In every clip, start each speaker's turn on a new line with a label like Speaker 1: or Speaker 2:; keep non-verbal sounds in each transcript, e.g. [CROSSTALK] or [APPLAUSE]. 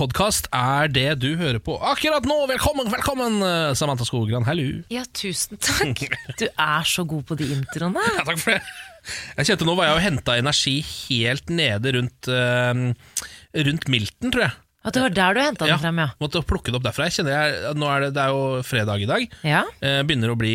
Speaker 1: podkast er det du hører på akkurat nå. Velkommen, velkommen, eh, Samantha Skogran. Hallo.
Speaker 2: Ja, tusen takk. [LAUGHS] Du er så god på de introene.
Speaker 1: Ja, takk for det. Jeg kjente Nå var jeg og henta energi helt nede rundt, uh, rundt Milton, tror jeg.
Speaker 2: At det var der du henta den frem, ja.
Speaker 1: Måtte plukke det opp derfra. Jeg kjenner jeg, nå er det, det er jo fredag i dag.
Speaker 2: Ja.
Speaker 1: Eh, begynner å bli,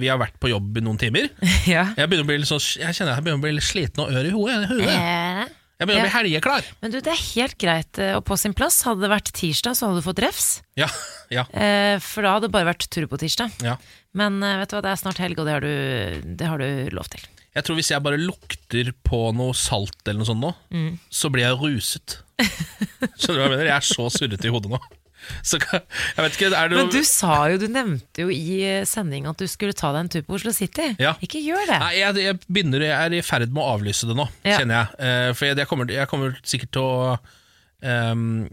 Speaker 1: Vi har vært på jobb i noen timer. [LAUGHS]
Speaker 2: ja.
Speaker 1: Jeg, begynner å bli litt sånn, jeg kjenner jeg begynner å bli litt sliten og ør i hodet. hodet.
Speaker 2: Eh,
Speaker 1: Jeg begynner å bli helgeklar.
Speaker 2: Men du, det er helt greit eh, og på sin plass. Hadde det vært tirsdag, så hadde du fått refs.
Speaker 1: Ja, [LAUGHS] ja,
Speaker 2: Eh, for da hadde det bare vært tur på tirsdag.
Speaker 1: ja.
Speaker 2: Men eh, vet du hva, det er snart helg, og det har du, det har du lov til.
Speaker 1: Jeg tror hvis jeg bare lukter på noe salt eller noe sånt nå,
Speaker 2: Mm.
Speaker 1: så blir jeg ruset. [LAUGHS] Skjønner du hva jeg mener? Jeg er så surrete i hodet nå. [LAUGHS] Så jeg vet ikke, er det
Speaker 2: Men du sa jo, du nevnte jo i eh, sending at du skulle ta deg en tur på Oslo City.
Speaker 1: Ja.
Speaker 2: Ikke gjør det.
Speaker 1: Nei, jeg, jeg, begynner, jeg er i ferd med å avlyse det nå,
Speaker 2: Ja.
Speaker 1: kjenner jeg. Eh, for jeg, jeg, kommer, jeg kommer sikkert til å um,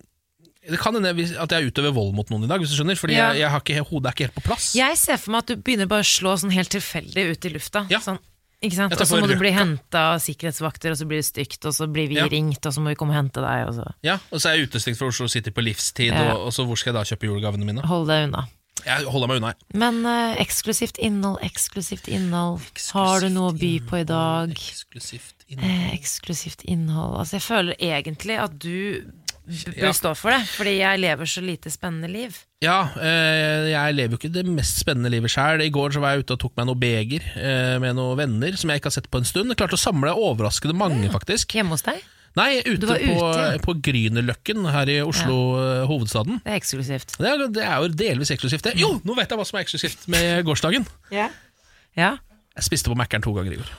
Speaker 1: Det kan hende at jeg utøver vold mot noen i dag, hvis du skjønner. Fordi
Speaker 2: Ja.
Speaker 1: jeg har ikke, hodet er ikke helt på plass.
Speaker 2: Jeg ser for meg at du begynner bare å slå sånn helt tilfeldig ut i lufta.
Speaker 1: Ja.
Speaker 2: Sånn, ikke sant? Og så må du bli henta av sikkerhetsvakter, og så blir det stygt, og så blir vi
Speaker 1: Ja.
Speaker 2: ringt, og så må vi komme og hente deg, og så
Speaker 1: Ja, Og så er jeg utestengt fra Oslo City på livstid,
Speaker 2: Ja.
Speaker 1: og, og så hvor skal jeg da kjøpe julegavene mine?
Speaker 2: hold deg unna.
Speaker 1: Jeg holder meg unna. jeg.
Speaker 2: Men uh, eksklusivt innhold, eksklusivt innhold. Har du noe å by på i dag?
Speaker 1: Eksklusivt innhold.
Speaker 2: Eh, eksklusivt innhold Altså, jeg føler egentlig at du bør
Speaker 1: Ja.
Speaker 2: stå for det, fordi jeg lever så lite spennende liv.
Speaker 1: Ja, eh, jeg lever jo ikke det mest spennende livet sjøl. I går så var jeg ute og tok meg noe beger eh, med noen venner som jeg ikke har sett på en stund. Jeg klarte å samle overraskende mange, faktisk.
Speaker 2: Hjemme hos deg?
Speaker 1: Nei, ute,
Speaker 2: ute
Speaker 1: på,
Speaker 2: ja.
Speaker 1: på Grünerløkken her i Oslo, ja. hovedstaden.
Speaker 2: Det er eksklusivt.
Speaker 1: Det er, det er jo delvis eksklusivt, det. Jo, nå vet jeg hva som er eksklusivt med gårsdagen.
Speaker 2: Ja.
Speaker 1: Jeg spiste på Mækkern to ganger i går.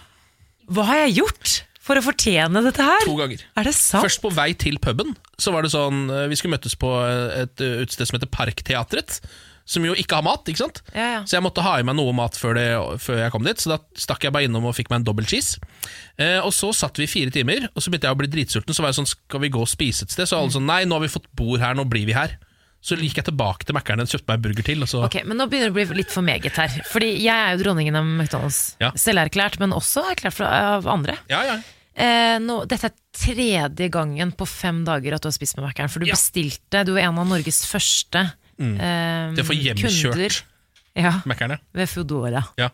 Speaker 2: Hva har jeg gjort for å fortjene dette her?
Speaker 1: To ganger.
Speaker 2: Er det sant?
Speaker 1: Først på vei til puben, så var det sånn eh, Vi skulle møtes på et eh, utested som heter Parkteatret. Som jo ikke har mat, ikke sant?
Speaker 2: Ja, ja.
Speaker 1: Så jeg måtte ha i meg noe mat før, det, før jeg kom dit. Så da stakk jeg bare innom og fikk meg en dobbel cheese. Eh, og så satt vi i fire timer, og så begynte jeg å bli dritsulten. Så var jeg sånn, skal vi gå og spise et sted? Så alle sånn, nei, nå har vi fått bord her, nå blir vi her. Så gikk jeg tilbake til Mækkern og kjøpte meg en burger til. Og så,
Speaker 2: Ok, men Nå begynner det å bli litt for meget her. Fordi jeg er jo dronningen av McDonald's.
Speaker 1: Ja.
Speaker 2: Selverklært, men også erklært av andre.
Speaker 1: ja, ja.
Speaker 2: Eh, nå, dette er tredje gangen på fem dager at du har spist med Mækkern. For du
Speaker 1: Ja.
Speaker 2: bestilte, du var en av Norges første eh,
Speaker 1: Det får hjemkjørt
Speaker 2: kunder ja,
Speaker 1: Mækkern, ja.
Speaker 2: ved Foodora.
Speaker 1: ja.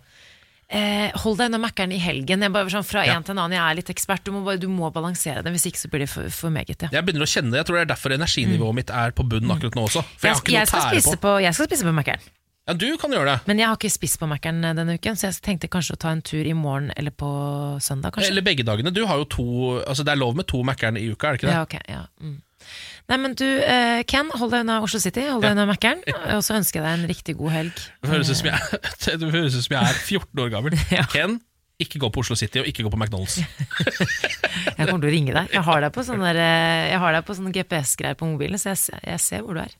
Speaker 2: Eh, hold deg unna Mækkern i helgen. Jeg bare sånn, fra en til en annen, jeg er litt ekspert. Du må, bare, du må balansere det, hvis ikke så blir det for, for meget. Ja.
Speaker 1: Jeg begynner å kjenne det. Jeg tror det er derfor energinivået mitt er på bunnen akkurat nå også. For jeg, har ikke noe
Speaker 2: jeg, skal
Speaker 1: tære
Speaker 2: spise
Speaker 1: på.
Speaker 2: på, jeg skal spise på Mækkern.
Speaker 1: Ja, du kan gjøre det.
Speaker 2: Men jeg har ikke spist på Mækkern eh, denne uken, så jeg tenkte kanskje å ta en tur i morgen eller på søndag. kanskje
Speaker 1: Eller begge dagene. Du har jo to Altså Det er lov med to Mækkern i uka, er det ikke det?
Speaker 2: Ja, ok, ja. Mm. Nei, men du, eh, Ken, hold deg unna Oslo City, hold deg unna Mækkern. Og så ønsker jeg deg en riktig god helg.
Speaker 1: Det høres ut som jeg, [LAUGHS] det høres ut som jeg er 14 år gammel. [LAUGHS]
Speaker 2: Ja.
Speaker 1: Ken, ikke gå på Oslo City og ikke gå på McDonald's. [LAUGHS]
Speaker 2: Jeg kommer til å ringe deg. Jeg har deg på sånne, der, eh, jeg har deg på sånne GPS-greier på mobilen, så jeg, se- jeg ser hvor du er.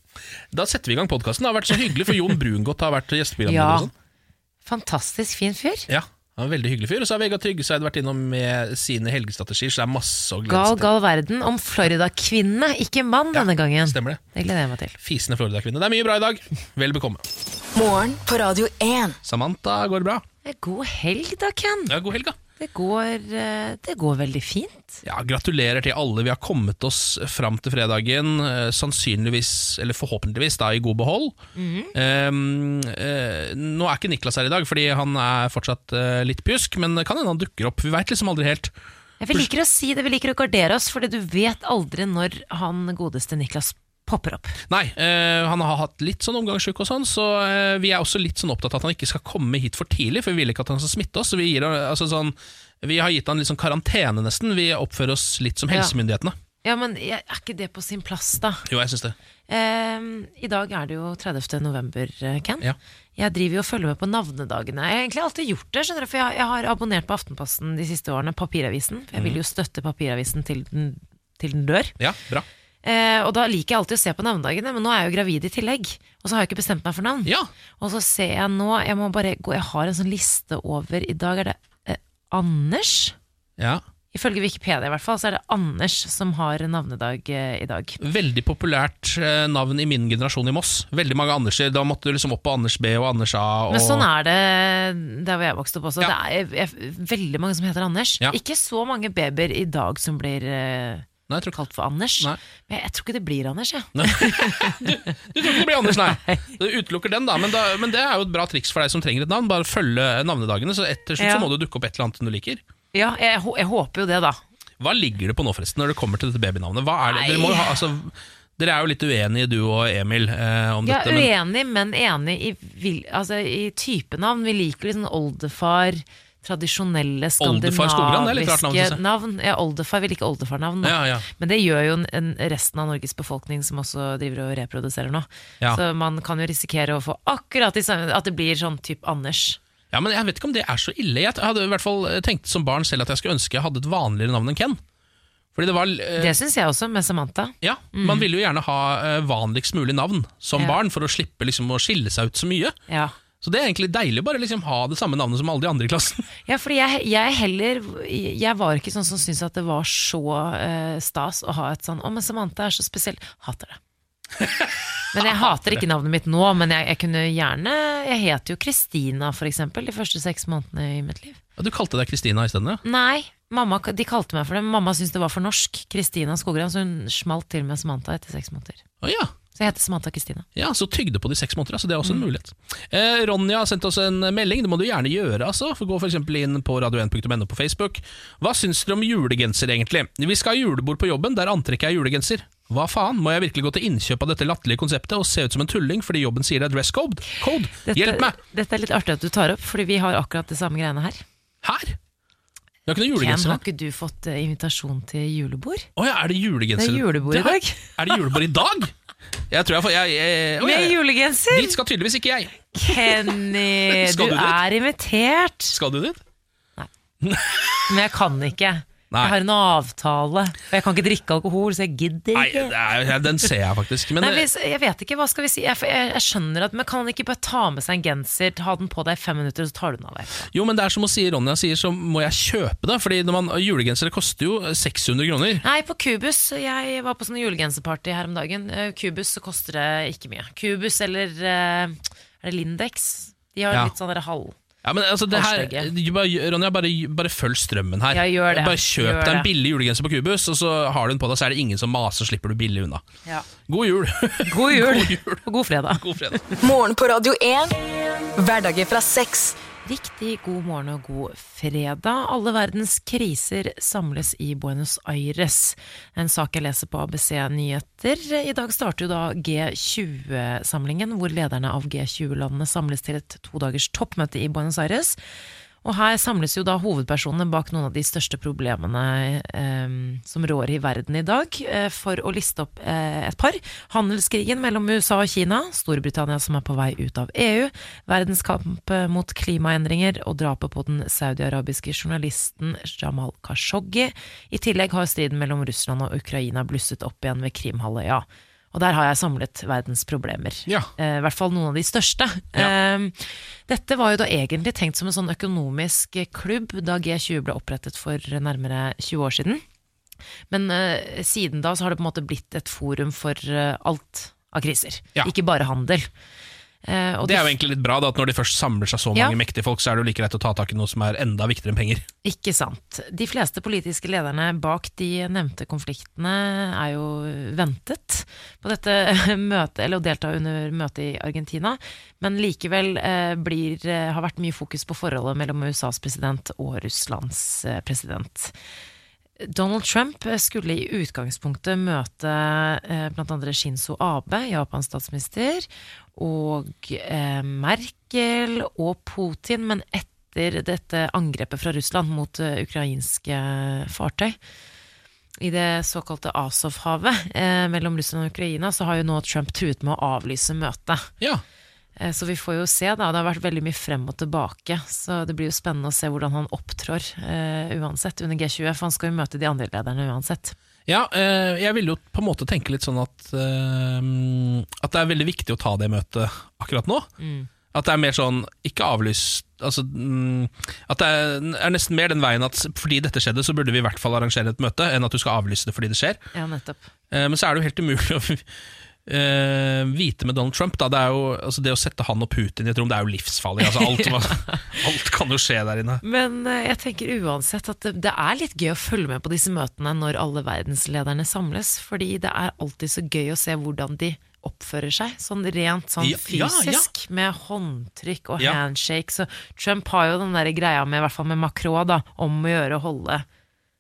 Speaker 1: Da setter vi i gang podkasten. Det har vært så hyggelig, for Jon Brungot har vært gjesteprogramleder.
Speaker 2: Ja.
Speaker 1: og sånn.
Speaker 2: Fantastisk fin fyr.
Speaker 1: Ja, han er en veldig hyggelig fyr. Og så har Vegard Tryggeseid vært innom med sine helgestrategier, så det er masse å glede
Speaker 2: Gal,
Speaker 1: seg til.
Speaker 2: gal verden om Florida-kvinne, ikke mann denne gangen.
Speaker 1: Stemmer det.
Speaker 2: Det gleder jeg meg til.
Speaker 1: Fisende Florida-kvinne. Det er mye bra i dag. Vel bekomme.
Speaker 3: Morgen på Radio 1.
Speaker 1: Samantha, går det bra?
Speaker 2: God helg da, Ken.
Speaker 1: Ja, god helg, da.
Speaker 2: Det går, eh, det går veldig fint.
Speaker 1: Ja, Gratulerer til alle. Vi har kommet oss fram til fredagen, eh, sannsynligvis, eller forhåpentligvis, da i god behold.
Speaker 2: Mm
Speaker 1: -hmm. um, uh, nå er ikke Niklas her i dag, fordi han er fortsatt uh, litt pjusk, men kan hende han dukker opp. Vi veit liksom aldri helt.
Speaker 2: Ja, Vi liker å si det, vi liker å gardere oss, fordi du vet aldri når han godeste Niklas popper opp.
Speaker 1: Nei, eh, han har hatt litt sånn omgangssjuk og sånn, så eh, vi er også litt sånn opptatt av at han ikke skal komme hit for tidlig, for vi vil ikke at han skal smitte oss. Så vi, gir, altså sånn, vi har gitt han litt sånn karantene, nesten. Vi oppfører oss litt som helsemyndighetene.
Speaker 2: Ja, men er ikke det på sin plass, da?
Speaker 1: Jo, jeg syns det.
Speaker 2: Eh, I dag er det jo 30. november, eh, Ken.
Speaker 1: Ja.
Speaker 2: Jeg driver jo og følger med på navnedagene. Jeg har egentlig alltid gjort det, skjønner du, for jeg, jeg har abonnert på Aftenposten de siste årene, Papiravisen. For jeg vil jo støtte Papiravisen til den, til den dør.
Speaker 1: Ja, bra.
Speaker 2: Eh, og da liker jeg alltid å se på navnedagene, men nå er jeg jo gravid i tillegg. Og så har jeg ikke bestemt meg for navn.
Speaker 1: Ja,
Speaker 2: Og så ser jeg nå, jeg må bare gå, jeg har en sånn liste over I dag er det eh, Anders.
Speaker 1: ja.
Speaker 2: Ifølge Wikipedia i hvert fall, så er det Anders som har navnedag eh, i dag.
Speaker 1: Veldig populært eh, navn i min generasjon i Moss. Veldig mange Anderser. Da måtte du liksom opp på Anders B og Anders A. Og...
Speaker 2: Men sånn er det der hvor jeg vokste opp også.
Speaker 1: Ja.
Speaker 2: Det er, er veldig mange som heter Anders.
Speaker 1: Ja.
Speaker 2: Ikke så mange babyer i dag som blir eh,
Speaker 1: Nei,
Speaker 2: Kalt for Anders.
Speaker 1: Nei.
Speaker 2: Men jeg, tror ikke det blir Anders, jeg. [LAUGHS]
Speaker 1: Du tror ikke det blir Anders, nei? Du utelukker den, da. Men, da. men det er jo et bra triks for deg som trenger et navn. Bare følge navnedagene, så etter slutt
Speaker 2: Ja.
Speaker 1: så må du dukke opp et eller annet du liker.
Speaker 2: Ja, jeg, jeg håper jo det, da.
Speaker 1: Hva ligger det på nå, forresten, når det kommer til dette babynavnet? Hva er det? Dere, må jo ha, altså, dere er jo litt uenige, du og Emil, eh, om
Speaker 2: ja,
Speaker 1: dette.
Speaker 2: Ja,
Speaker 1: Men,
Speaker 2: uenig, men enig i, altså, i typenavn. Vi liker liksom oldefar, tradisjonelle skandinaviske navn. Ja, oldefar, vil ikke oldefarnavn.
Speaker 1: ja, ja.
Speaker 2: Men det gjør jo en, en resten av Norges befolkning som også driver og reproduserer nå.
Speaker 1: Ja.
Speaker 2: Så man kan jo risikere å få akkurat de samme At det blir sånn type Anders.
Speaker 1: ja, men jeg vet ikke om det er så ille. Jeg hadde i hvert fall tenkt som barn selv at jeg skulle ønske jeg hadde et vanligere navn enn Ken. Fordi det var eh,
Speaker 2: Det syns jeg også, med Samantha.
Speaker 1: Ja, Man ville jo gjerne ha eh, vanligst mulig navn som barn, for å slippe liksom å skille seg ut så mye.
Speaker 2: Ja.
Speaker 1: Så det er egentlig deilig å bare liksom ha det samme navnet som alle de andre i klassen. [LAUGHS]
Speaker 2: Ja, fordi jeg, jeg heller Jeg var ikke sånn som syntes at det var så uh, stas å ha et sånn Å, men Samantha er så spesiell. Hater det. [LAUGHS] Men jeg hater ikke navnet mitt nå, men jeg, jeg kunne gjerne Jeg heter jo Kristina, for eksempel, de første seks månedene i mitt liv.
Speaker 1: Ja, du kalte deg Kristina isteden, ja?
Speaker 2: Nei, mamma, de kalte meg for det. Mamma syntes det var for norsk. Kristina Skogran, så hun smalt til med Samantha etter seks måneder.
Speaker 1: Å ja.
Speaker 2: Så jeg heter Samantha Kristina.
Speaker 1: Ja, så tygde på de seks måneder, så det er også en mulighet. Eh, Ronja har sendt oss en melding, det må du gjerne gjøre. altså. For Gå for inn på radio1.no på Facebook. Hva syns dere om julegenser, egentlig? Vi skal ha julebord på jobben der antrekket er julegenser. Hva faen, må jeg virkelig gå til innkjøp av dette latterlige konseptet og se ut som en tulling fordi jobben sier det er dress code? Code? Hjelp meg!
Speaker 2: Dette er litt artig at du tar opp, fordi vi har akkurat det samme greiene her.
Speaker 1: Her? Vi har ikke noe
Speaker 2: Ken,
Speaker 1: julegenser
Speaker 2: har ikke du fått eh, invitasjon til julebord?
Speaker 1: Å ja, er det
Speaker 2: Det er julebord i dag.
Speaker 1: Er det julebord i dag? [LAUGHS] Jeg tror jeg får jeg, jeg,
Speaker 2: Med
Speaker 1: jeg,
Speaker 2: julegenser!
Speaker 1: Dit skal tydeligvis ikke jeg.
Speaker 2: Kenny, [LAUGHS] du
Speaker 1: du dit?
Speaker 2: er invitert.
Speaker 1: Skal du dit?
Speaker 2: Men jeg kan ikke.
Speaker 1: Nei.
Speaker 2: Jeg har en avtale, og jeg kan ikke drikke alkohol, så jeg gidder ikke.
Speaker 1: Nei, er, den ser jeg faktisk. Men
Speaker 2: Nei, hvis, jeg vet ikke, hva skal vi si? Jeg, jeg, jeg skjønner at Men kan man ikke bare ta med seg en genser, ha den på deg i fem minutter, og så tar du den av deg?
Speaker 1: Jo, men det er som å si Ronja sier, så må jeg kjøpe det. Fordi man, julegensere koster jo 600 kroner.
Speaker 2: Nei, på Kubus. Jeg var på sånn julegenserparty her om dagen. Cubus Kubus så koster det ikke mye. Kubus eller eh, Er det Lindex? De har
Speaker 1: Ja.
Speaker 2: litt sånn halv...
Speaker 1: Ja, men altså, det her, bare, Ronja, bare, bare følg strømmen her.
Speaker 2: Ja, gjør det.
Speaker 1: Bare kjøp
Speaker 2: Gjør
Speaker 1: deg en
Speaker 2: det.
Speaker 1: billig julegenser på Kubus, og så har du den på deg, så er det ingen som maser, slipper du billig unna.
Speaker 2: Ja.
Speaker 1: God jul! [LAUGHS]
Speaker 2: God jul,
Speaker 1: God jul.
Speaker 2: og god fredag.
Speaker 1: God fredag.
Speaker 3: Morgen på Radio 1. Hverdager fra seks.
Speaker 2: Riktig god morgen og god fredag. Alle verdens kriser samles i Buenos Aires. En sak jeg leser på ABC Nyheter. I dag starter jo da G20-samlingen, hvor lederne av G20-landene samles til et todagers toppmøte i Buenos Aires. Og her samles jo da hovedpersonene bak noen av de største problemene eh, som rår i verden i dag, eh, for å liste opp eh, et par. Handelskrigen mellom USA og Kina, Storbritannia som er på vei ut av EU, verdenskamp mot klimaendringer og drapet på den saudiarabiske journalisten Jamal Khashoggi. I tillegg har striden mellom Russland og Ukraina blusset opp igjen ved Krimhalvøya. Og der har jeg samlet verdens problemer.
Speaker 1: Ja.
Speaker 2: Eh, I hvert fall noen av de største. Eh, dette var jo da egentlig tenkt som en sånn økonomisk klubb da G20 ble opprettet for nærmere 20 år siden. Men eh, siden da så har det på en måte blitt et forum for eh, alt av kriser.
Speaker 1: Ja.
Speaker 2: Ikke bare handel. Og
Speaker 1: Det er jo egentlig litt bra, da, at når de først samler seg så
Speaker 2: Ja.
Speaker 1: mange mektige folk, så er det jo like greit å ta tak i noe som er enda viktigere enn penger.
Speaker 2: Ikke sant. De fleste politiske lederne bak de nevnte konfliktene er jo ventet på dette [LAUGHS] møtet, eller å delta under møtet i Argentina, men likevel eh, blir, eh, har vært mye fokus på forholdet mellom USAs president og Russlands president. Donald Trump skulle i utgangspunktet møte bl.a. Shinzo Abe, Japans statsminister, og eh, Merkel og Putin, men etter dette angrepet fra Russland mot eh, ukrainske fartøy i det såkalte Azov-havet eh, mellom Russland og Ukraina, så har jo nå Trump truet med å avlyse møtet.
Speaker 1: Ja,
Speaker 2: Så vi får jo se, da. Det har vært veldig mye frem og tilbake. Så det blir jo spennende å se hvordan han opptrår eh, uansett under G20. For han skal jo møte de andre lederne uansett.
Speaker 1: ja eh, jeg vil jo på en måte tenke litt sånn at eh, At det er veldig viktig å ta det møtet akkurat nå. At det er mer sånn, ikke avlyst altså, mm, At det er, er nesten mer den veien at fordi dette skjedde, så burde vi i hvert fall arrangere et møte, enn at du skal avlyse det fordi det skjer.
Speaker 2: Ja, nettopp.
Speaker 1: Eh, Men så er det jo helt umulig å eh, vite med Donald Trump. Da, det, jo, altså det å sette han og Putin i et rom, det er jo livsfarlig. Altså alt, [LAUGHS] alt kan jo skje der inne.
Speaker 2: Men eh, jeg tenker uansett at det, det er litt gøy å følge med på disse møtene når alle verdenslederne samles, fordi det er alltid så gøy å se hvordan de oppfører seg, sånn rent sånn
Speaker 1: Ja, ja, ja.
Speaker 2: fysisk, med håndtrykk og
Speaker 1: Ja.
Speaker 2: handshake. Så Trump har jo den der greia med, i hvert fall med Macron, da, om å gjøre å holde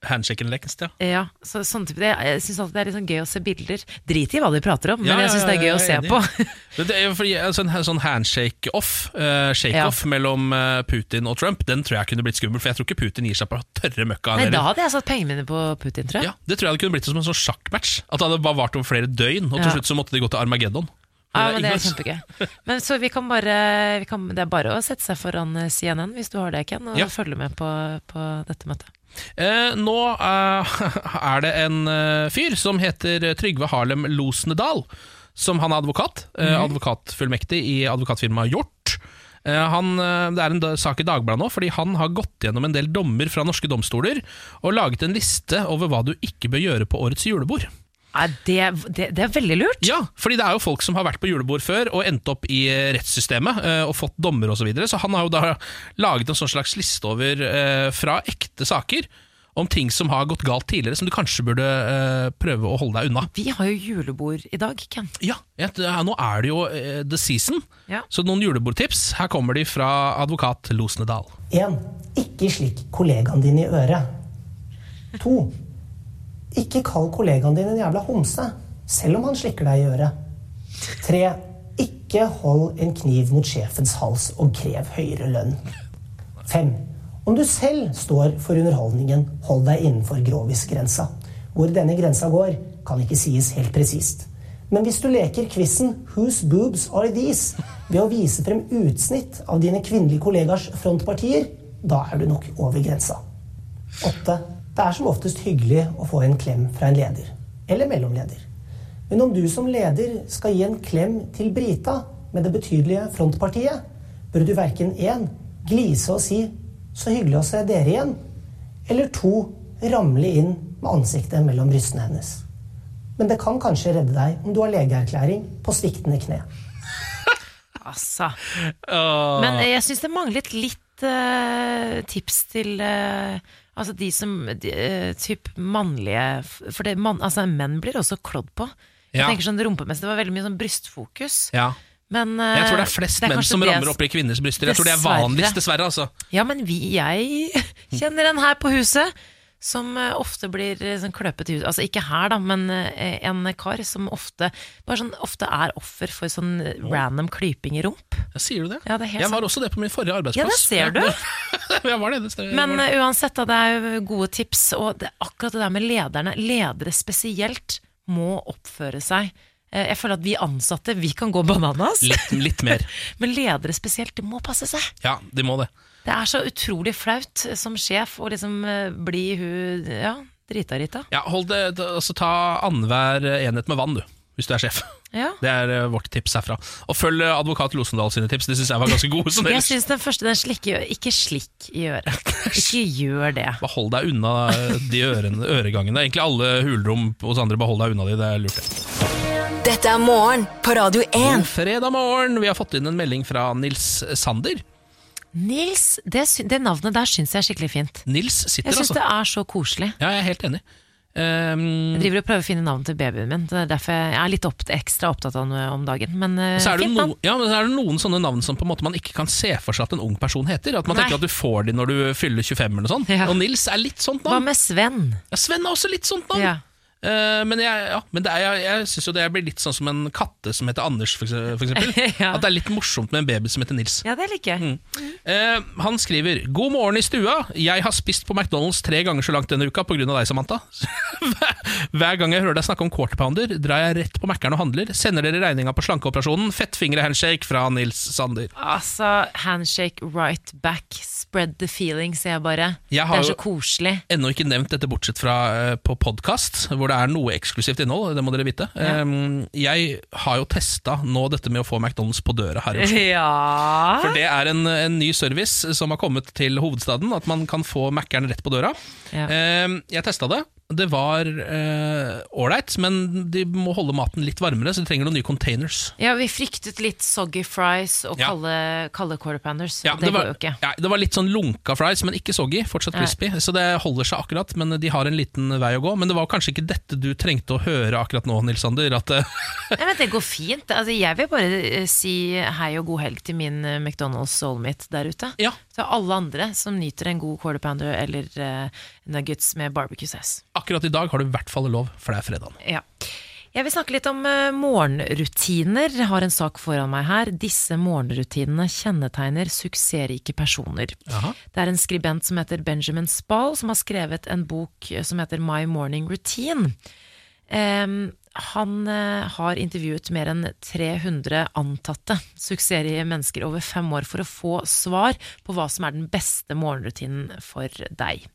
Speaker 1: Handshaken lekest, ja.
Speaker 2: Ja, så, sånn type, det, Jeg syns alltid det er litt sånn gøy å se bilder. Drit i hva de prater om,
Speaker 1: Ja,
Speaker 2: men jeg
Speaker 1: ja,
Speaker 2: syns det er
Speaker 1: ja,
Speaker 2: gøy å se
Speaker 1: enig.
Speaker 2: på. [LAUGHS]
Speaker 1: Det er fordi altså, En sånn handshake-off uh, shake-off mellom eh, Putin og Trump, den tror jeg kunne blitt skummel. For jeg tror ikke Putin gir seg på tørre møkka.
Speaker 2: Nei, Da hadde jeg satt pengene mine på Putin, tror jeg.
Speaker 1: ja, det tror jeg det kunne blitt som en sånn sjakkmatch. At det hadde bare vart over flere døgn, og til
Speaker 2: Ja.
Speaker 1: slutt så måtte de gå til Armageddon.
Speaker 2: Ja, men det er kjempegøy. Men så vi kan bare vi kan, Det er bare å sette seg foran eh, CNN hvis du har det, Ken, og
Speaker 1: Ja.
Speaker 2: følge med på, på dette møtet.
Speaker 1: Eh, nå eh, [LAUGHS] er det en eh, fyr som heter Trygve Harlem Losnedal, som han er advokat. eh, advokatfullmektig i advokatfirmaet Hjort. Eh, han, eh, det er en sak i Dagbladet nå, fordi han har gått gjennom en del dommer fra norske domstoler og laget en liste over hva du ikke bør gjøre på årets julebord.
Speaker 2: Nei, det, det, det er veldig lurt.
Speaker 1: Ja, fordi det er jo folk som har vært på julebord før og endt opp i eh, rettssystemet eh, og fått dommer osv. Så, videre. så han har jo da laget en sånn slags liste over eh, fra ekte saker om ting som har gått galt tidligere, som du kanskje burde uh, prøve å holde deg unna.
Speaker 2: Vi har jo julebord i dag, Ken.
Speaker 1: Ja, ja, Nå er det jo uh, the season,
Speaker 2: Ja.
Speaker 1: så noen julebordtips. Her kommer de fra advokat Losnedal.
Speaker 4: 1. Ikke slikk kollegaen din i øret. 2. Ikke kall kollegaen din en jævla homse, selv om han slikker deg i øret. 3. Ikke hold en kniv mot sjefens hals og krev høyere lønn. 5. Om du selv står for underholdningen, hold deg innenfor grovisgrensa. Hvor denne grensa går, kan ikke sies helt presist. Men hvis du leker quizen 'Whose boobs are these?' ved å vise frem utsnitt av dine kvinnelige kollegers frontpartier, da er du nok over grensa. 8. Det er som oftest hyggelig å få en klem fra en leder. Eller mellomleder. Men om du som leder skal gi en klem til Brita med det betydelige frontpartiet, bør du verken én glise og si 'så hyggelig å se dere igjen', eller to ramle inn med ansiktet mellom brystene hennes. Men det kan kanskje redde deg om du har legeerklæring på sviktende kne. [LAUGHS]
Speaker 2: Altså. Men jeg syns det manglet litt uh, tips til eh, Altså de som de, eh, Typ mannlige For det, man, altså, menn blir også klådd på. Jeg
Speaker 1: Ja.
Speaker 2: tenker sånn rumpemessig, Det var veldig mye sånn brystfokus.
Speaker 1: Ja.
Speaker 2: Men eh,
Speaker 1: Jeg tror det er flest menn som
Speaker 2: det-
Speaker 1: rammer opp i kvinners bryster. Jeg tror det er vanligst, dessverre. altså
Speaker 2: Ja, men vi, jeg [LAUGHS] kjenner en her på huset som eh, ofte blir eh, sånn kløpet i huset. Altså ikke her, da, men eh, en kar som ofte Bare sånn ofte er offer for sånn random klyping i rump.
Speaker 1: Ja, Sier du det?
Speaker 2: Ja, det er helt
Speaker 1: jeg var også det på min forrige arbeidsplass.
Speaker 2: Ja, det ser du. [LAUGHS]
Speaker 1: jeg var det, det stemmer.
Speaker 2: Men eh, uansett, da, det er jo gode tips. Og det, akkurat det der med lederne. Ledere spesielt må oppføre seg. Jeg føler at vi ansatte, vi kan gå bananas.
Speaker 1: litt, litt mer. [LAUGHS]
Speaker 2: Men ledere spesielt, de må passe seg.
Speaker 1: Ja, de må det.
Speaker 2: Det er så utrolig flaut som sjef å liksom eh, bli hun ja, drita-Rita.
Speaker 1: Ja, hold det, altså Ta annenhver enhet med vann, du, hvis du er sjef.
Speaker 2: Ja. [LAUGHS]
Speaker 1: Det er eh, vårt tips herfra. Og følg eh, advokat Losendal sine tips, de syns jeg var ganske gode. [LAUGHS]
Speaker 2: Jeg
Speaker 1: synes
Speaker 2: syns den første, den slikker ikke slikk i øret. [LAUGHS] Ikke gjør det.
Speaker 1: Bare hold deg unna de ørene, øregangene. Egentlig alle hulrom hos andre, bare hold deg unna de. Det er lurt. det.
Speaker 3: Dette er morgen på Radio 1.
Speaker 1: Fredag morgen, vi har fått inn en melding fra Nils Sander.
Speaker 2: Nils, det, sy- det navnet der syns jeg er skikkelig fint.
Speaker 1: Nils sitter,
Speaker 2: Jeg syns
Speaker 1: altså.
Speaker 2: det er så koselig.
Speaker 1: Ja, jeg er helt enig. Um,
Speaker 2: Jeg driver og prøver å finne navnet til babyen min. Det er derfor jeg er litt opp, ekstra opptatt av noe om dagen. Men eh,
Speaker 1: så er det,
Speaker 2: fint
Speaker 1: no, ja, men så er det noen sånne navn som på en måte man ikke kan se for seg at en ung person heter. At man
Speaker 2: Nei.
Speaker 1: tenker at du får de når du fyller 25 eller noe sånt.
Speaker 2: Ja.
Speaker 1: Og Nils er litt sånt
Speaker 2: Hva
Speaker 1: navn.
Speaker 2: med Sven?
Speaker 1: Ja, Sven er også litt sånt navn.
Speaker 2: Ja.
Speaker 1: Eh, men jeg, ja, men er, jeg, jeg syns jo det blir litt sånn som en katte som heter Anders, for eksempel. [LAUGHS]
Speaker 2: Ja.
Speaker 1: At det er litt morsomt med en baby som heter Nils.
Speaker 2: ja, det liker jeg.
Speaker 1: Mm. Eh, han skriver God morgen i stua. Jeg har spist på McDonald's tre ganger så langt denne uka pga. deg, Samantha. [LAUGHS] Hver gang jeg hører deg snakke om quarter pounder, drar jeg rett på Mækkern og handler. Sender dere regninga på slankeoperasjonen. Fettfingre-handshake fra Nils Sander.
Speaker 2: Altså, handshake right back, spread the feeling, sier jeg bare.
Speaker 1: Jeg
Speaker 2: det er så koselig.
Speaker 1: Jeg har Ennå ikke nevnt dette bortsett fra uh, på podkast, det er noe eksklusivt innhold. Det må dere vite.
Speaker 2: Ja.
Speaker 1: Um, jeg har jo testa nå dette med å få McDonald's på døra her i Oslo.
Speaker 2: Ja
Speaker 1: For det er en, en ny service som har kommet til hovedstaden, at man kan få Mækkern rett på døra.
Speaker 2: Ja.
Speaker 1: Um, jeg testa det. Det var eh, ålreit, men de må holde maten litt varmere, så de trenger noen nye containers.
Speaker 2: Ja, vi fryktet litt soggy fries og
Speaker 1: Ja.
Speaker 2: kalde, kalde quarter pounders.
Speaker 1: Ja,
Speaker 2: det, det,
Speaker 1: var. Ja, det var litt sånn lunka fries, men ikke soggy. Fortsatt
Speaker 2: Nei.
Speaker 1: crispy. Så det holder seg akkurat, men de har en liten vei å gå. Men det var kanskje ikke dette du trengte å høre akkurat nå, Nils Sander. At, eh, [LAUGHS]
Speaker 2: Nei, men det går fint. Altså, jeg vil bare eh, si hei og god helg til min eh, McDonald's soulmate der ute.
Speaker 1: ja,
Speaker 2: Til alle andre som nyter en god quarter pounder eller eh, nuggets med barbecue sauce.
Speaker 1: akkurat i dag har du i hvert fall lov, for det er fredag.
Speaker 2: Ja. Jeg vil snakke litt om eh, morgenrutiner. Jeg har en sak foran meg her. Disse morgenrutinene kjennetegner suksessrike personer.
Speaker 1: Aha.
Speaker 2: Det er en skribent som heter Benjamin Spall, som har skrevet en bok eh, som heter My Morning Routine. Um, han eh, har intervjuet mer enn 300 antatte suksessrike mennesker over fem år for å få svar på hva som er den beste morgenrutinen for deg.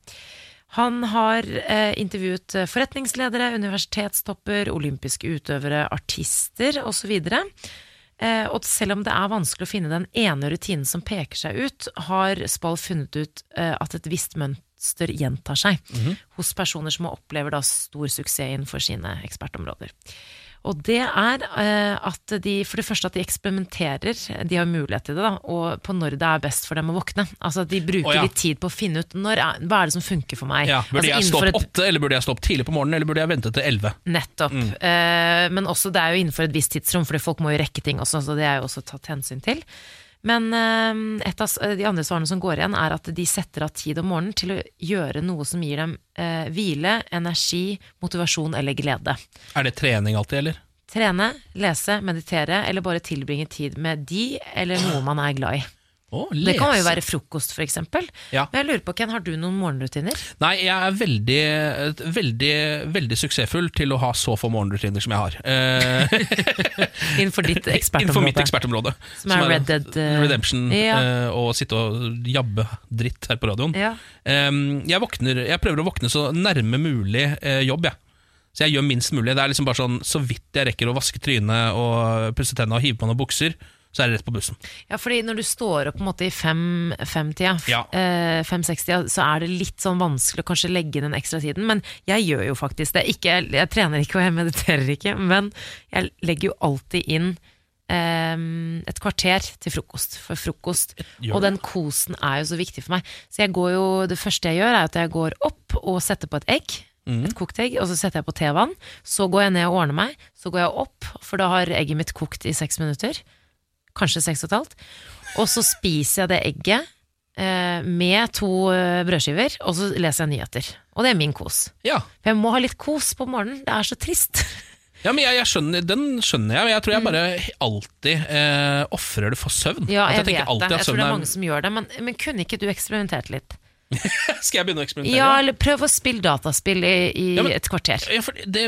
Speaker 2: Han har eh, intervjuet eh, forretningsledere, universitetstopper, olympiske utøvere, artister osv. Eh, og selv om det er vanskelig å finne den ene rutinen som peker seg ut, har Spall funnet ut eh, at et visst mønster gjentar seg hos personer som opplever da stor suksess innenfor sine ekspertområder. Og det er eh, at de for det første at de eksperimenterer, de har mulighet til det, da, og på når det er best for dem å våkne. Altså at de bruker
Speaker 1: oh, ja.
Speaker 2: litt tid på å finne ut når er, hva er det som funker for meg.
Speaker 1: Ja, burde
Speaker 2: Altså,
Speaker 1: jeg stå opp åtte, eller burde jeg stå opp tidlig på morgenen, eller burde jeg vente til elleve?
Speaker 2: Nettopp.
Speaker 1: Mm.
Speaker 2: Eh, men også det er jo innenfor et visst tidsrom, fordi folk må jo rekke ting også, så det er jo også tatt hensyn til. Men eh, et av de andre svarene som går igjen, er at de setter av tid om morgenen til å gjøre noe som gir dem eh, hvile, energi, motivasjon eller glede.
Speaker 1: Er det trening alltid, eller?
Speaker 2: Trene, lese, meditere, eller bare tilbringe tid med de eller noe man er glad i.
Speaker 1: Å,
Speaker 2: Det kan jo være frokost, for eksempel.
Speaker 1: Ja.
Speaker 2: Men jeg lurer på, Ken, har du noen morgenrutiner?
Speaker 1: Nei, jeg er veldig, veldig, veldig suksessfull til å ha så få morgenrutiner som jeg har. Eh, [LAUGHS] [LAUGHS]
Speaker 2: Innenfor ditt ekspertområde?
Speaker 1: Innenfor mitt
Speaker 2: ekspertområde.
Speaker 1: ekspertområde.
Speaker 2: Som er Red Dead, eh,
Speaker 1: Redemption.
Speaker 2: ja.
Speaker 1: eh, og sitte og jabbe dritt her på radioen.
Speaker 2: Ja.
Speaker 1: Jeg, våkner, jeg prøver å våkne så nærme mulig eh, jobb, jeg. Så jeg gjør minst mulig. Det er liksom bare sånn Så vidt jeg rekker å vaske trynet og pusse tennene og hive på noen bukser, så er det rett på bussen.
Speaker 2: Ja, fordi når du står opp på en måte i fem, femtida,
Speaker 1: Ja.
Speaker 2: eh, fem-sekstida, så er det litt sånn vanskelig å kanskje legge inn den ekstra tiden. Men jeg gjør jo faktisk det. Ikke, jeg, jeg trener ikke og jeg mediterer ikke, men jeg legger jo alltid inn eh, et kvarter til frokost. For frokost. Og den kosen er jo så viktig for meg. Så jeg går jo, det første jeg gjør, er at jeg går opp og setter på et egg.
Speaker 1: Mm.
Speaker 2: Et kokt egg, og så setter jeg på tevann. Så går jeg ned og ordner meg. Så går jeg opp, for da har egget mitt kokt i seks minutter. Kanskje seks og et halvt. Og så spiser jeg det egget eh, med to eh, brødskiver, og så leser jeg nyheter. Og det er min kos.
Speaker 1: Ja,
Speaker 2: For jeg må ha litt kos på morgenen. Det er så trist. [LAUGHS]
Speaker 1: ja men jeg, jeg skjønner, Den skjønner jeg, men jeg tror jeg bare alltid eh, ofrer det for søvn.
Speaker 2: Mm. Ja,
Speaker 1: At
Speaker 2: jeg, vet det. Jeg tror det er mange som gjør det. Men, men kunne ikke du eksperimentert litt? [LAUGHS]
Speaker 1: Skal jeg begynne å eksperimentere?
Speaker 2: Ja, eller prøv å spille dataspill i, i
Speaker 1: Ja, men-
Speaker 2: et kvarter.
Speaker 1: Ja, det,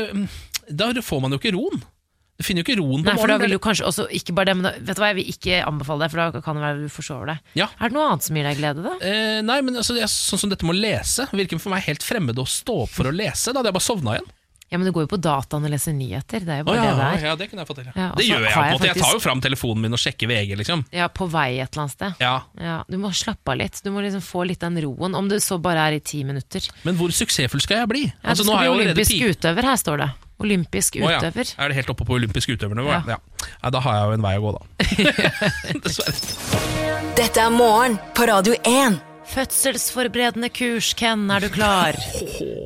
Speaker 1: da får man jo ikke roen. Du finner jo ikke roen på
Speaker 2: Nei, for da vil
Speaker 1: morgenen.
Speaker 2: du kanskje også Ikke bare det, men da, vet du hva, jeg vil ikke anbefale det, for da kan det være du forsover deg.
Speaker 1: Ja.
Speaker 2: Er det noe annet som gir deg glede, da?
Speaker 1: Eh, nei, men altså, jeg, sånn som dette med å lese virker for meg helt fremmed å stå opp for å lese. Da hadde jeg bare sovna igjen.
Speaker 2: Ja, men det går jo på dataen og leser nyheter. Det er jo
Speaker 1: Å,
Speaker 2: bare
Speaker 1: ja,
Speaker 2: det det er.
Speaker 1: ja, det kunne jeg fått til. Ja.
Speaker 2: Ja, og
Speaker 1: det
Speaker 2: så
Speaker 1: gjør jeg
Speaker 2: har
Speaker 1: på
Speaker 2: jeg
Speaker 1: en måte. Jeg tar
Speaker 2: faktisk-
Speaker 1: jo fram telefonen min og sjekker VG, liksom.
Speaker 2: Ja, på vei et eller annet sted.
Speaker 1: Ja,
Speaker 2: Ja, du må slappe av litt. Du må liksom få litt den roen, om det så bare er i ti minutter.
Speaker 1: Men hvor suksessfull skal jeg bli?
Speaker 2: Ja,
Speaker 1: Altså,
Speaker 2: du
Speaker 1: nå
Speaker 2: skal
Speaker 1: har
Speaker 2: bli
Speaker 1: jeg allerede
Speaker 2: olympisk
Speaker 1: pi-
Speaker 2: utøver, her står det. Olympisk
Speaker 1: Å, ja.
Speaker 2: utøver.
Speaker 1: Er det helt oppe på olympisk utøvernivå?
Speaker 2: Ja.
Speaker 1: Ja. Ja. ja, da har jeg jo en vei å gå, da. [LAUGHS] [LAUGHS] Dessverre.
Speaker 3: Dette er morgen på Radio 1.
Speaker 2: Fødselsforberedende kurs, Ken, er du klar?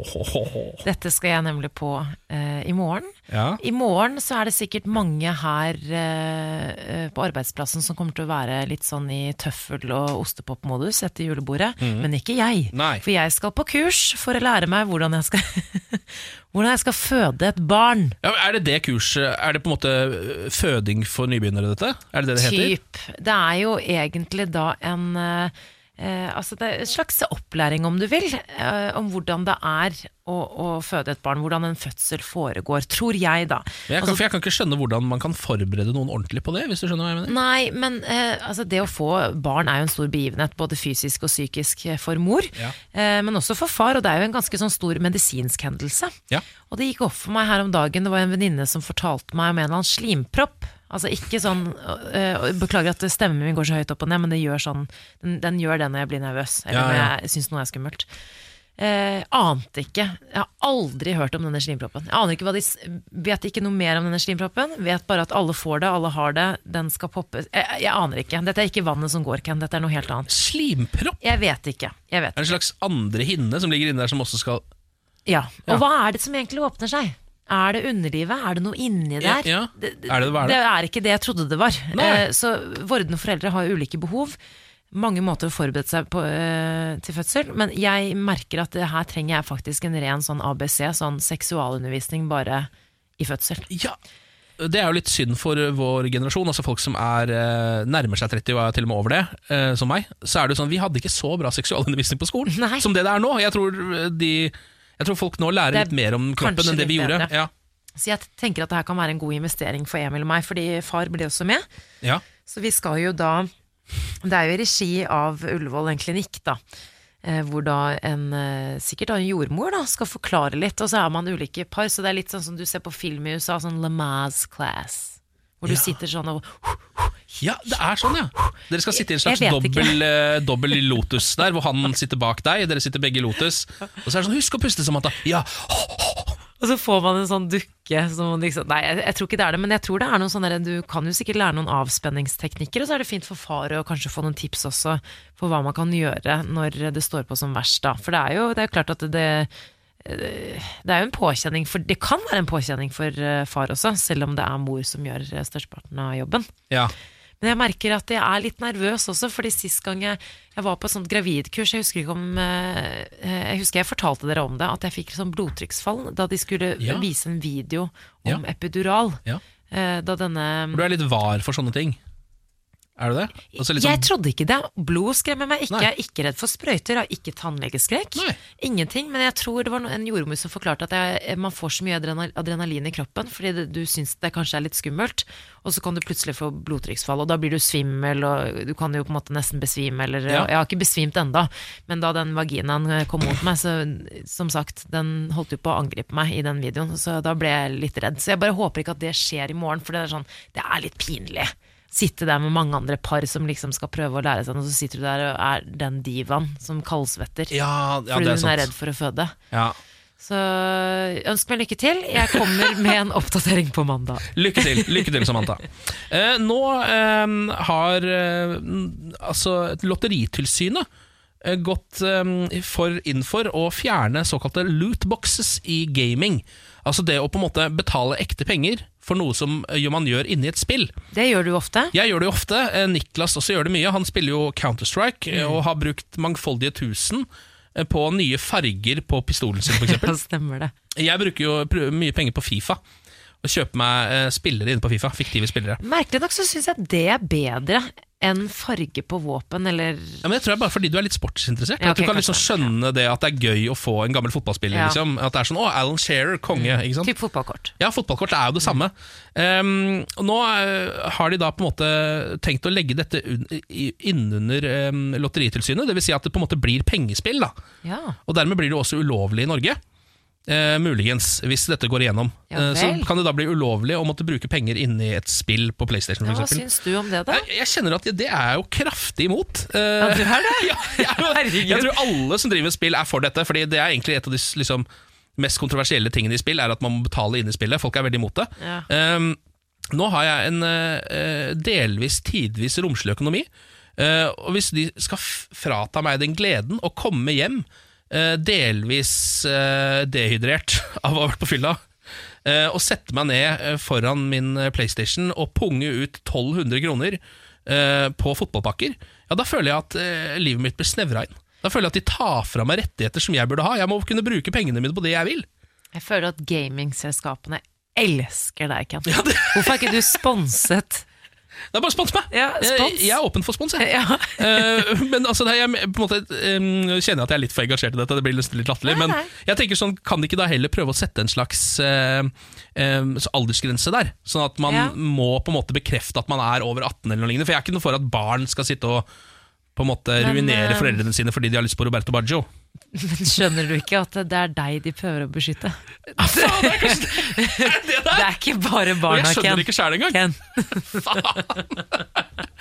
Speaker 2: [LAUGHS] Dette skal jeg nemlig på eh, i morgen.
Speaker 1: Ja.
Speaker 2: I morgen så er det sikkert mange her eh, eh, på arbeidsplassen som kommer til å være litt sånn i tøffel- og ostepop-modus etter julebordet, men ikke jeg.
Speaker 1: Nei.
Speaker 2: For jeg skal på kurs for å lære meg hvordan jeg skal, [LAUGHS] hvordan jeg skal føde et barn.
Speaker 1: Ja, er det det kurset Er det på en måte øh, føding for nybegynnere, dette? Er det det det heter?
Speaker 2: Typ. Det er jo egentlig da en eh, eh, Altså det er en slags opplæring, om du vil, eh, om hvordan det er å, å føde et barn. Hvordan en fødsel foregår, tror jeg, da.
Speaker 1: Jeg, kan,
Speaker 2: Altså,
Speaker 1: for jeg kan ikke skjønne hvordan man kan forberede noen ordentlig på det. Hvis du skjønner hva jeg mener
Speaker 2: Nei, men eh, altså det å få barn er jo en stor begivenhet, både fysisk og psykisk eh, for mor,
Speaker 1: Ja.
Speaker 2: eh, men også for far, og det er jo en ganske sånn stor medisinsk hendelse.
Speaker 1: Ja.
Speaker 2: Og det gikk opp for meg her om dagen, det var en venninne som fortalte meg om en eller annen slimpropp. Altså ikke sånn øh, Beklager at stemmen min går så høyt opp og ned, men det gjør sånn, den, den gjør det når jeg blir nervøs, eller
Speaker 1: Ja, ja.
Speaker 2: når jeg syns noe er skummelt. Eh, ante ikke. Jeg har aldri hørt om denne slimproppen. Jeg aner ikke hva de vet ikke noe mer om denne slimproppen. Vet bare at alle får det, alle har det, den skal poppe jeg, jeg aner ikke. Dette er ikke vannet som går, Ken. Dette er noe helt annet.
Speaker 1: Slimpropp?
Speaker 2: Jeg vet ikke. Jeg vet.
Speaker 1: Er det en slags andre hinne som ligger inne der som også skal
Speaker 2: Ja.
Speaker 1: Ja.
Speaker 2: Og hva er det som egentlig åpner seg? Er det underlivet? Er det noe inni der?
Speaker 1: ja.
Speaker 2: Det,
Speaker 1: Er det- er det?
Speaker 2: det er ikke det jeg trodde det var. Eh, så vordende foreldre har ulike behov. Mange måter å forberede seg på, eh, til fødsel, men jeg merker at her trenger jeg faktisk en ren sånn ABC, sånn seksualundervisning bare i fødsel.
Speaker 1: Ja, det er jo litt synd for vår generasjon, altså folk som er eh, nærmer seg 30 og er til og med over det, eh, som meg. Så er det jo sånn, Vi hadde ikke så bra seksualundervisning på skolen
Speaker 2: Nei.
Speaker 1: som det det er nå. Jeg tror, de, jeg tror folk nå lærer
Speaker 2: er
Speaker 1: litt mer om kroppen enn det vi gjorde. Ja.
Speaker 2: Så jeg tenker at det her kan være en god investering for Emil og meg, fordi far ble også med.
Speaker 1: Ja.
Speaker 2: Så vi skal jo da Det er jo i regi av Ullevål en klinikk, da. eh, Hvor da en eh, sikkert en jordmor da skal forklare litt, og så er man ulike par. Så det er litt sånn som du ser på film i USA, sånn Lamaze class. Hvor du
Speaker 1: Ja.
Speaker 2: sitter sånn og
Speaker 1: ja, det er sånn, ja. Dere skal sitte i en slags dobbel, eh, dobbel lotus der, hvor han sitter bak deg, dere sitter begge i lotus. Og så er det sånn, husk å puste, Samantha. Ja,
Speaker 2: Og så får man en sånn dukke som liksom Nei, jeg, jeg tror ikke det er det, men jeg tror det er noen sånne der- Du kan jo sikkert lære noen avspenningsteknikker, og så er det fint for far å kanskje få noen tips også for hva man kan gjøre når det står på som verst, da. For det er jo, det er jo klart at det eh, det er jo en påkjenning for, Det kan være en påkjenning for eh, far også, selv om det er mor som gjør eh, størsteparten av jobben.
Speaker 1: ja.
Speaker 2: Men jeg merker at jeg er litt nervøs også, fordi sist gang jeg, jeg var på et sånt gravidkurs, jeg husker ikke om eh, Jeg husker jeg fortalte dere om det, at jeg fikk sånn blodtrykksfall da de skulle
Speaker 1: Ja.
Speaker 2: vise en video
Speaker 1: Ja.
Speaker 2: om epidural.
Speaker 1: Ja.
Speaker 2: Eh, Da denne
Speaker 1: Du er litt var for sånne ting. Er du det? Altså litt
Speaker 2: Jeg
Speaker 1: sånn-
Speaker 2: trodde ikke det. Blod skremmer meg ikke.
Speaker 1: Nei.
Speaker 2: Jeg er ikke redd for sprøyter. Jeg har ikke tannlegeskrekk.
Speaker 1: Nei.
Speaker 2: Ingenting. Men jeg tror det var en jordmor som forklarte at jeg, man får så mye adrenalin i kroppen fordi det, du syns det kanskje er litt skummelt, og så kan du plutselig få blodtrykksfall, og da blir du svimmel, og du kan jo på en måte nesten besvime, eller
Speaker 1: Ja.
Speaker 2: Jeg har ikke besvimt enda, men da den vaginaen eh, kom mot meg, så som sagt, den holdt jo på å angripe meg i den videoen, så da ble jeg litt redd. Så jeg bare håper ikke at det skjer i morgen, for det er sånn, det er litt pinlig sitte der med mange andre par som liksom skal prøve å lære seg noe, så sitter du der og er den divaen som kaldsvetter
Speaker 1: Ja, ja
Speaker 2: fordi
Speaker 1: det er
Speaker 2: hun er redd for å føde.
Speaker 1: Ja.
Speaker 2: Så ønsk meg lykke til. Jeg kommer med en oppdatering på mandag. [LAUGHS]
Speaker 1: Lykke til, lykke til Samantha. Eh, nå eh, har eh, altså Lotteritilsynet eh, gått eh, for, inn for å fjerne såkalte lootboxes i gaming. Altså det å på en måte betale ekte penger for noe som eh, man gjør inni et spill.
Speaker 2: Det gjør du ofte.
Speaker 1: Jeg gjør det jo ofte. eh, Niklas også gjør det mye. Han spiller jo Counter-Strike mm. og har brukt mangfoldige tusen eh, på nye farger på pistolen sin, f.eks. [LAUGHS]
Speaker 2: Ja, stemmer det.
Speaker 1: Jeg bruker jo mye penger på Fifa. Og kjøpe meg eh, spillere inne på Fifa. Fiktive spillere.
Speaker 2: Merkelig nok så syns jeg det er bedre enn farge på våpen, eller
Speaker 1: Ja, men jeg tror det er bare fordi du er litt sportsinteressert.
Speaker 2: Ja,
Speaker 1: at du kan liksom skjønne det at det er gøy å få en gammel fotballspiller.
Speaker 2: Ja.
Speaker 1: Liksom. At det er sånn 'Å, Alan Shearer, konge'. Ikke sant?
Speaker 2: typ fotballkort.
Speaker 1: Ja, fotballkort er jo det samme. Um, og nå eh, har de da på en måte tenkt å legge dette innunder um, Lotteritilsynet. Dvs. Si at det på en måte blir pengespill. da
Speaker 2: Ja.
Speaker 1: Og dermed blir det også ulovlig i Norge. Eh, muligens, hvis dette går igjennom.
Speaker 2: Ja
Speaker 1: Eh, så kan det da bli ulovlig å måtte bruke penger inni et spill på PlayStation.
Speaker 2: Ja, hva syns du om det, da?
Speaker 1: jeg, jeg kjenner at det er jo kraftig imot. Eh,
Speaker 2: Ja, du er det? [LAUGHS]
Speaker 1: ja, jeg, jeg tror alle som driver spill er for dette, Fordi det er egentlig et av de liksom, mest kontroversielle tingene i spill, er at man må betale inn i spillet. Folk er veldig imot det. Um, nå har jeg en eh, delvis, tidvis romslig økonomi, eh, og hvis de skal frata meg den gleden å komme hjem delvis eh, dehydrert [LAUGHS] av å ha vært på fylla, eh, og sette meg ned eh, foran min eh, PlayStation og punge ut 1200 kroner eh, på fotballpakker, ja, da føler jeg at eh, livet mitt blir snevra inn. Da føler jeg at de tar fra meg rettigheter som jeg burde ha. Jeg må kunne bruke pengene mine på det jeg vil.
Speaker 2: Jeg føler at gamingselskapene elsker deg, Ken.
Speaker 1: Ja,
Speaker 2: Hvorfor er ikke du sponset?
Speaker 1: Det er bare spons meg!
Speaker 2: Ja, spons.
Speaker 1: Jeg, jeg er åpen for spons, jeg.
Speaker 2: Ja.
Speaker 1: uh, [LAUGHS] men altså, er, jeg måte, um, kjenner at jeg er litt for engasjert i dette. Det blir nesten litt latterlig. Men jeg tenker sånn, kan de ikke da heller prøve å sette en slags uh, em, aldersgrense der? Sånn at man
Speaker 2: Ja.
Speaker 1: må på en måte bekrefte at man er over 18, eller noe lignende. For jeg er ikke noe for at barn skal sitte og på en måte
Speaker 2: Men,
Speaker 1: ruinere
Speaker 2: eh,
Speaker 1: foreldrene sine fordi de har lyst på Roberto Baggio.
Speaker 2: Men [LAUGHS] skjønner du ikke at det er deg de prøver å beskytte?
Speaker 1: Faen, det er kanskje er det
Speaker 2: Det er ikke bare barna, Ken.
Speaker 1: jeg skjønner
Speaker 2: Ken.
Speaker 1: ikke sjæl engang. [LAUGHS]
Speaker 2: Faen!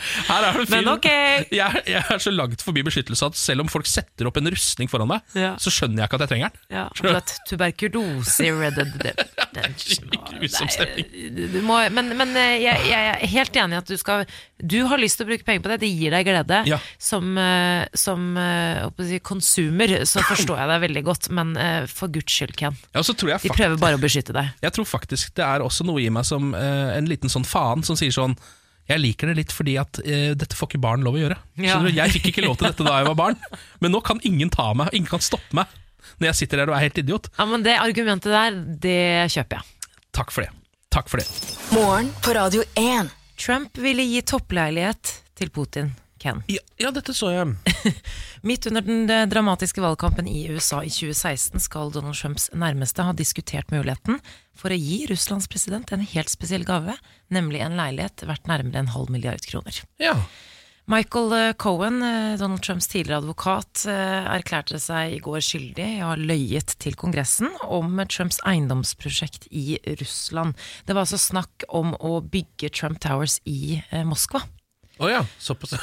Speaker 1: Her er det en
Speaker 2: Men
Speaker 1: film.
Speaker 2: ok.
Speaker 1: Jeg, jeg er så langt forbi beskyttelse at selv om folk setter opp en rustning foran meg,
Speaker 2: Ja.
Speaker 1: så skjønner jeg ikke at jeg trenger den.
Speaker 2: Ja, for at tuberkulose i Red Dead Redemption [LAUGHS] Men, men eh, jeg, jeg er helt enig i at du skal Du har lyst til å bruke penger på det, det gir deg glede.
Speaker 1: Ja.
Speaker 2: Som, eh, som eh, si, konsumer så forstår jeg deg veldig godt, men uh, for guds skyld, Ken.
Speaker 1: Ja, og så tror jeg,
Speaker 2: De prøver bare å beskytte deg.
Speaker 1: jeg tror faktisk det er også noe i meg som uh, en liten sånn faen som sier sånn jeg liker det litt fordi at uh, dette får ikke barn lov å gjøre.
Speaker 2: Ja.
Speaker 1: Du? Jeg fikk ikke lov til dette da jeg var barn, men nå kan ingen ta meg, ingen kan stoppe meg når jeg sitter der og er helt idiot.
Speaker 2: Ja, men Det argumentet der, det kjøper jeg.
Speaker 1: Takk for det. Takk for det.
Speaker 3: Morgen på Radio 1.
Speaker 2: Trump ville gi toppleilighet til Putin. Ken.
Speaker 1: Ja, ja dette så jeg. [LAUGHS]
Speaker 2: Midt under den eh, dramatiske valgkampen i USA i 2016 skal Donald Trumps nærmeste ha diskutert muligheten for å gi Russlands president en helt spesiell gave, nemlig en leilighet verdt nærmere en halv milliard kroner.
Speaker 1: Ja.
Speaker 2: Michael eh, Cohen, eh, Donald Trumps tidligere advokat, erklærte seg i går skyldig i å ha løyet til Kongressen om Trumps eiendomsprosjekt i Russland. Det var altså snakk om å bygge Trump Towers i Moskva.
Speaker 1: Å ja.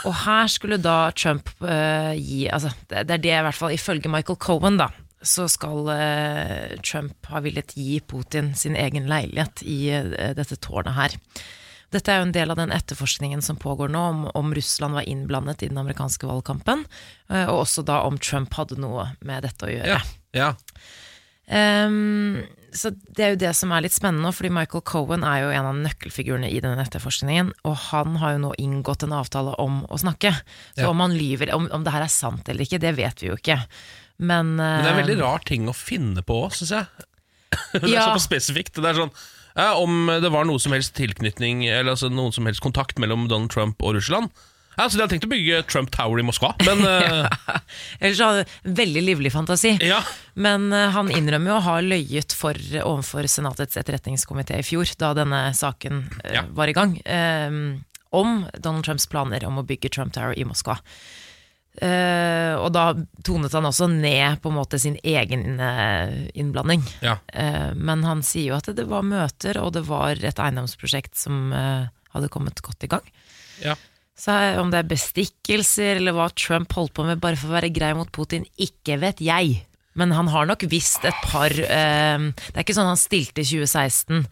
Speaker 2: Og her skulle da Trump uh, gi altså, det, det er det i hvert fall ifølge Michael Cohen, da. Så skal uh, Trump ha villet gi Putin sin egen leilighet i uh, dette tårnet her. Dette er jo en del av den etterforskningen som pågår nå, om, om Russland var innblandet i den amerikanske valgkampen, og også da om Trump hadde noe med dette å gjøre.
Speaker 1: Ja. ja.
Speaker 2: Ehm, så det er jo det som er litt spennende, nå, fordi Michael Cohen er jo en av nøkkelfigurene i denne etterforskningen, og han har jo nå inngått en avtale om å snakke. Så
Speaker 1: Ja.
Speaker 2: om han lyver, om, om det her er sant eller ikke, det vet vi jo ikke. Men,
Speaker 1: Men det er en veldig
Speaker 2: ehm,
Speaker 1: rar ting å finne på òg, syns jeg. [LAUGHS] det er
Speaker 2: Ja.
Speaker 1: såpass spesifikt. Det er sånn ja, Om det var noe som helst tilknytning Eller altså noen som helst kontakt mellom Donald Trump og Russland ja, så De hadde tenkt å bygge Trump Tower i Moskva, men [LAUGHS] ja.
Speaker 2: Ellers hadde veldig livlig fantasi.
Speaker 1: ja.
Speaker 2: Men eh, han innrømmer jo å ha løyet for, overfor Senatets etterretningskomité i fjor, da denne saken eh,
Speaker 1: Ja.
Speaker 2: var i gang, um, om Donald Trumps planer om å bygge Trump Tower i Moskva. Uh, og da tonet han også ned på en måte sin egen eh, innblanding.
Speaker 1: ja.
Speaker 2: Uh, men han sier jo at det var møter, og det var et eiendomsprosjekt som uh, hadde kommet godt i gang.
Speaker 1: ja.
Speaker 2: Så om det er bestikkelser eller hva Trump holdt på med bare for å være grei mot Putin, ikke vet jeg. Men han har nok visst et par eh, Det er ikke sånn han stilte i 2016,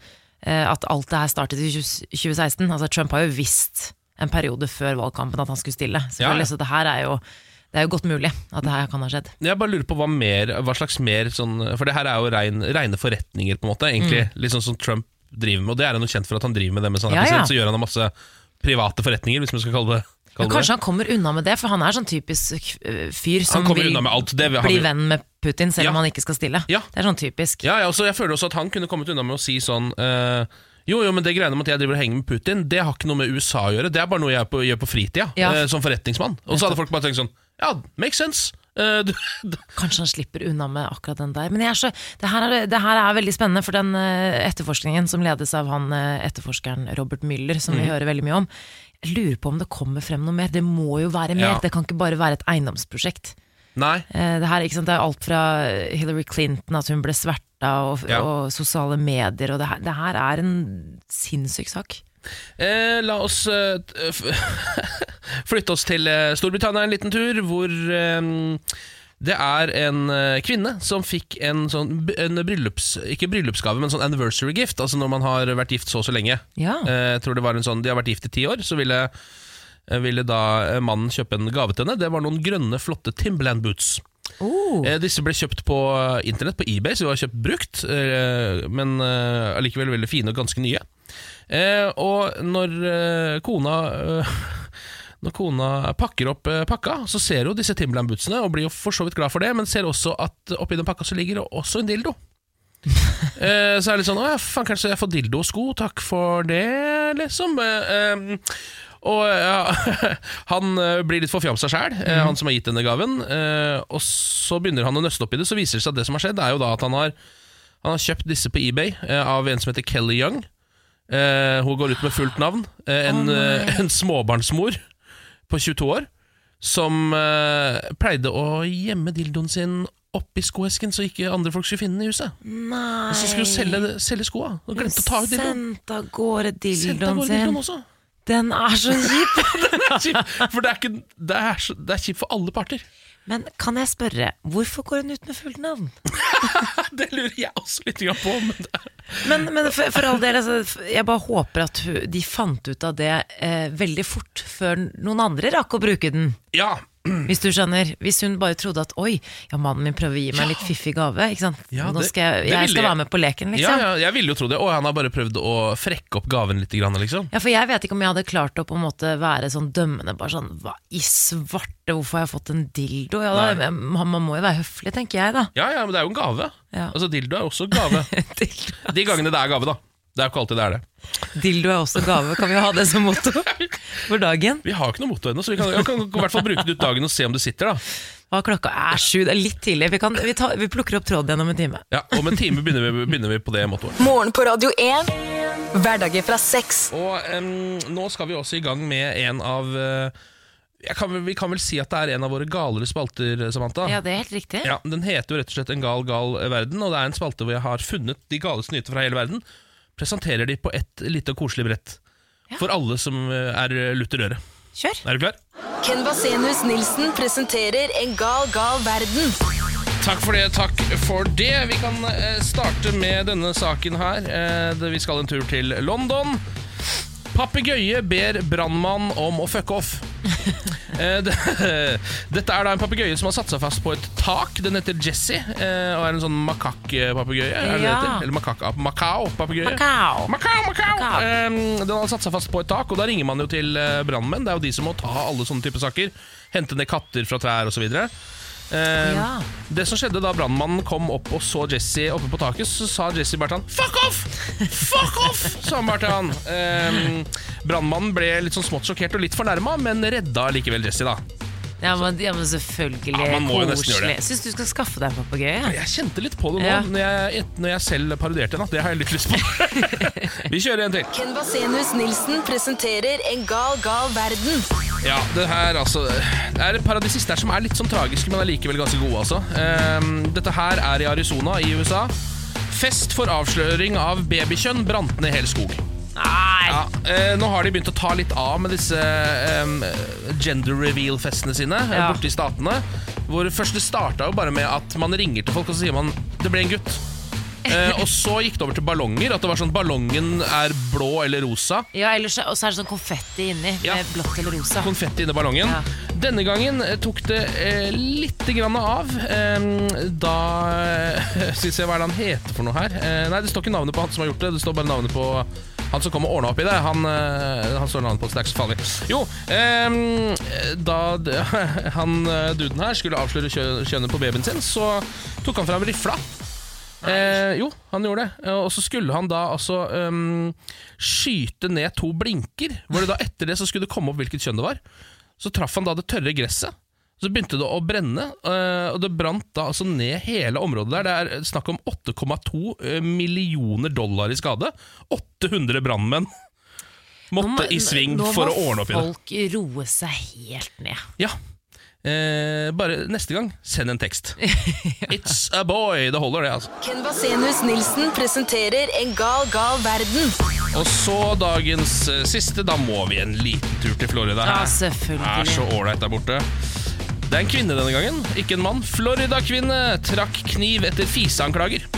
Speaker 2: eh, at alt det her startet i 2016. Altså Trump har jo visst en periode før valgkampen at han skulle stille.
Speaker 1: Ja, ja.
Speaker 2: Så det her er jo det er jo godt mulig at det her kan ha skjedd.
Speaker 1: Jeg bare lurer på hva, mer, hva slags mer sånn For det her er jo rein, reine forretninger, på en måte. Egentlig Litt sånn som Trump driver med, og det er han jo kjent for at han driver med det mens han er
Speaker 2: Mm. Ja, ja.
Speaker 1: president. Så gjør han masse private forretninger, hvis man skal kalle det,
Speaker 2: Men kanskje han kommer unna med det, for han er sånn typisk eh, fyr som vil.
Speaker 1: Det
Speaker 2: bli venn med Putin selv
Speaker 1: Ja.
Speaker 2: om han ikke skal stille.
Speaker 1: Ja.
Speaker 2: Det er sånn typisk.
Speaker 1: Ja, ja, også, jeg føler også at han kunne kommet unna med å si sånn uh, Jo, jo, men det greiene med at jeg driver og henger med Putin, det har ikke noe med USA å gjøre. Det er bare noe jeg på, gjør på fritida,
Speaker 2: Ja.
Speaker 1: eh, som forretningsmann. Og så hadde folk bare tenkt sånn Ja, makes sense. Eh, du,
Speaker 2: Kanskje han slipper unna med akkurat den der. Men så, det, her er, det her er veldig spennende, for den uh, etterforskningen som ledes av han uh, etterforskeren Robert Müller, som
Speaker 1: mm.
Speaker 2: vi hører veldig mye om, jeg lurer på om det kommer frem noe mer. Det må jo være mer.
Speaker 1: Ja.
Speaker 2: Det kan ikke bare være et eiendomsprosjekt.
Speaker 1: nei.
Speaker 2: Det, her, det er alt fra Hillary Clinton, at hun ble sverta, og,
Speaker 1: Ja.
Speaker 2: og sosiale medier. Og det, her, det her er en sinnssyk sak.
Speaker 1: Eh, la oss eh, [LAUGHS] flytte oss til eh, Storbritannia en liten tur, hvor eh, det er en eh, kvinne som fikk en sånn en bryllups... Ikke bryllupsgave, men sånn anniversary gift. Altså når man har vært gift så og så lenge.
Speaker 2: Ja.
Speaker 1: Eh, jeg tror det var en sånn De har vært gift i ti år, så ville, ville da mannen kjøpe en gave til henne. Det var noen grønne, flotte Timberland boots.
Speaker 2: Oh.
Speaker 1: Disse ble kjøpt på internett, på eBay, så de var kjøpt brukt, men allikevel veldig fine og ganske nye. Og når kona [LAUGHS] Når kona pakker opp eh, pakka, så ser hun disse Timberland-bootsene og blir jo for så vidt glad for det, men ser også at oppi den pakka så ligger det også en dildo. [LAUGHS] Eh, så er det litt sånn Å ja, faen, kanskje jeg får dildo og sko, takk for det, liksom. Eh, eh, og ja, [LAUGHS] han eh, blir litt forfjamsa sjæl, mm. han som har gitt denne gaven. Eh, og så begynner han å nøste opp i det, så viser det seg at det som har skjedd, er jo da at han har, han har kjøpt disse på eBay eh, av en som heter Kelly Young. Eh, hun går ut med fullt navn. Eh, en,
Speaker 2: oh,
Speaker 1: eh, en småbarnsmor på 22 år som eh, pleide å gjemme dildoen sin oppi skoesken så ikke andre folk skulle finne den i huset.
Speaker 2: Nei.
Speaker 1: Og så skulle hun selge, selge skoa, og glemte å ta ut dildoen.
Speaker 2: Sendt av gårde
Speaker 1: Sendte av
Speaker 2: dildoen
Speaker 1: gårde
Speaker 2: sin.
Speaker 1: også.
Speaker 2: Den er så kjip! [LAUGHS]
Speaker 1: Den er kjip, for det er, ikke, det, er så, det er kjipt for alle parter.
Speaker 2: Men kan jeg spørre, hvorfor går hun ut med fullt navn? [LAUGHS]
Speaker 1: Det lurer jeg også litt på. Men
Speaker 2: Men, men for, for all del, altså, jeg bare håper at de fant ut av det eh, veldig fort, før noen andre rakk å bruke den.
Speaker 1: ja,
Speaker 2: Hvis du skjønner. Hvis hun bare trodde at oi, ja, mannen min prøver å gi meg en litt fiffig gave. Ikke sant?
Speaker 1: Ja,
Speaker 2: Nå skal jeg,
Speaker 1: det
Speaker 2: jeg skal være med på leken, liksom.
Speaker 1: ja, jeg ville jo tro det. Og han har bare prøvd å frekke opp gaven litt, grann, liksom.
Speaker 2: Ja, for jeg vet ikke om jeg hadde klart å på en måte være sånn dømmende, bare sånn hva i svarte, hvorfor har jeg fått en dildo? Ja, da, man, må jo være høflig, tenker jeg da.
Speaker 1: Ja, ja, men det er jo en gave.
Speaker 2: Ja.
Speaker 1: Altså, Dildo er også gave. [LAUGHS]
Speaker 2: dildo.
Speaker 1: De gangene det er gave, da. Det er jo ikke alltid det er det.
Speaker 2: dildo er også gave, kan vi ha det som motto for dagen?
Speaker 1: Vi har ikke noe motto ennå, så vi kan, kan i hvert fall bruke det ut dagen og se om det sitter. da
Speaker 2: Hva klokka er sju, det er litt tidlig. Vi, kan, vi, ta, vi plukker opp tråden igjen om en time.
Speaker 1: Ja, Om en time begynner vi, begynner vi på det mottoet.
Speaker 3: Morgen på Radio 1. Hverdager fra seks.
Speaker 1: Og um, nå skal vi også i gang med en av uh, jeg kan, Vi kan vel si at det er en av våre galere spalter, Samantha.
Speaker 2: Ja, det er helt riktig.
Speaker 1: Ja, Den heter jo rett og slett En gal, gal verden, og det er en spalte hvor jeg har funnet de galeste nyheter fra hele verden. Presenterer de på ett lite og koselig brett. For alle som eh, er lutter øre.
Speaker 2: Kjør!
Speaker 1: Er du klar?
Speaker 3: Ken Vasenius Nilsen presenterer En gal, gal verden.
Speaker 1: Takk for det, takk for det. Vi kan eh, starte med denne saken her. Eh, vi skal en tur til London. Papegøye ber brannmann om å fucke off. [LAUGHS] Eh, [LAUGHS] dette er da en papegøye som har satt seg fast på et tak. Den heter Jessie eh, og er en sånn makakk-papegøye.
Speaker 2: Ja.
Speaker 1: Eller makak- Macau-papegøye. Makao.
Speaker 2: Makao,
Speaker 1: makao. Den har satt seg fast på et tak, og da ringer man jo til eh, brannmenn. Det er jo de som må ta alle sånne typer saker. Hente ned katter fra trær osv. Eh,
Speaker 2: Ja.
Speaker 1: Det som skjedde da brannmannen kom opp og så Jesse oppe på taket, så sa Jesse bare han Fuck off! Fuck off! [LAUGHS] sa han bare til han. Eh, brannmannen ble litt sånn smått sjokkert og litt fornærma, men redda likevel Jesse, da.
Speaker 2: Ja, men, ja, men selvfølgelig.
Speaker 1: Ja, man må jo nesten gjøre det.
Speaker 2: Syns du skal skaffe deg en papegøye?
Speaker 1: Jeg kjente litt på det nå
Speaker 2: Ja.
Speaker 1: når, jeg, når jeg selv parodierte en. Det har jeg litt lyst på. [LAUGHS] Vi kjører en til.
Speaker 3: Ken Vasenius Nilsen presenterer En gal, gal verden.
Speaker 1: Ja, det her altså Det er et par av de siste her som er litt sånn tragiske, men allikevel ganske gode, altså. Um, dette her er i Arizona i USA. Fest for avsløring av babykjønn brant ned hel skog.
Speaker 2: Nei!
Speaker 1: Ja, eh, nå har de begynt å ta litt av med disse eh, gender reveal-festene sine eh,
Speaker 2: Ja.
Speaker 1: borte i statene. Hvor først Det starta jo bare med at man ringer til folk og så sier man det ble en gutt. [LAUGHS] Eh, og så gikk det over til ballonger. At det var sånn Ballongen er blå eller rosa.
Speaker 2: Ja, og så er det sånn konfetti inni,
Speaker 1: Ja.
Speaker 2: med blått eller rosa.
Speaker 1: konfetti inni ballongen.
Speaker 2: Ja.
Speaker 1: Denne gangen eh, tok det eh, litt grann av. Eh, da eh, [LAUGHS] Skal vi se hva er det han heter for noe her. Eh, nei, Det står ikke navnet på han som har gjort det, det står bare navnet på han som kom og ordna opp i det. Han, eh, han står navnet på, så det er ikke så. Jo, [LAUGHS] eh, da han duden her skulle avsløre kjønnet på babyen sin, så tok han fram rifla. Eh, jo, han gjorde det. Eh, Og så skulle han da altså um, skyte ned to blinker. Hvor det da etter det så skulle det komme opp hvilket kjønn det var. Så traff han da det tørre gresset. Så begynte det å brenne, eh, og det brant da altså ned hele området der. Det er snakk om 8,2 eh, millioner dollar i skade. 800 brannmenn [LAUGHS] måtte i sving for å ordne opp i det.
Speaker 2: folk roe seg helt ned.
Speaker 1: Ja. Eh, bare neste gang, send en tekst. [LAUGHS] It's a boy. Det holder, det, altså.
Speaker 3: Ken Vasenius Nilsen presenterer En gal, gal verden.
Speaker 1: Og så dagens eh, siste. Da må vi en liten tur til Florida.
Speaker 2: Ja, selvfølgelig
Speaker 1: Det er så ålreit der borte. Det er en kvinne denne gangen, ikke en mann. Florida-kvinne trakk kniv etter fiseanklager. [LAUGHS]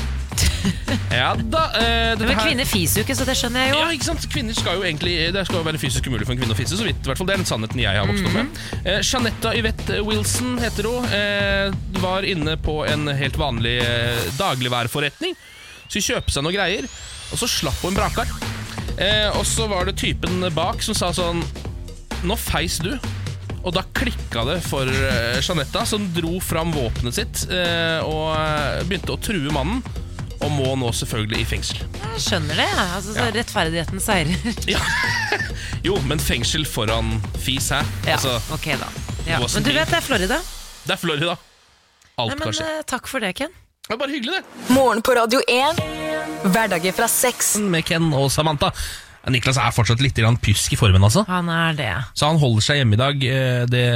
Speaker 1: Ja da. Eh, dette
Speaker 2: Men
Speaker 1: her-
Speaker 2: kvinner fiser jo ikke, så det skjønner jeg jo.
Speaker 1: Ja, ikke sant? Kvinner skal jo egentlig Det skal jo være fysisk umulig for en kvinne å fisse, så vidt. i hvert fall Det er den sannheten jeg har vokst opp med. Eh, Jeanetta Yvette Wilson heter hun. Eh, var inne på en helt vanlig eh, dagligværforretning. Skulle kjøpe seg noe greier, og så slapp hun en brakar. Eh, og så var det typen bak som sa sånn Nå feis du. Og da klikka det for Janetta, Jeanetta, som dro fram våpenet sitt eh, og eh, begynte å true mannen. Og må nå selvfølgelig i fengsel.
Speaker 2: Jeg skjønner det. Altså, så
Speaker 1: Ja.
Speaker 2: Rettferdigheten seirer. [LAUGHS]
Speaker 1: Ja. [LAUGHS] Jo, men fengsel foran fis her.
Speaker 2: Ja,
Speaker 1: Altså,
Speaker 2: ok da. Ja. Men du vet det er Florida.
Speaker 1: det er Florida. Alt
Speaker 2: Nei, men
Speaker 1: kan skje.
Speaker 2: eh, Takk for det, Ken.
Speaker 1: Det er bare hyggelig, det.
Speaker 3: Morgen på Radio 1. Hverdager fra sex.
Speaker 1: Med Ken og Samantha. Niklas er fortsatt litt pjusk i formen, altså.
Speaker 2: Han er det.
Speaker 1: Så han holder seg hjemme i dag. Eh, Det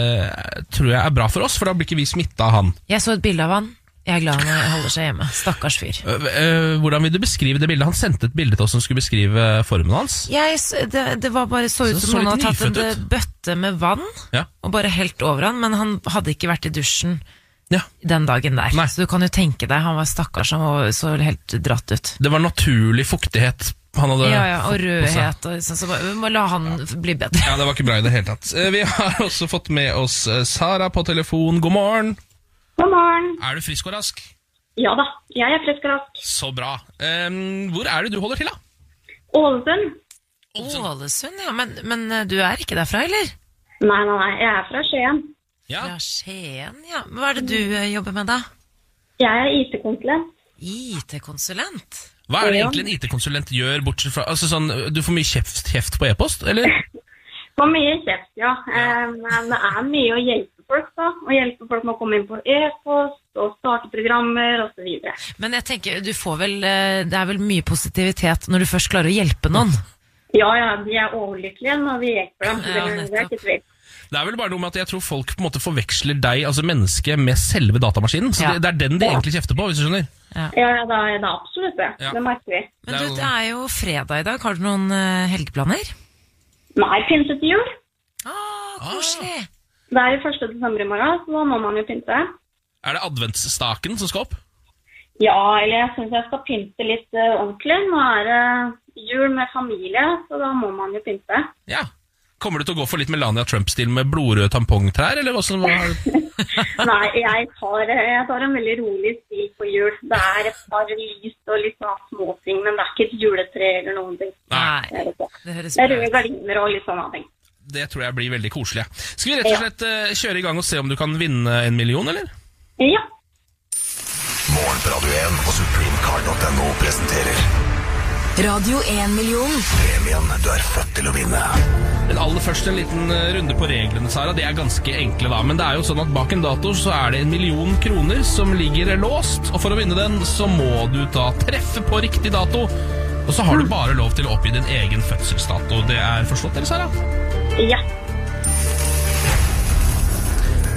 Speaker 1: tror jeg er bra for oss, for da blir ikke vi smitta av han.
Speaker 2: Jeg så et bilde av han. Jeg er glad han holder seg hjemme. Stakkars fyr.
Speaker 1: Øh, øh, hvordan vil du beskrive det bildet? Han sendte et bilde til oss som skulle beskrive formen hans.
Speaker 2: Jeg, det, det var bare så ut
Speaker 1: Så-
Speaker 2: som noen hadde tatt en bøtte med vann
Speaker 1: Ja.
Speaker 2: og bare helt over han, men han hadde ikke vært i dusjen
Speaker 1: ja.
Speaker 2: den dagen der.
Speaker 1: Nei.
Speaker 2: Så du kan jo tenke deg, han var stakkars, han var så helt dratt ut.
Speaker 1: Det var naturlig fuktighet han hadde
Speaker 2: Ja, ja, og rødhet og sånn, så bare, vi må la han bli bedre.
Speaker 1: Ja, det var ikke bra i det hele tatt. Eh, Vi har også fått med oss eh, Sara på telefon. God morgen.
Speaker 5: God morgen.
Speaker 1: Er du frisk og rask?
Speaker 5: Ja da, jeg er frisk og rask.
Speaker 1: Så bra. Um, hvor er det du holder til, da?
Speaker 5: Ålesund?
Speaker 2: Ålesund, ja, men, men eh, du er ikke derfra, eller?
Speaker 5: Nei, nei, nei, jeg er fra Skien.
Speaker 1: Ja.
Speaker 2: Fra Skien, ja. Hva er det du jobber med da?
Speaker 5: Jeg er IT-konsulent.
Speaker 2: IT-konsulent?
Speaker 1: Hva er det egentlig en IT-konsulent gjør, bortsett fra altså sånn, Du får mye kjeft, kjeft på e-post, eller? [LAUGHS]
Speaker 5: Får mye kjeft, ja. Eh, Men det er mye å hjelpe folk, da. Å hjelpe folk med å komme inn på e-post og starte programmer osv.
Speaker 2: Men jeg tenker, du får vel eh, Det er vel mye positivitet når du først klarer å hjelpe noen?
Speaker 5: Ja, ja, de er overlykkelige når vi hjelper dem.
Speaker 2: Ja,
Speaker 5: det, det er ikke tvil.
Speaker 1: Det er vel bare noe med at jeg tror folk på en måte forveksler deg, altså mennesket, med selve datamaskinen. Så
Speaker 2: Ja.
Speaker 1: det, det er den de egentlig kjefter på, hvis du skjønner.
Speaker 5: Ja, ja, det er det absolutt det.
Speaker 1: Ja.
Speaker 5: Det merker vi.
Speaker 2: Men du, det er jo fredag i dag. Har du noen eh, helgeplaner?
Speaker 5: Nei, pynte til jul.
Speaker 2: Ah, koselig!
Speaker 5: Det er jo 1. desember i morgen, så da må man jo pynte.
Speaker 1: Er det adventsstaken som skal opp?
Speaker 5: Ja, eller jeg syns jeg skal pynte litt eh, ordentlig. Nå er det jul med familie, så da må man jo pynte.
Speaker 1: Ja. Kommer du til å gå for litt Melania Trump-stil med blodrøde tampongtrær, eller hva som var [LAUGHS]
Speaker 5: Nei, jeg tar, jeg tar en veldig rolig stil på jul. Det er et par lys og litt sånn småting, men det er ikke et juletre eller noen ting.
Speaker 1: Nei.
Speaker 5: Det
Speaker 2: høres bra ut.
Speaker 5: røde gardiner og litt sånne ting.
Speaker 1: Det tror jeg blir veldig koselig. Skal vi rett og slett eh, kjøre i gang og se om du kan vinne en million, eller?
Speaker 5: Ja.
Speaker 6: Morgen på Radio 1 og supremecard.no presenterer
Speaker 3: Radio 1-million.
Speaker 6: premien du er født til å vinne.
Speaker 1: Men aller først en liten eh, runde på reglene, Sara. De er ganske enkle, da. Men det er jo sånn at bak en dato så er det en million kroner som ligger låst. Og for å vinne den, så må du da treffe på riktig dato. Og så har du bare lov til å oppgi din egen fødselsdato. Det er forstått, eller, Sara?
Speaker 5: Ja.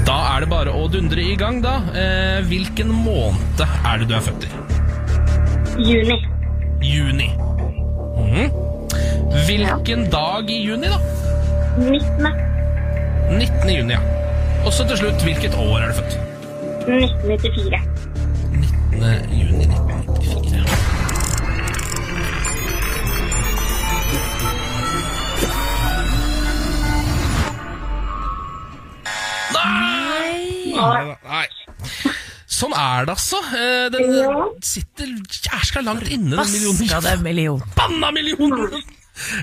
Speaker 1: Da er det bare å dundre i gang, da. Eh, hvilken måned er det du er født i?
Speaker 5: Juni.
Speaker 1: Juni. Mhm. Hvilken dag i juni, da?
Speaker 5: 19.
Speaker 1: 19. juni, ja. Og så til slutt, hvilket år er du født?
Speaker 5: 1994.
Speaker 1: 19. juni 1994. Nei! Nei! Nei. Sånn er det, altså. Eh, Den
Speaker 5: Ja.
Speaker 1: sitter jæskla langt inne, den millionen.
Speaker 2: Skal det er million.
Speaker 1: Banna millionen!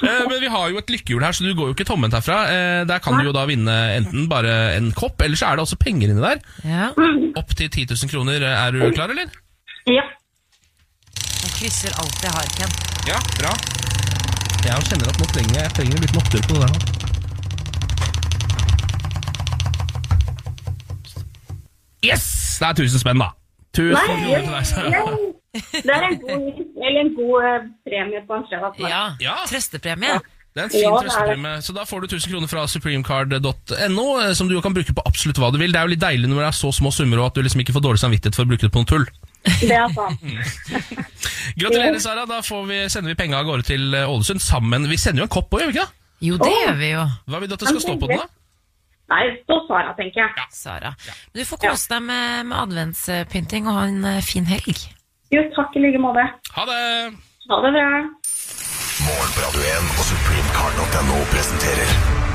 Speaker 1: Eh, Men vi har jo et lykkehjul her, så du går jo ikke tomhendt herfra. Eh, Der kan du jo da vinne enten bare en kopp, eller så er det også penger inni der.
Speaker 2: Ja,
Speaker 1: Opp til 10 000 kroner. Er du klar, eller?
Speaker 5: Ja.
Speaker 2: jeg krysser alt jeg har, Ken.
Speaker 1: Ja, bra. Jeg kjenner at nå trenger jeg, jeg trenger litt opptur på det der nå. Yes! Det er 1000 spenn, da. Tusen
Speaker 5: Nei, ja. Det er en god, eller en god eh, premie på en fredag.
Speaker 2: Ja,
Speaker 1: Ja.
Speaker 2: Trøstepremie.
Speaker 1: Det er en fin
Speaker 5: Ja,
Speaker 1: trøstepremie. Så da får du 1000 kroner fra supremecard.no, eh, som du kan bruke på absolutt hva du vil. Det er jo litt deilig når det er så små summer, og at du liksom ikke får dårlig samvittighet for å bruke det på noe tull.
Speaker 5: Det er sant.
Speaker 1: Gratulerer, Sara. Da får vi, sender vi penga av gårde til eh, Ålesund sammen. Vi sender jo en kopp òg, gjør vi ikke det?
Speaker 2: Jo, det gjør vi jo,
Speaker 1: Hva vil du at det skal stå på den, da?
Speaker 5: Nei, så Sara, tenker jeg.
Speaker 2: Sara. Men Du får kose deg med, med adventspynting og ha en eh, fin helg.
Speaker 5: Jo, takk i like måte.
Speaker 1: Ha det!
Speaker 5: Ha det bra.
Speaker 6: Morgen 1 og supremecard.no presenterer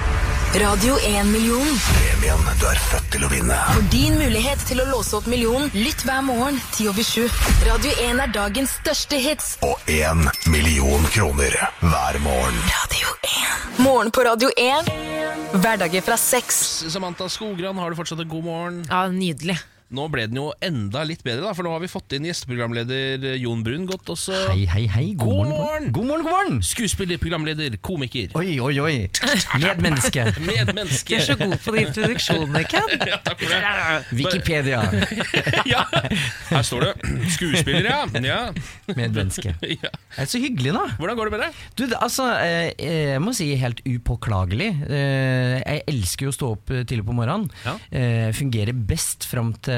Speaker 3: Radio 1-million.
Speaker 6: premien du er født til å vinne.
Speaker 3: For din mulighet til å låse opp millionen, lytt hver morgen 10 over 7. Radio 1 er dagens største hits.
Speaker 6: Og én million kroner hver morgen.
Speaker 3: Radio 1. Morgen på Radio 1. Hverdager fra seks.
Speaker 1: Samantha Skogran, har du fortsatt en god morgen?
Speaker 2: Ja, nydelig.
Speaker 1: Nå ble den jo enda litt bedre, da, for nå har vi fått inn gjesteprogramleder Jon Brun godt også.
Speaker 7: Hei, hei, hei. God,
Speaker 1: God
Speaker 7: morgen.
Speaker 1: morgen.
Speaker 7: God morgen, god morgen.
Speaker 1: Skuespiller, programleder, komiker.
Speaker 7: Oi, oi, oi. [LAUGHS] Medmenneske.
Speaker 1: Medmenneske.
Speaker 2: Du er så god på de introduksjonene, Ken. [LAUGHS]
Speaker 1: Ja, takk for det.
Speaker 7: Wikipedia. [LAUGHS]
Speaker 1: Ja. Her står det 'skuespiller', ja. ja.
Speaker 7: Medmenneske.
Speaker 1: ja.
Speaker 7: Det er så hyggelig, da.
Speaker 1: Hvordan går det med deg?
Speaker 7: Du, det- altså, eh, jeg må si helt upåklagelig. Eh, Jeg elsker jo å stå opp eh, tidlig på morgenen.
Speaker 1: Ja.
Speaker 7: Eh, Fungerer best fram til eh,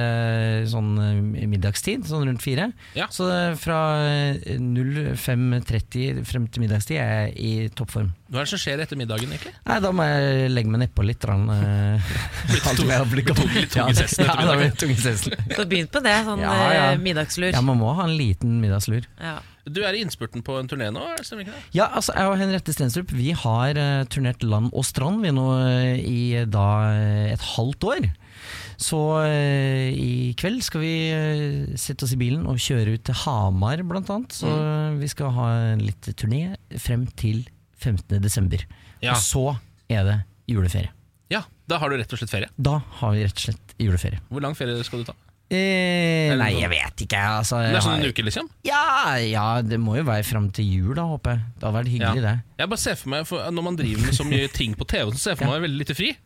Speaker 7: sånn eh, middagstid, sånn rundt fire.
Speaker 1: Ja.
Speaker 7: Så eh, fra eh, 05.30 frem til middagstid er jeg i toppform.
Speaker 1: Hva er det som skjer etter middagen, egentlig?
Speaker 7: Nei, Da må jeg legge meg nedpå litt. Rann, eh, [LAUGHS]
Speaker 1: litt tung i sessen
Speaker 7: Ja,
Speaker 1: etter [LAUGHS]
Speaker 7: ja, da blir tung i.
Speaker 2: Så begynn på det, sånn
Speaker 7: Ja, ja.
Speaker 2: eh, middagslur.
Speaker 7: Ja, man må ha en liten middagslur.
Speaker 2: Ja.
Speaker 1: Du er i innspurten på en turné nå, stemmer ikke det?
Speaker 7: Ja, altså jeg og Henriette Stenstrup Vi har uh, turnert land og strand Vi nå uh, i da eh, et halvt år Så eh, i kveld skal vi eh, sette oss i bilen og kjøre ut til Hamar blant annet Så
Speaker 1: Mm.
Speaker 7: vi skal ha en litt turné frem til 15. desember
Speaker 1: Ja.
Speaker 7: Og så er det juleferie
Speaker 1: Ja, da har du rett og slett ferie.
Speaker 7: Da har vi rett og slett juleferie
Speaker 1: Hvor lang ferie skal du ta?
Speaker 7: eh, Nei, jeg vet ikke altså,
Speaker 1: Det
Speaker 7: jeg
Speaker 1: er sånn
Speaker 7: har-
Speaker 1: en uke, liksom?
Speaker 7: ja, ja, det må jo være frem til jul da, håper jeg Det har vært hyggelig det
Speaker 1: Jeg bare ser for meg, for Når man driver med så mye ting på TV, så ser jeg for meg veldig lite fri.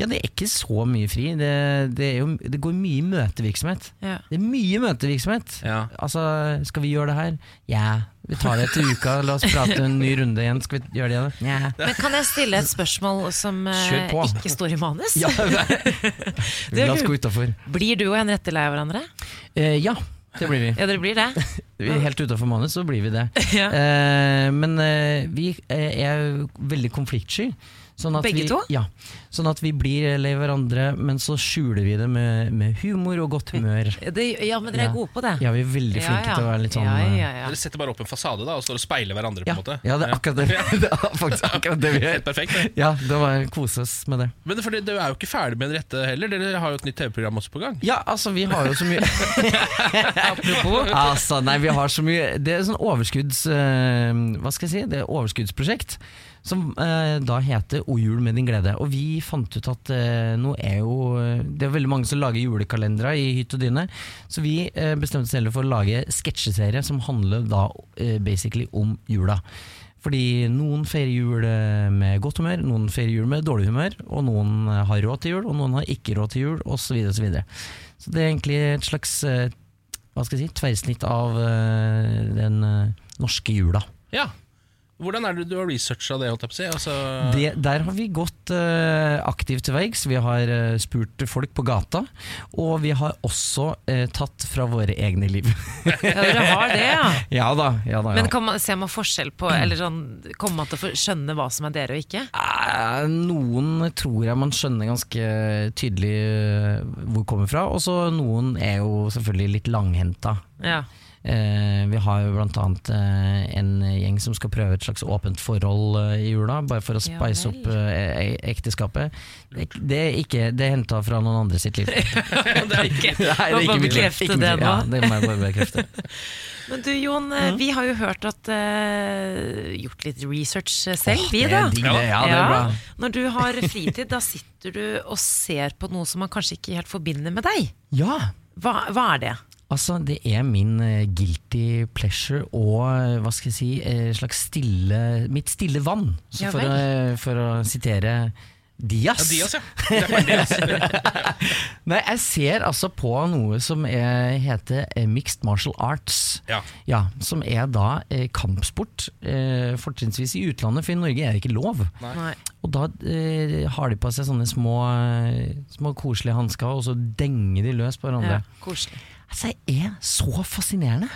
Speaker 7: Ja, det er ikke så mye fri. Det, det, er jo, det går mye møtevirksomhet.
Speaker 2: Ja.
Speaker 7: Det er mye møtevirksomhet.
Speaker 1: Ja.
Speaker 7: Altså, skal vi gjøre det her? Ja. Vi tar det etter uka, la oss prate en ny runde igjen. Skal vi gjøre det igjen? Ja.
Speaker 2: Men kan jeg stille et spørsmål som eh, ikke står i manus?
Speaker 7: ja [LAUGHS] la oss gå utafor.
Speaker 2: Blir du og Henriette lei av hverandre?
Speaker 7: Eh, ja, det blir vi.
Speaker 2: Ja, dere blir det? [LAUGHS]
Speaker 7: helt utafor manus, så blir vi det. [LAUGHS]
Speaker 2: Ja.
Speaker 7: Eh, men eh, vi eh, er veldig konfliktsky. Sånn at
Speaker 2: Begge
Speaker 7: vi,
Speaker 2: to?
Speaker 7: Ja. Sånn at vi blir lei hverandre, men så skjuler vi det med, med humor og godt humør. [LAUGHS]
Speaker 2: Det, ja, men dere er
Speaker 7: Ja.
Speaker 2: gode på det.
Speaker 7: Ja, vi er veldig flinke til å være litt sånn
Speaker 2: ja,
Speaker 7: eh,
Speaker 2: ja, ja.
Speaker 1: Dere setter bare opp en fasade da og står og speiler hverandre. på en måte
Speaker 7: ja, det er akkurat det, [LAUGHS] [LAUGHS] det er faktisk akkurat det vi gjør.
Speaker 1: Helt perfekt. det.
Speaker 7: Ja, det var kose oss med det.
Speaker 1: Men det, fordi, er jo ikke ferdig med en rette heller. Dere har jo et nytt TV-program også på gang.
Speaker 7: Ja, altså, vi har jo så mye
Speaker 2: Apropos.
Speaker 7: Altså, nei, vi har så mye Det er sånn overskudds... Uh, hva skal jeg si? Det er overskuddsprosjekt. Som eh, da heter O jul med din glede. Og vi fant ut at eh, nå er jo Det er veldig mange som lager julekalendere i hytt og dyne. Så vi eh, bestemte oss heller for å lage sketsjeserie som handler da eh, basically om jula. Fordi noen feirer jul eh, med godt humør, noen feirer jul med dårlig humør, og noen eh, har råd til jul, og noen har ikke råd til jul, osv. Så, så, så det er egentlig et slags eh, hva skal jeg si, tverrsnitt av eh, den eh, norske jula.
Speaker 1: Ja Hvordan er det du har researcha det? holdt jeg på å si? Altså,
Speaker 7: Det, der har vi gått uh, aktivt til verks. Vi har uh, spurt folk på gata, og vi har også uh, tatt fra våre egne liv.
Speaker 2: Ja, dere har det, ja. [LAUGHS]
Speaker 7: ja da, ja da. Ja.
Speaker 2: Men kan man, ser man forskjell på Eller sånn, Kommer man til å skjønne hva som er dere og ikke?
Speaker 7: Noen tror jeg man skjønner ganske tydelig hvor kommer fra, og så noen er jo selvfølgelig litt langhenta.
Speaker 2: Ja.
Speaker 7: Eh, vi har jo blant annet eh, en gjeng som skal prøve et slags åpent forhold eh, i jula, bare for å
Speaker 2: Ja
Speaker 7: spice
Speaker 2: vel.
Speaker 7: opp e- ekteskapet. Det, er ikke Det er henta fra noen andre sitt liv. [LAUGHS]
Speaker 1: det er ikke,
Speaker 7: Nei, det er ikke
Speaker 2: bekrefte
Speaker 7: mitt
Speaker 2: det nå.
Speaker 7: Ja, det må jeg bare bekrefte. [LAUGHS]
Speaker 2: Men du Jon,
Speaker 7: Mm.
Speaker 2: vi har jo hørt at uh, Gjort litt research selv, selv, vi da.
Speaker 7: Ja, det er bra.
Speaker 2: Når du har fritid, da sitter du og ser på noe som man kanskje ikke helt forbinder med deg.
Speaker 7: Ja!
Speaker 2: Hva, hva er det?
Speaker 7: Altså, det er min eh, guilty pleasure og eh, hva skal jeg si, eh, slags stille Mitt stille vann. Så
Speaker 2: Ja
Speaker 7: for, å, for å sitere Dias.
Speaker 1: ja, Dias, ja. Dias. [LAUGHS]
Speaker 7: Nei, jeg ser altså på noe som er, heter mixed martial arts.
Speaker 1: Ja.
Speaker 7: Ja, Som er da eh, kampsport, eh, fortrinnsvis i utlandet, for i Norge er det ikke lov.
Speaker 2: Nei.
Speaker 7: Og da eh, har de på seg sånne små, små koselige hansker, og så denger de løs på hverandre.
Speaker 2: Ja, koselig.
Speaker 7: Altså, er så fascinerende.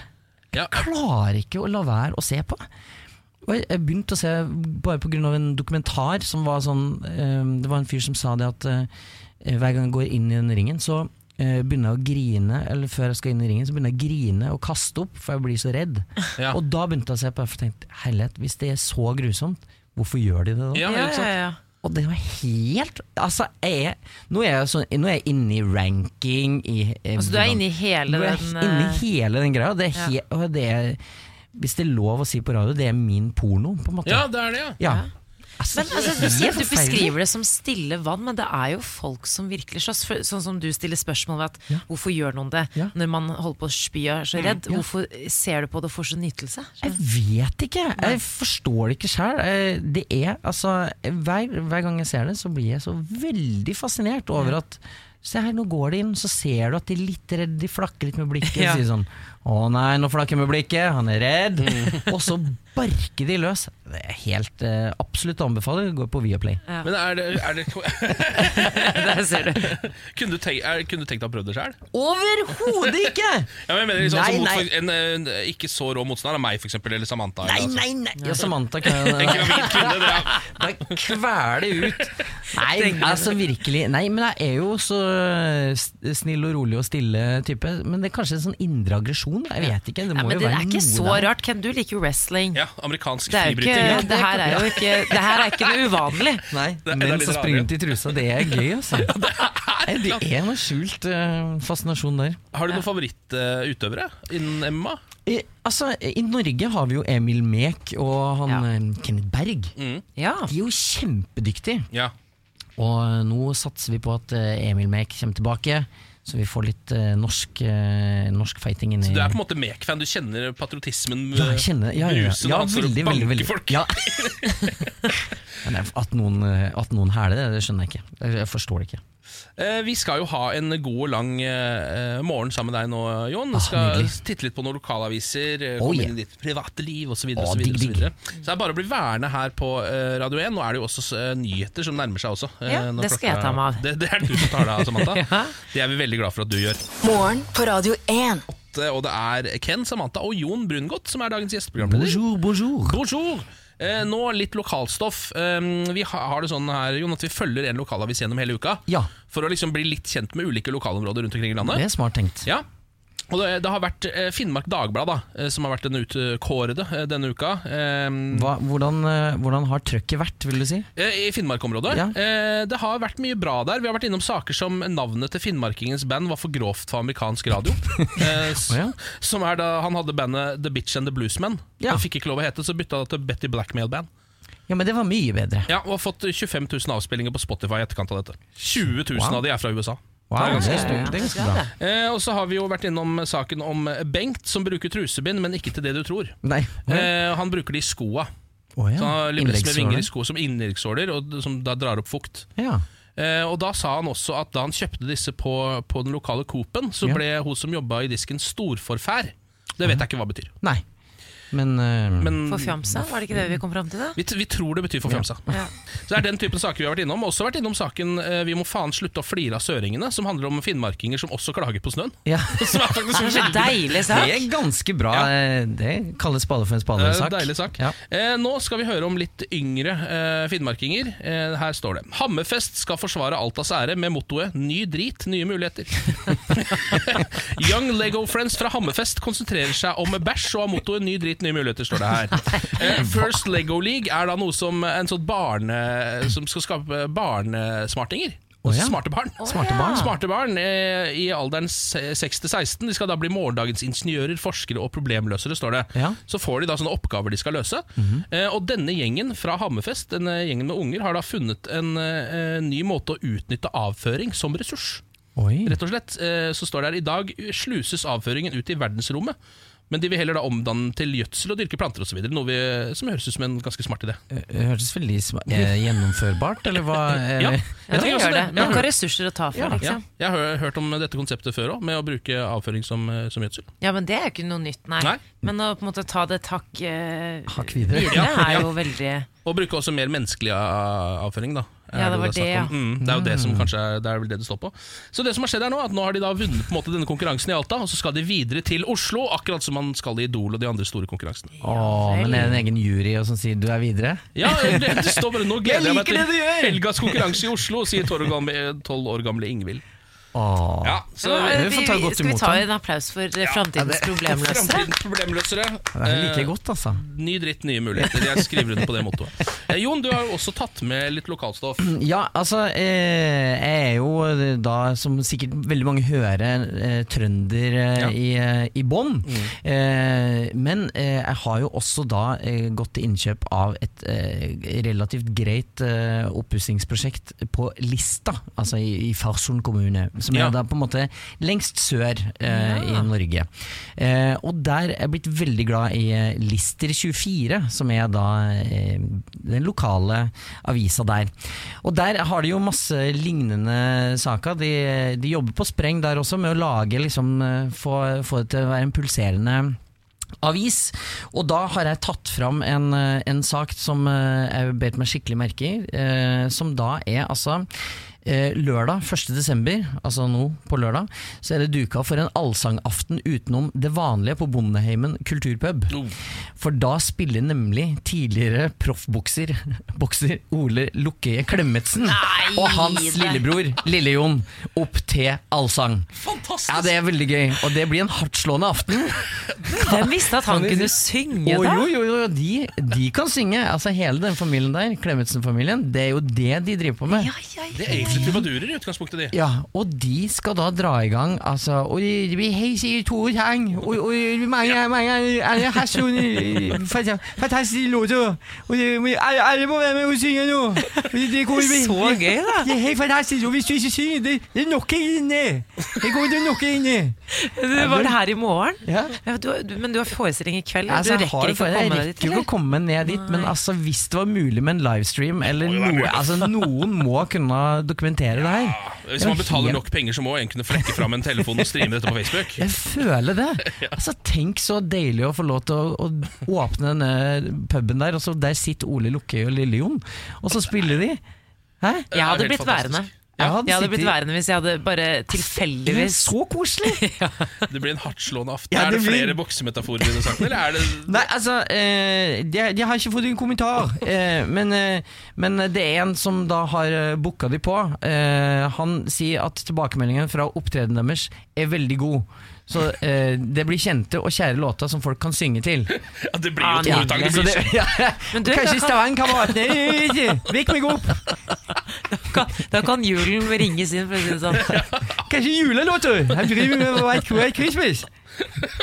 Speaker 1: Ja.
Speaker 7: Klarer ikke å la være å se på. Og jeg- jeg begynte å se bare pga. en dokumentar som var sånn eh, Det var en fyr som sa det at eh, hver gang jeg går inn i den ringen, så eh, begynner jeg å grine, eller før jeg skal inn i ringen, så begynner jeg å grine og kaste opp, for jeg blir så redd.
Speaker 1: Ja.
Speaker 7: Og da begynte jeg å se på det, for jeg tenkte herlighet, hvis det er så grusomt, hvorfor gjør de det da?
Speaker 1: Ja,
Speaker 2: Ja, ja, ja.
Speaker 7: Og det var helt Altså, jeg, nå, er jeg sånn, nå er jeg inne i ranking i, eh,
Speaker 2: Altså, du er inne i hele den
Speaker 7: inne
Speaker 2: eh,
Speaker 7: i hele den greia. Det er
Speaker 2: Ja.
Speaker 7: he, og det er, hvis det er lov å si på radio, det er min porno, på en måte.
Speaker 1: ja, det er det, ja.
Speaker 7: Ja. Altså,
Speaker 2: Men altså, du, du beskriver det som stille vann, men det er jo folk som virkelig slåss. Sånn som du stiller spørsmål ved at
Speaker 7: Ja.
Speaker 2: hvorfor gjør noen det
Speaker 7: Ja.
Speaker 2: når man holder på å spy og er så redd?
Speaker 7: Ja.
Speaker 2: Hvorfor ser du på det og får så nytelse?
Speaker 7: Jeg vet ikke. Jeg forstår det ikke sjøl. Det er altså hver, hver gang jeg ser det, så blir jeg så veldig fascinert over at Se her, nå går de inn, så ser du at de er litt redde, de flakker litt med blikket.
Speaker 2: Ja.
Speaker 7: Og sier sånn Å nei, nå flakker med blikket, han er redd. Og så barker de løs. Det er helt uh, absolutt å anbefale. Gå på Viaplay.
Speaker 1: Men er det, er det [LAUGHS]
Speaker 2: Der ser du. [LAUGHS]
Speaker 1: kunne, du tenkt, er, kunne du tenkt deg å prøve det sjøl?
Speaker 7: Overhodet ikke! [LAUGHS]
Speaker 1: Ja, men jeg mener liksom,
Speaker 7: Nei,
Speaker 1: altså, mot
Speaker 7: nei.
Speaker 1: en, eh, ikke så rå motstander av meg, for eksempel, eller Samantha.
Speaker 7: Nei,
Speaker 1: eller, altså.
Speaker 7: nei, nei! Ja, Samantha kan
Speaker 1: En gravid kvinne, det er
Speaker 7: kvele ut. Nei, altså virkelig Nei, men jeg er jo så snill og rolig og stille type. Men det er kanskje en sånn indre aggresjon? Jeg vet ikke. Det
Speaker 2: Ja,
Speaker 7: må
Speaker 2: men
Speaker 7: jo
Speaker 2: det
Speaker 7: være
Speaker 2: er ikke så
Speaker 7: der.
Speaker 2: rart. Ken, du liker jo wrestling.
Speaker 1: ja, amerikansk
Speaker 2: Det, er ikke,
Speaker 1: fribryting.
Speaker 2: det her er jo ikke Det her er ikke noe uvanlig. [LAUGHS]
Speaker 7: Nei,
Speaker 1: Det
Speaker 7: men så springer rundt i trusa, det er gøy, altså. [LAUGHS] Nei, Det er noe skjult uh, fascinasjon der.
Speaker 1: Har du noen favorittutøvere innen MMA?
Speaker 7: I, altså, I Norge har vi jo Emil Mek og han
Speaker 2: Ja.
Speaker 7: eh, Kenneth Berg.
Speaker 2: Ja.
Speaker 7: De er jo kjempedyktige.
Speaker 1: Ja.
Speaker 7: Og eh, nå satser vi på at eh, Emil Mek kommer tilbake, så vi får litt eh, norsk, eh, norsk fighting inni i
Speaker 1: Du er på en måte Mek-fan, du kjenner patriotismen
Speaker 7: ja, jeg kjenner, ja, ja, ja.
Speaker 1: bruse
Speaker 7: ja veldig, veldig, veldig.
Speaker 1: folk.
Speaker 7: Ja. [LAUGHS] [LAUGHS] Men at noen, eh, at noen hæler det, det skjønner jeg ikke. Jeg forstår det ikke.
Speaker 1: Eh, Vi skal jo ha en god og lang eh, morgen sammen med deg nå, Jon.
Speaker 7: Vi
Speaker 1: skal
Speaker 7: ah,
Speaker 1: titte litt på noen lokalaviser, eh,
Speaker 7: Oh,
Speaker 1: komme
Speaker 7: yeah.
Speaker 1: inn i ditt private liv osv. Så, videre, og så,
Speaker 7: digg,
Speaker 1: så, så det er bare å bli værende her på Radio 1. Nå er det jo også nyheter som nærmer seg også.
Speaker 2: Ja, det skal jeg ta meg av.
Speaker 1: Det, det er du som tar deg av, Samantha. [LAUGHS]
Speaker 2: Ja.
Speaker 1: Det er vi veldig glad for at du gjør.
Speaker 3: Morgen på Radio 1.
Speaker 1: Og det er Ken, Samantha og Jon Brungot som er dagens gjesteprogramleder.
Speaker 7: Bonjour, bonjour.
Speaker 1: Bonjour! Eh, nå litt lokalstoff. Eh, vi ha- har det sånn her Jon, at vi følger en lokalavis gjennom hele uka.
Speaker 7: Ja,
Speaker 1: For å liksom bli litt kjent med ulike lokalområder rundt omkring i landet.
Speaker 7: det er smart tenkt.
Speaker 1: Ja, og det, det har vært eh, Finnmark Dagblad da, eh, som har vært den utkårede eh, denne uka. Eh,
Speaker 7: Hva, hvordan, hvordan har trøkket vært, vil du si?
Speaker 1: I Finnmark-området.
Speaker 7: Ja.
Speaker 1: Det har vært mye bra der. Vi har vært innom saker som navnet til finnmarkingens band var for grovt for amerikansk radio. [LAUGHS]
Speaker 7: oh, ja.
Speaker 1: Som er da Han hadde bandet The Bitch and the Bluesmen.
Speaker 7: Ja.
Speaker 1: Han fikk ikke lov å hete, så bytta det til Betty Blackmail Band.
Speaker 7: Ja, men det var mye bedre.
Speaker 1: Ja, Og har fått 25 000 avspillinger på Spotify i etterkant av dette. 20 000
Speaker 7: Wow.
Speaker 1: av de er fra USA.
Speaker 7: Wow,
Speaker 1: Det er ganske ja.
Speaker 7: er- det er ganske bra.
Speaker 1: Eh, og så har vi jo vært innom saken om Bengt som bruker trusebind, men ikke til det du tror.
Speaker 7: Nei.
Speaker 1: Eh, han bruker de i skoa.
Speaker 7: ja.
Speaker 1: Så han har med vinger i sko som innleggsåler, og som da drar opp fukt.
Speaker 7: Ja.
Speaker 1: Eh, og da sa han også at da han kjøpte disse på, på den lokale Coop-en, så
Speaker 7: Ja.
Speaker 1: ble hun som jobba i disken storforfær. Det vet jeg ikke hva det betyr.
Speaker 7: Nei. Men, uh,
Speaker 1: Men
Speaker 2: Forfjamsa, var det ikke det vi kom fram til? da?
Speaker 1: vi, t- vi tror det betyr forfjamsa.
Speaker 2: Ja.
Speaker 1: Så det er den typen saker vi har vært innom. Også vært innom saken uh, 'Vi må faen slutte å flire av søringene', som handler om finnmarkinger som også klager på snøen.
Speaker 7: ja. [LAUGHS]
Speaker 1: Som er faktisk [LAUGHS]
Speaker 2: Det er så deilig sak.
Speaker 7: Det er ganske bra.
Speaker 1: Ja.
Speaker 7: eh, Det kalles spade for en spade-sak.
Speaker 1: Uh, deilig sak.
Speaker 7: Ja.
Speaker 1: Eh, nå skal vi høre om litt yngre finnmarkinger. Her står det Hammerfest skal forsvare Altas ære med mottoet 'Ny drit, nye muligheter'. [LAUGHS] Young Lego Friends fra Hammerfest konsentrerer seg om bæsj og har mottoet 'Ny drit, nye muligheter', står det her. [LAUGHS] Eh, First Lego League er da noe som en sånn barne som skal skape barnesmartinger.
Speaker 7: Oh, ja.
Speaker 1: Smarte barn.
Speaker 7: Smarte barn.
Speaker 1: Smarte barn eh, i alderen 6 til 16 De skal da bli morgendagens ingeniører, forskere og problemløsere, står det.
Speaker 7: Ja.
Speaker 1: Så får de da sånne oppgaver de skal løse. eh, og denne gjengen fra Hammerfest, denne gjengen med unger, har da funnet en eh, ny måte å utnytte avføring som ressurs.
Speaker 7: Oi.
Speaker 1: Rett og slett, eh, så står det her I dag sluses avføringen ut i verdensrommet. Men de vil heller da omdanne den til gjødsel og dyrke planter osv. Noe vi, som høres ut som en ganske smart idé.
Speaker 7: Det hørtes veldig sma eh, gjennomførbart, eller hva? [LAUGHS]
Speaker 1: Ja, jeg tenker også
Speaker 2: gjør det. Noen ressurser å ta fra,
Speaker 1: Ja,
Speaker 2: liksom.
Speaker 1: jeg har hørt om dette konseptet før òg, med å bruke avføring som, eh, som gjødsel.
Speaker 2: Ja, men det er jo ikke noe nytt, nei.
Speaker 1: Nei.
Speaker 2: Men å på en måte ta det et hakk eh,
Speaker 7: videre.
Speaker 2: videre
Speaker 1: Ja,
Speaker 2: er jo veldig
Speaker 1: Og bruke også mer menneskelig avføring, da.
Speaker 2: Ja, det var det,
Speaker 1: ja. Mm, det er jo det som kanskje det er vel det det står på. Så det som har skjedd er nå, at nå har de da vunnet på en måte denne konkurransen i Alta, og så skal de videre til Oslo, akkurat som man skal i Idol og de andre store konkurransene.
Speaker 7: Åh, men er det en egen jury og som sier du er videre?
Speaker 1: Ja, det, det står bare Nå [LAUGHS] gleder jeg, meg
Speaker 7: liker det du
Speaker 1: til helgas konkurranse i Oslo, sier 12 år gamle, 12 år gamle Ingvild.
Speaker 7: Åh.
Speaker 1: Ja, så
Speaker 2: Ja,
Speaker 7: vi vi,
Speaker 2: Skal vi ta en applaus for eh, framtidens problemløsere?
Speaker 7: Det er jeg
Speaker 1: Eh,
Speaker 7: godt, altså.
Speaker 1: Ny dritt, nye muligheter. Jeg skriver under på det mottoet. [LAUGHS] Eh, Jon, du har jo også tatt med litt lokalstoff. [CLEARS THROAT]
Speaker 7: Ja, altså eh, Jeg er jo da, som sikkert veldig mange hører, eh, trønder eh,
Speaker 1: Ja.
Speaker 7: i, eh, i bånn. Eh, men eh, jeg har jo også da eh, gått til innkjøp av et eh, relativt greit eh, oppussingsprosjekt på Lista, altså i, i Farsund kommune. Som
Speaker 1: Ja.
Speaker 7: er da på en måte lengst sør eh, i Norge. Eh, og der er jeg blitt veldig glad i eh, Lister24, som er da eh, den lokale avisa der. Og der har de jo masse lignende saker. De, de jobber på spreng der også med å lage liksom, eh, få, få det til å være en pulserende avis. Og da har jeg tatt fram en, eh, en sak som jeg bet meg skikkelig merke i, som da er altså eh, Lørdag 1. desember, altså nå på lørdag, så er det duka for en allsangaften utenom det vanlige på Bondeheimen kulturpub.
Speaker 1: Oh.
Speaker 7: For da spiller nemlig tidligere proffbokser [LAUGHS] bokser Ole Lukkeie Klemetsen
Speaker 2: Nei,
Speaker 7: og hans
Speaker 2: det-
Speaker 7: lillebror Lille-Jon opp til allsang.
Speaker 1: Fantastisk!
Speaker 7: Ja, det er veldig gøy, og det blir en hardtslående aften.
Speaker 2: Hvem visste at han kunne synge, da?
Speaker 7: jo, jo, jo, de, de kan synge. Altså Hele den familien der, Klemetsen-familien, det er jo det de driver på med.
Speaker 2: Ja, ja,
Speaker 1: Det
Speaker 2: ja.
Speaker 1: er egentlig trubadurer i utgangspunktet, de.
Speaker 7: Ja, og de skal da dra i gang altså, Og de, det blir helt sikkert to sang Og, og mange, mange alle har sunget fant- fantastiske låter Og det, men alle, må være med og synge nå det, går,
Speaker 2: Så gøy, da.
Speaker 7: Det er helt fantastisk Og hvis du ikke synger, det, det noe inne Det går til å nokke inne
Speaker 2: var det her i morgen?
Speaker 7: Ja,
Speaker 2: du, du, men du har forestilling i kveld?
Speaker 7: Altså,
Speaker 2: du rekker ikke å
Speaker 7: jeg
Speaker 2: komme deg dit?
Speaker 7: rekker ikke å komme ned dit, men altså, hvis det var mulig med en livestream, eller noe altså, Noen må kunne dokumentere det her.
Speaker 1: Hvis man betaler
Speaker 7: helt-
Speaker 1: nok penger, så må en kunne flekke fram en telefon og streame dette på Facebook.
Speaker 7: Jeg føler det. [LAUGHS] Altså, tenk så deilig å få lov til å, å åpne denne puben der, og så der sitter Ole Lukkøy og Lille Jon, og så spiller de. Hæ?
Speaker 2: Jeg hadde blitt
Speaker 1: fantastisk.
Speaker 2: værende.
Speaker 7: Jeg hadde
Speaker 2: Jeg hadde blitt værende hvis jeg hadde bare
Speaker 7: Det
Speaker 2: tilfeldigvis
Speaker 7: så koselig! [LAUGHS]
Speaker 1: Det blir en hardtslående aften.
Speaker 7: Ja,
Speaker 1: er det
Speaker 7: det blir-
Speaker 1: flere boksemetaforer dine saken, eller er det [LAUGHS]
Speaker 7: Nei, altså eh, jeg, jeg har ikke fått en kommentar, eh, men, eh, men det er en som da har eh, booka de på. Eh, han sier at tilbakemeldingen fra opptredenen deres er veldig god. Så eh, det blir kjente og kjære låter som folk kan synge til. [LAUGHS]
Speaker 1: Ja, det blir jo ah, Tore Tang. Altså,
Speaker 7: det, [LAUGHS] ja.
Speaker 2: Men du,
Speaker 7: Kanskje
Speaker 2: kan...
Speaker 7: Stavangerkameratene [LAUGHS] Vekk meg opp!
Speaker 2: Da kan, julen ringes inn, for å si det sånn.
Speaker 7: Kanskje julelåter! Han driver med White, Christmas.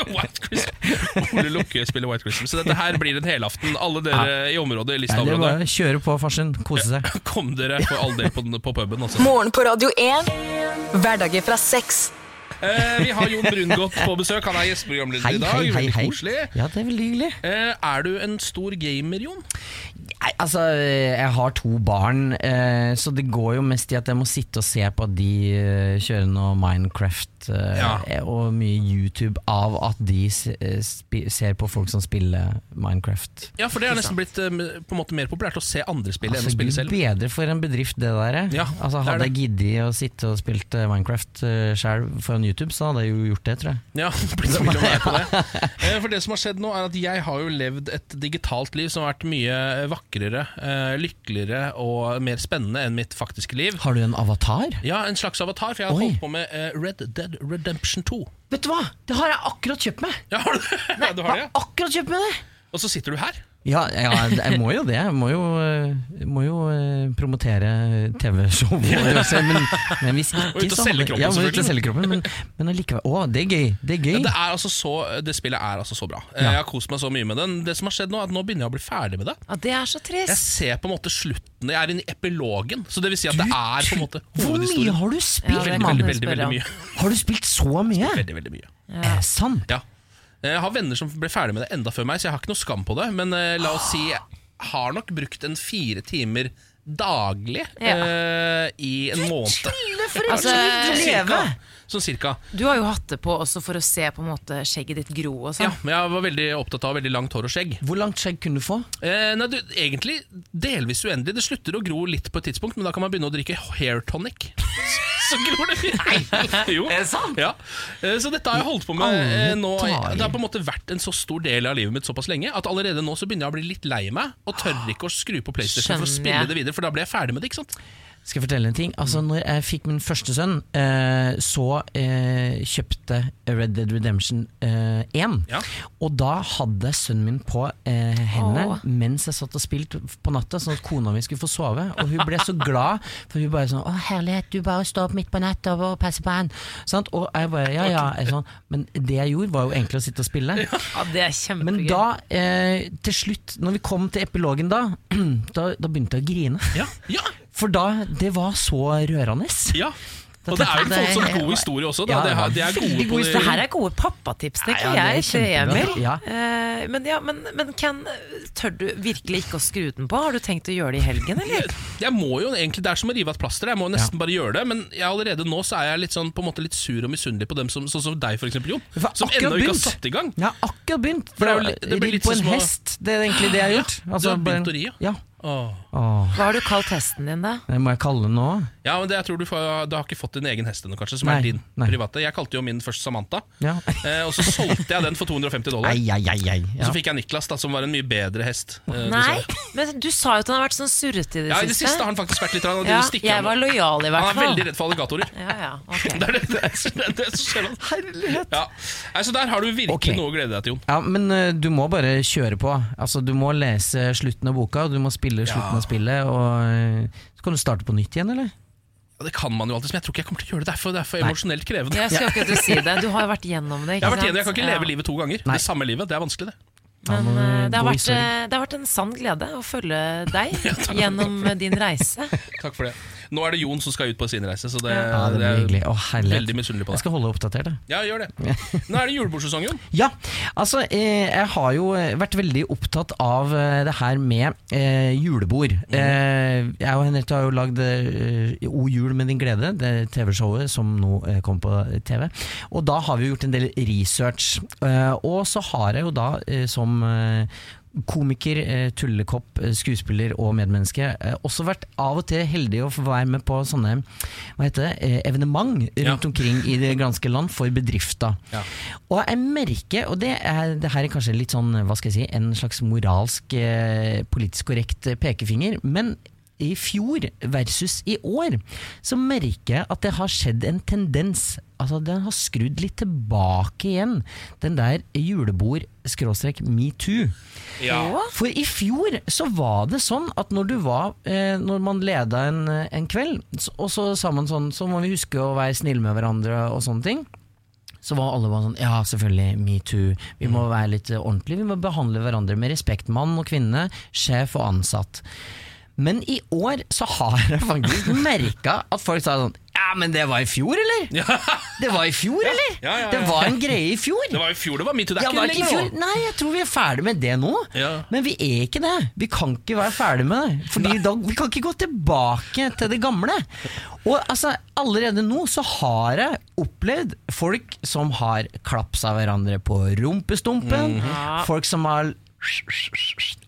Speaker 1: White Christmas Ole Lukke spiller White Christmas. Så dette her blir en helaften. Alle dere
Speaker 7: ja. i området,
Speaker 1: Lista-området.
Speaker 7: Ja, kjøre på, farsen. Kose seg.
Speaker 1: Kom dere for all del på, på puben. Altså.
Speaker 3: Morgen på Radio 1. Hverdager fra 6.
Speaker 1: Eh, vi har Jon Brungot på besøk. Han er gjesteprogramleder i dag.
Speaker 7: Hei, hei, hei. Ja, det Er veldig hyggelig
Speaker 1: eh, Er du en stor gamer, Jon?
Speaker 7: Nei, altså, eh, jeg har to barn, så det går jo mest i at jeg må sitte og se på at de kjører noe Minecraft eh,
Speaker 1: Ja.
Speaker 7: og mye YouTube av at de eh, ser på folk som spiller Minecraft.
Speaker 1: Ja, for det har nesten blitt eh, på en måte mer populært å se andre spille enn
Speaker 7: Altså,
Speaker 1: å spille
Speaker 7: Gud
Speaker 1: selv.
Speaker 7: bedre for en bedrift det der.
Speaker 1: Ja,
Speaker 7: altså,
Speaker 1: det
Speaker 7: hadde jeg
Speaker 1: det.
Speaker 7: giddet å sitte og spilt Minecraft uh, sjøl foran YouTube, så hadde jeg jo gjort det, tror jeg.
Speaker 1: Ja, [LAUGHS] blitt så mye på det. [LAUGHS] Eh, For det som har skjedd nå, er at jeg har jo levd et digitalt liv som har vært mye vakrere, lykkeligere og mer spennende enn mitt faktiske liv.
Speaker 7: Har du en avatar?
Speaker 1: Ja, en slags avatar, for jeg har
Speaker 7: Oi.
Speaker 1: holdt på med Red Dead Redemption 2.
Speaker 7: Vet du hva? Det har jeg akkurat kjøpt meg!
Speaker 1: Ja, har du det? Ja, du har det, ja.
Speaker 7: Akkurat kjøpt meg det!
Speaker 1: Og så sitter du her.
Speaker 7: Ja, ja, jeg må jo det. Jeg må jo, eh, må jo eh, promotere TV-show. Men, men hvis [LAUGHS] ikke
Speaker 1: Og ut og
Speaker 7: så Ja, må ut og selge kroppen, men, men allikevel. Å, det er gøy! Det er gøy.
Speaker 1: Ja, det, er altså så, det spillet er altså så bra. Eh,
Speaker 7: Ja.
Speaker 1: Jeg har kost meg så mye med den. Det som har skjedd nå, er at nå begynner jeg å bli ferdig med det.
Speaker 2: Ja, det er så trist Jeg
Speaker 1: ser på en måte slutten. Jeg er inne i epilogen. Så det vil si at det er på en måte
Speaker 7: Hvor mye har du spilt,
Speaker 2: Ja, det
Speaker 1: Veldig, veldig, veldig, veldig mye.
Speaker 7: Har du spilt så mye?
Speaker 1: Veldig, veldig mye.
Speaker 7: Er det sant?
Speaker 1: Ja. Jeg har venner som ble ferdig med det enda før meg, så jeg har ikke noe skam på det. Men eh, la oss si jeg har nok brukt en fire timer daglig
Speaker 2: Ja.
Speaker 1: eh, i en måned.
Speaker 2: Altså,
Speaker 1: liv du
Speaker 2: leve.
Speaker 1: Sånn cirka.
Speaker 2: Du har jo hatt det på også for å se på en måte skjegget ditt gro og
Speaker 1: Ja,
Speaker 2: sånn.
Speaker 1: men jeg var veldig opptatt av veldig langt hår og skjegg.
Speaker 7: Hvor langt skjegg kunne du få?
Speaker 1: Eh, nei, du, egentlig delvis uendelig. Det slutter å gro litt på et tidspunkt, men da kan man begynne å drikke hair tonic. [LAUGHS] Så gror det Nei, [LAUGHS] jo.
Speaker 7: Er det sant?
Speaker 1: Ja. Eh, Så dette har jeg holdt på med eh, nå.
Speaker 7: dager.
Speaker 1: Det har på en måte vært en så stor del av livet mitt såpass lenge at allerede nå så begynner jeg å bli litt lei meg og tør ikke å skru på PlayStation for å
Speaker 2: Skjønner
Speaker 1: spille
Speaker 2: jeg.
Speaker 1: det videre, for da blir jeg ferdig med det. ikke sant?
Speaker 7: Skal jeg fortelle en ting? Altså Når jeg fikk min første sønn, eh, så eh, kjøpte Red Dead Redemption eh, 1.
Speaker 1: Ja.
Speaker 7: Og da hadde jeg sønnen min på eh, hendene
Speaker 2: Åh.
Speaker 7: mens jeg satt og spilte på natta, sånn at kona mi skulle få sove. Og hun ble så glad, for hun bare sånn 'Å, herlighet, du bare står opp midt på natta og passer på han'. Sånn, Og jeg bare ja, ja. Sånn, men det jeg gjorde, var jo egentlig å sitte og spille.
Speaker 2: Ja, det er kjempegøy.
Speaker 7: Men da, eh, til slutt, når vi kom til epilogen da, [CLEARS THROAT] da, da begynte jeg å grine.
Speaker 1: Ja, ja,
Speaker 7: For da, det var så rørende.
Speaker 1: ja. Og det er jo en
Speaker 7: Det
Speaker 1: sånn god historie også. Da.
Speaker 7: Ja,
Speaker 1: det, er, de er gode på
Speaker 2: Det her er gode pappatips, tenker
Speaker 7: Ja, ja, det
Speaker 2: jeg, til. Emil.
Speaker 7: Ja.
Speaker 2: Eh, men, ja, men, men Ken, tør du virkelig ikke å skru den på? Har du tenkt å gjøre det i helgen, [LAUGHS] eller?
Speaker 1: Jeg må jo egentlig, Det er som å rive av et plaster. Jeg må nesten bare gjøre det. Men jeg allerede nå så er jeg litt sånn, på en måte litt sur og misunnelig på dem som, sånn som deg, for eksempel, Jon. Som ennå ikke har satt i gang.
Speaker 7: Jeg har akkurat begynt.
Speaker 1: For det litt- det blir
Speaker 7: på en hest. Det er egentlig det jeg har gjort. Altså,
Speaker 1: du har begynt å ri, ja.
Speaker 7: Ja.
Speaker 1: Åh.
Speaker 7: Åh,
Speaker 2: Hva har du kalt hesten din, da?
Speaker 7: det må jeg kalle den nå.
Speaker 1: Ja, men det, jeg tror du, får, du har ikke fått din egen hest ennå, kanskje, som
Speaker 7: Nei,
Speaker 1: er din
Speaker 7: nei.
Speaker 1: private. Jeg kalte jo min først Samantha,
Speaker 7: Ja. [LAUGHS]
Speaker 1: eh, og så solgte jeg den for 250 dollar.
Speaker 7: Ei, ei,
Speaker 1: ei,
Speaker 7: Ja.
Speaker 1: så fikk jeg Niklas, da, som var en mye bedre hest. eh,
Speaker 2: Nei, men du sa jo at han har vært sånn surrete i det
Speaker 1: Ja, I det
Speaker 2: siste.
Speaker 1: siste har han faktisk vært litt
Speaker 2: ja,
Speaker 1: stikker
Speaker 2: jeg var lojal, i hvert fall.
Speaker 1: Han er veldig redd for alligatorer.
Speaker 2: Ja, ja. [LAUGHS]
Speaker 1: Det er det, det, er, det, er det skjer.
Speaker 7: Herlighet.
Speaker 1: Ja. Nei, så der har du virkelig
Speaker 7: okay.
Speaker 1: noe å glede deg til, Jon.
Speaker 7: Ja, men uh, du må bare kjøre på. Altså, du må lese slutten av boka, og du må spille slutten
Speaker 1: Ja.
Speaker 7: av spillet. Og eh, Så kan du starte på nytt igjen, eller?
Speaker 1: Ja, det kan man jo alltid, men jeg tror ikke jeg kommer til å gjøre det. Det er for, det er for emosjonelt krevende.
Speaker 2: Jeg skal ikke si det. Du har jo vært gjennom det.
Speaker 1: Jeg har vært
Speaker 2: sant?
Speaker 1: igjen, jeg kan ikke leve
Speaker 2: Ja.
Speaker 1: livet to ganger.
Speaker 7: Nei.
Speaker 1: Det samme livet, det er vanskelig, det.
Speaker 2: Men eh, det har, vært, eh, det har vært en sann glede å følge deg [LAUGHS] gjennom eh, din reise.
Speaker 1: Takk for det. Nå er det Jon som skal ut på sin reise, så det,
Speaker 7: Ja, det blir hyggelig. Å, herlighet.
Speaker 1: veldig misunnelig på
Speaker 7: Jeg skal holde oppdatert. jeg.
Speaker 1: Ja, gjør det. [LAUGHS] Nå er det julebordsesong, Jon.
Speaker 7: Ja, altså eh, jeg har jo eh, vært veldig opptatt av eh, det her med eh, julebord. Eh, jeg og Henriette har jo lagd eh, O jul med din glede, det TV-showet som nå eh, kommer på TV. Og da har vi gjort en del research. Og så har jeg jo da som komiker, eh, tullekopp, eh, skuespiller og medmenneske. Eh, også vært av og til heldig å få være med på sånne hva heter det, evenement rundt
Speaker 1: Ja.
Speaker 7: omkring i det ganske land for bedrifter.
Speaker 1: Ja.
Speaker 7: Og jeg merker, og det, er, det her er kanskje litt sånn, hva skal jeg si, en slags moralsk, politisk korrekt pekefinger, men i fjor versus i år, så merker jeg at det har skjedd en tendens. Altså Den har skrudd litt tilbake igjen, den der julebord-metoo.
Speaker 1: Ja.
Speaker 7: For i fjor så var det sånn at når du var eh, Når man leda en, en kveld, og så sa man sånn Så må vi huske å være snille med hverandre og sånne ting. Så var alle bare sånn Ja, selvfølgelig, metoo. Vi må være litt ordentlige. Vi må behandle hverandre med respekt. Mann og kvinne, sjef og ansatt. Men i år så har jeg faktisk [LAUGHS] merka at folk sa sånn Ja, men det var i fjor, eller? Det var i fjor, eller?
Speaker 1: Ja, ja.
Speaker 7: Det var en greie i fjor.
Speaker 1: Det var i fjor det var metoo. Det er ikke
Speaker 7: fjor?
Speaker 1: lenger nå.
Speaker 7: Nei, jeg tror vi er ferdig med det nå. Men vi er ikke det. Vi kan ikke være ferdig med det. Fordi da, Vi kan ikke gå tilbake til det gamle. Og altså, allerede nå så har jeg opplevd folk som har klapsa hverandre på rumpestumpen.
Speaker 1: Mhm.
Speaker 7: Folk som har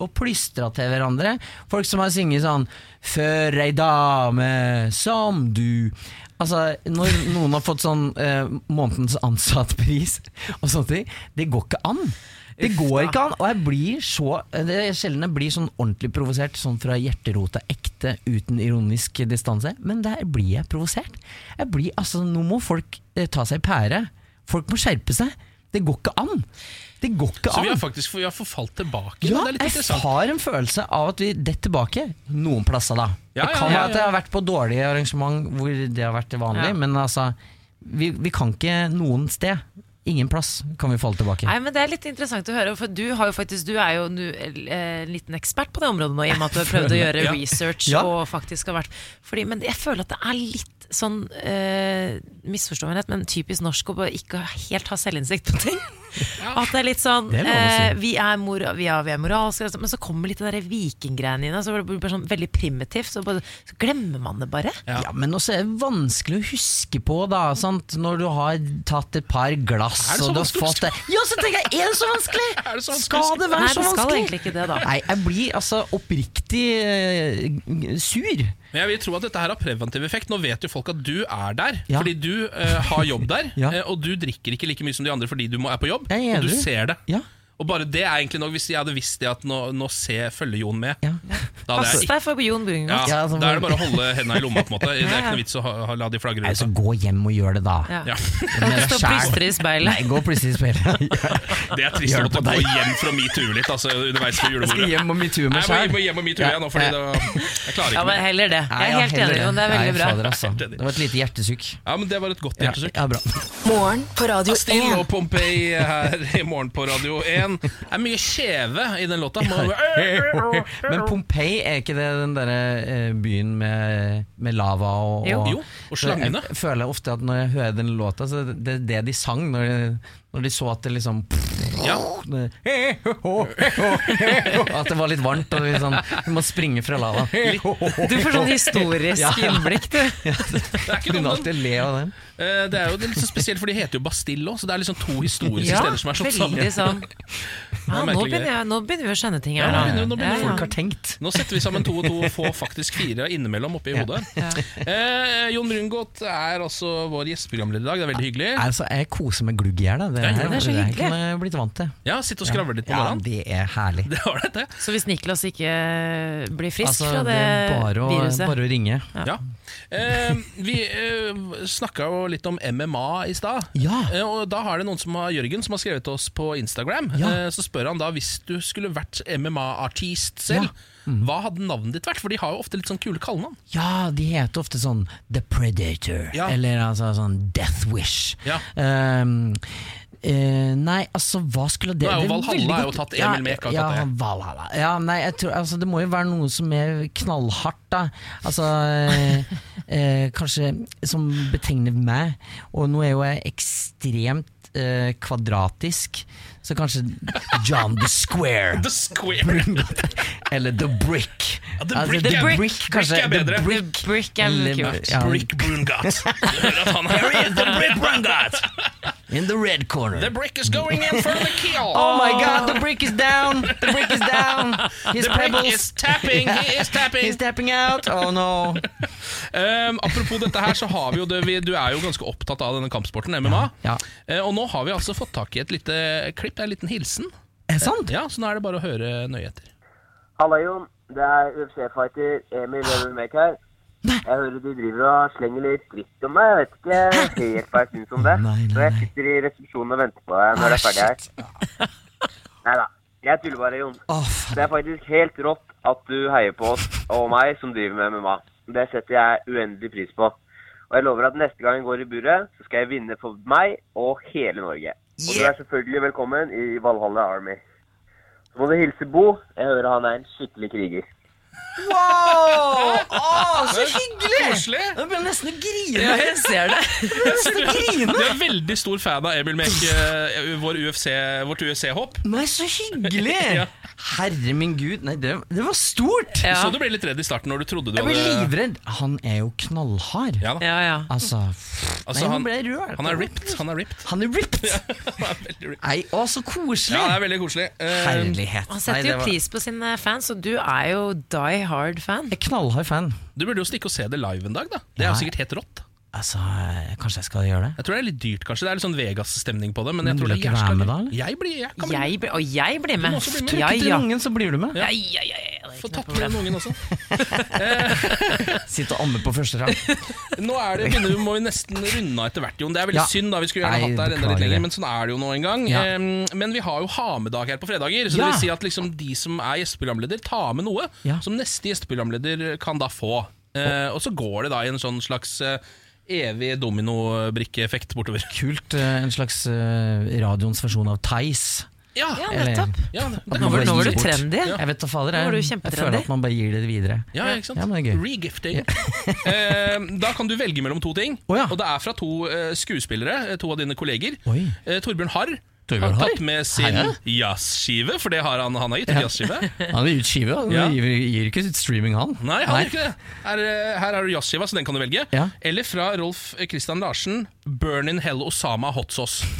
Speaker 7: og plystra til hverandre. Folk som har sunget sånn 'For ei dame som du' Altså, Når noen har fått sånn eh, månedens ansattpris og sånne ting, det går ikke an. Det går ikke an, og jeg blir så Det er sjelden jeg blir sånn ordentlig provosert, sånn fra hjerterota, ekte, uten ironisk distanse, men der blir jeg provosert. Jeg blir, altså, Nå må folk eh, ta seg i pære. Folk må skjerpe seg. Det går ikke an. Det går ikke
Speaker 1: Så vi har faktisk vi har forfalt tilbake.
Speaker 7: Ja,
Speaker 1: det er litt
Speaker 7: jeg har en følelse av at vi detter tilbake noen plasser, da.
Speaker 1: Ja,
Speaker 7: det
Speaker 1: ja,
Speaker 7: kan
Speaker 1: ja,
Speaker 7: være at jeg har vært på dårlige arrangement hvor det har vært vanlig,
Speaker 2: Ja.
Speaker 7: men altså vi, vi kan ikke noen sted. Ingen plass kan vi falle tilbake.
Speaker 2: Nei, men Det er litt interessant å høre, for du, har jo faktisk, du er jo eh, en liten ekspert på det området nå, i og med at du har prøvd å [LAUGHS] gjøre
Speaker 1: Ja.
Speaker 2: research
Speaker 7: Ja.
Speaker 2: og faktisk har vært fordi, Men jeg føler at det er litt sånn eh, misforståelighet, men typisk norsk å ikke helt ha selvinnsikt på ting. At det er litt sånn
Speaker 7: Det er
Speaker 2: eh, vi, er mor, vi, er, vi er moralske, men så kommer litt der vikinggreiene inn, så blir det blir sånn veldig primitivt. Så, bare, så glemmer man det bare.
Speaker 7: Ja. men også er det vanskelig å huske på, da, sant? når du har tatt et par glass
Speaker 1: Er det så
Speaker 7: og du har
Speaker 1: vanskelig
Speaker 7: fått det. Ja, så tenker jeg, er det så vanskelig?! [LAUGHS]
Speaker 1: Er det så vanskelig
Speaker 7: Skal det være
Speaker 2: Nei,
Speaker 7: så
Speaker 2: det skal egentlig ikke det, da.
Speaker 7: Nei, jeg blir altså oppriktig uh, sur.
Speaker 1: Men jeg vil tro at dette her har preventiv effekt. Nå vet jo folk at du er der,
Speaker 7: Ja.
Speaker 1: fordi du uh, har jobb der. [LAUGHS]
Speaker 7: Ja.
Speaker 1: eh, og du drikker ikke like mye som de andre fordi du må, er på jobb.
Speaker 7: Jeg
Speaker 1: og du ser det.
Speaker 7: Ja.
Speaker 1: Og bare det er egentlig nok Hvis jeg hadde visst det at nå, nå ser, følger Jon med,
Speaker 7: Ja.
Speaker 1: da hadde
Speaker 2: Pass
Speaker 1: jeg
Speaker 2: deg for Jon
Speaker 1: ja,
Speaker 2: Brungot.
Speaker 7: Ja, altså,
Speaker 1: Da er det bare å holde hendene i lomma. på en måte Det er ikke noe vits å ha, ha, la de flagre
Speaker 7: Nei, så gå hjem og gjør det, da.
Speaker 2: Ja.
Speaker 1: Ja.
Speaker 2: Stå og plystre i speilet.
Speaker 7: Nei, gå og plystre i speilet. [LAUGHS]
Speaker 1: Det er trist å måtte gå hjem fra metoo litt altså, underveis på
Speaker 7: Jeg
Speaker 1: julebordet.
Speaker 7: skal hjem og metoo meg
Speaker 1: sjøl. jeg må hjem og metoo jeg nå, fordi det, jeg klarer ikke
Speaker 2: Ja,
Speaker 1: men
Speaker 2: heller det. Jeg er helt enig, Jon. Det er veldig bra.
Speaker 7: Fader, altså. Det var et lite hjertesukk.
Speaker 1: Ja, men Det var et godt hjertesukk.
Speaker 7: ja, bra.
Speaker 3: Morgen på Radio
Speaker 1: Stille
Speaker 3: 1.
Speaker 1: og Pompeii her i morgen på Radio 1. en er mye kjeve i den låta. [LAUGHS]
Speaker 7: Men Pompeii, er ikke det den derre eh, byen med, med lava og,
Speaker 2: Jo.
Speaker 1: Og slangene.
Speaker 7: Jeg føler ofte at når jeg hører den låta, så det det er det de sang når de, når de så at det liksom
Speaker 1: ja. [LAUGHS]
Speaker 7: At det var litt varmt, og liksom, du må springe fra lava.
Speaker 2: Du får sånn historisk innblikk, du.
Speaker 1: Det er noe
Speaker 7: alltid le av den.
Speaker 1: Eh, Det er jo litt så spesielt, for de heter jo Bastille òg, så det er liksom to historiske
Speaker 2: Ja,
Speaker 1: steder som er slått sammen.
Speaker 2: sånn. [LAUGHS] Ja, nå, begynner jeg, nå begynner vi å skjønne ting her.
Speaker 1: Ja, nå begynner- nå begynner
Speaker 2: Ja, ja.
Speaker 7: Folk har tenkt.
Speaker 1: Nå setter vi sammen to og to og får faktisk fire innimellom oppi hodet. Eh, Jon Brungot er også vår gjesteprogramleder i dag, det er veldig hyggelig.
Speaker 7: Altså, jeg koser meg glugg i hjel. Det,
Speaker 1: Ja,
Speaker 2: er så hyggelig.
Speaker 7: Det jeg blitt vant til.
Speaker 1: Ja, Sitte og skravle litt på morgenen.
Speaker 7: Ja, det er herlig.
Speaker 1: Det var det, det.
Speaker 2: Så hvis Niklas ikke blir frisk
Speaker 7: Altså,
Speaker 2: fra
Speaker 7: det
Speaker 2: det,
Speaker 7: er bare å,
Speaker 2: viruset
Speaker 7: bare å ringe.
Speaker 1: Ja. Eh, vi eh, snakka jo litt om MMA i stad.
Speaker 7: Ja.
Speaker 1: Eh, og da har det noen som har, Jørgen som har skrevet til oss på Instagram.
Speaker 7: Ja.
Speaker 1: Eh, så spør han da hvis du skulle vært MMA-artist selv, hva hadde navnet ditt vært? For de har jo ofte litt sånn kule kallenavn.
Speaker 7: Ja, de heter ofte sånn The Predator,
Speaker 1: Ja.
Speaker 7: eller altså sånn Death Wish.
Speaker 1: Ja.
Speaker 7: Ehm, eh, nei, altså, hva skulle det være?
Speaker 1: Valhalla er jo tatt, Emil
Speaker 7: ja,
Speaker 1: tatt
Speaker 7: ja. Valhalla. Ja, nei, jeg tror, altså, det må jo være noe som er knallhardt, da. Altså uh, uh, [LAUGHS] Kanskje som betegner meg. Og nå er jo jeg ekstremt eh, kvadratisk, så kanskje John the Square. [LAUGHS]
Speaker 1: The Square! [LAUGHS]
Speaker 7: Eller The Brick.
Speaker 1: Ja, The
Speaker 7: Altså,
Speaker 1: Brick
Speaker 7: The Brick,
Speaker 1: Brick
Speaker 7: kanskje.
Speaker 1: er bedre.
Speaker 7: The Brick.
Speaker 2: The Brick er
Speaker 7: Eller-
Speaker 2: kult.
Speaker 7: ja,
Speaker 1: Brick Brungot. Du hører at han er
Speaker 7: the Brick Brungot! In the red corner.
Speaker 1: The brick is going in for the kill! [LAUGHS]
Speaker 7: Oh my god, the brick is down! The brick is down! [LAUGHS] His
Speaker 1: The brick is tapping! He is [LAUGHS] tapping!
Speaker 7: He's tapping out! Oh no!
Speaker 1: Um, apropos dette her, så har vi jo det vi, Du er jo ganske opptatt av denne kampsporten, MMA.
Speaker 7: Ja.
Speaker 1: Eh, og nå har vi altså fått tak i et lite klipp, en liten hilsen.
Speaker 7: Er det sant?
Speaker 1: Ja, Så nå er det bare å høre nøye etter.
Speaker 8: Halla, Jon. Det er UFC-fighter Emil Webermek her. Jeg hører du driver og slenger litt dritt om meg. Jeg vet ikke helt hva jeg syns om det.
Speaker 7: Nei, nei,
Speaker 8: Så jeg sitter i resepsjonen og venter på deg når det er ferdig her. Nei da. Jeg tuller bare, Jon.
Speaker 7: Oh.
Speaker 8: Det er faktisk helt rått at du heier på oss og meg som driver med MMA. Det setter jeg uendelig pris på. Og jeg lover at neste gang jeg går i buret, så skal jeg vinne for meg og hele Norge. Og du er selvfølgelig velkommen i Valhalla Army. Så må du hilse Bo. Jeg hører han er en skikkelig kriger.
Speaker 7: Wow! Åh, så hyggelig!
Speaker 1: Koselig!
Speaker 7: Jeg begynner nesten å grine.
Speaker 2: Ja, jeg ser det.
Speaker 7: nesten å grine.
Speaker 1: Du er veldig stor fan av Emil Mek, eh, vår UFC, vårt UFC-hopp.
Speaker 7: Nei, så hyggelig! [LAUGHS]
Speaker 1: Ja.
Speaker 7: Herre min gud, nei, det, det var stort!
Speaker 2: Ja.
Speaker 1: Så du ble litt redd i starten når du trodde du
Speaker 7: Jeg ble
Speaker 1: hadde
Speaker 7: livredd. Han er jo knallhard.
Speaker 1: Ja da.
Speaker 2: Ja, ja.
Speaker 7: Altså,
Speaker 1: Altså,
Speaker 7: nei, nå
Speaker 1: han,
Speaker 7: ble jeg rørt.
Speaker 1: han er ripped. Han er ripped.
Speaker 7: Han er ripped! [LAUGHS]
Speaker 1: Han er veldig ripped.
Speaker 7: Nei, å, så koselig!
Speaker 1: Ja, det er veldig koselig. Eh,
Speaker 7: Herlighet.
Speaker 2: Han
Speaker 7: Nei,
Speaker 2: setter
Speaker 7: det
Speaker 2: jo
Speaker 7: var-
Speaker 2: pris på sine fans, og du er jo die hard-fan.
Speaker 7: Jeg er knallhard fan.
Speaker 1: du burde jo stikke og se det live en dag, da. Det er jo sikkert helt rått.
Speaker 7: Altså, kanskje jeg skal gjøre det?
Speaker 1: Jeg tror det er litt dyrt, kanskje. Det er litt sånn Vegas-stemning på det. Men jeg
Speaker 7: Men
Speaker 1: tror det er jævla
Speaker 7: med
Speaker 1: gøy.
Speaker 7: da, eller?
Speaker 1: Jeg blir, jeg kan.
Speaker 2: Jeg, bli, og jeg blir med.
Speaker 1: også bli med.
Speaker 2: Ja,
Speaker 7: til
Speaker 2: ja.
Speaker 7: ungen, så blir du med.
Speaker 2: Ja, ja, ja, ja,
Speaker 1: Få tatt med den ungen også. [LAUGHS]
Speaker 7: Sitte og amme på første rang. [LAUGHS]
Speaker 1: Nå er det, begynner, vi må vi nesten runde av etter hvert, Jon. Det er veldig
Speaker 7: Ja.
Speaker 1: synd, da. Vi skulle gjerne
Speaker 7: Nei,
Speaker 1: hatt deg enda litt lenger, men sånn er det jo nå en gang.
Speaker 7: Ja.
Speaker 1: Um, men vi har jo ha-med-dag her på fredager, så
Speaker 7: Ja.
Speaker 1: det vil si at liksom de som er gjesteprogramleder, tar med noe
Speaker 7: Ja.
Speaker 1: som neste gjesteprogramleder kan da få. Eh, og så går det da i en sånn slags eh, evig dominobrikkeeffekt bortover.
Speaker 7: Kult. eh, En slags eh, radioens versjon av Theis.
Speaker 1: Ja,
Speaker 2: Ja, nettopp.
Speaker 1: ja,
Speaker 2: Nå var, nå var du trendy. Ja.
Speaker 7: Jeg vet da fader. Jeg, jeg føler at man bare gir det videre.
Speaker 1: Ja, ikke sant?
Speaker 7: Ja, men det er gøy.
Speaker 1: Regifting. [LAUGHS] eh, da kan du velge mellom to ting.
Speaker 7: oh, ja.
Speaker 1: Og det er fra to eh, skuespillere, eh, to av dine kolleger.
Speaker 7: Oi.
Speaker 1: Eh, Torbjørn Harr
Speaker 7: Torbjørn
Speaker 1: har tatt med sin jazzskive, for det har han, han har gitt ut jazzskive.
Speaker 7: Han gir ut skive, han
Speaker 1: Ja.
Speaker 7: gir, gir ikke ut streaming, han.
Speaker 1: Nei, han gir ikke det. Her, eh, her har du jazzskiva, så den kan du velge.
Speaker 7: Ja.
Speaker 1: Eller fra Rolf Christian Larsen, 'Burn in Hell Osama Hot Sauce'. [LAUGHS]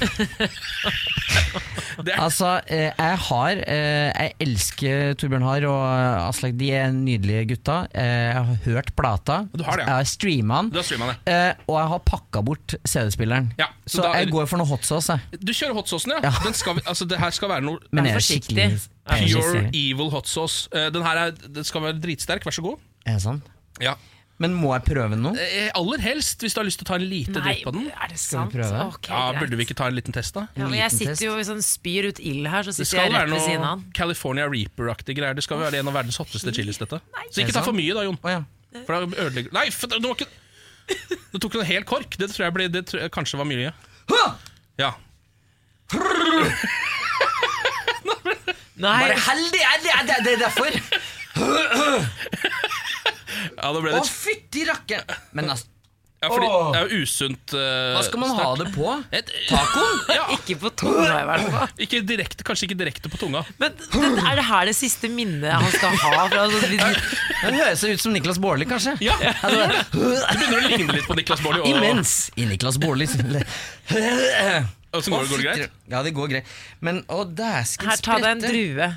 Speaker 7: Altså, eh, jeg har eh, Jeg elsker Torbjørn Harr og eh, Aslak. De er nydelige gutta. Eh, jeg har hørt plata.
Speaker 1: Du har det, ja.
Speaker 7: Jeg har streama den.
Speaker 1: du har streama det.
Speaker 7: Eh, og jeg har pakka bort CD-spilleren.
Speaker 1: Ja, så
Speaker 7: så
Speaker 1: da
Speaker 7: jeg går for noe hot sauce. Jeg.
Speaker 1: Du kjører hot saucen, ja.
Speaker 7: Ja.
Speaker 1: Den skal, altså, det her skal være noe
Speaker 7: Men er
Speaker 2: forsiktig.
Speaker 7: skikkelig
Speaker 1: pure evil hot sauce. Eh, Den her er, den skal være dritsterk, vær så god.
Speaker 7: Er det sant?
Speaker 1: Ja.
Speaker 7: Men må jeg prøve noe?
Speaker 1: Eh, Aller helst, hvis du har lyst til å ta en lite
Speaker 2: Nei,
Speaker 1: drypp på den.
Speaker 2: er det
Speaker 7: Skal
Speaker 2: sant?
Speaker 7: vi prøve?
Speaker 2: Ok,
Speaker 1: Ja,
Speaker 2: greit.
Speaker 1: Burde vi ikke ta en liten test, da?
Speaker 2: Ja, men jeg
Speaker 7: liten
Speaker 2: sitter
Speaker 7: test?
Speaker 2: jo sånn spyr ut ild her, så
Speaker 1: Det
Speaker 2: sitter
Speaker 1: skal
Speaker 2: jeg
Speaker 1: være
Speaker 2: rett ved siden av
Speaker 1: noe
Speaker 2: han.
Speaker 1: California Reaper-aktige greier. Det skal være en av verdens hotteste chilis, dette. Så ikke ta for mye, da, Jon.
Speaker 7: Å ja.
Speaker 1: For da ødelegger Nei, for, det var ikke Du tok en hel kork. Det tror jeg ble, det tror jeg kanskje var mye. Ja.
Speaker 2: Nei.
Speaker 7: Bare heldig! er Det, er, det er derfor!
Speaker 1: Ja, da ble
Speaker 7: Å,
Speaker 1: litt
Speaker 7: fytti rakke! Men altså,
Speaker 1: ja, fordi det er jo usunt uh,
Speaker 7: hva skal man ha det på?
Speaker 1: Et,
Speaker 7: Tacoen? [LAUGHS]
Speaker 1: Ja,
Speaker 2: Ikke på tunga, i hvert fall.
Speaker 1: ikke direkte, kanskje ikke direkte på tunga.
Speaker 2: Men det, er det her det siste minnet han skal ha? Fra, altså, vi-
Speaker 7: Den høres ut som Niklas Baarli, kanskje.
Speaker 1: Ja, [LAUGHS] Det begynner å ligne litt på Niklas Baarli. og-
Speaker 7: Imens i Niklas Baarli
Speaker 1: Og så [LAUGHS] går det, går det greit?
Speaker 7: Ja, det går greit. Men å, dæsken
Speaker 2: her, ta deg en drue.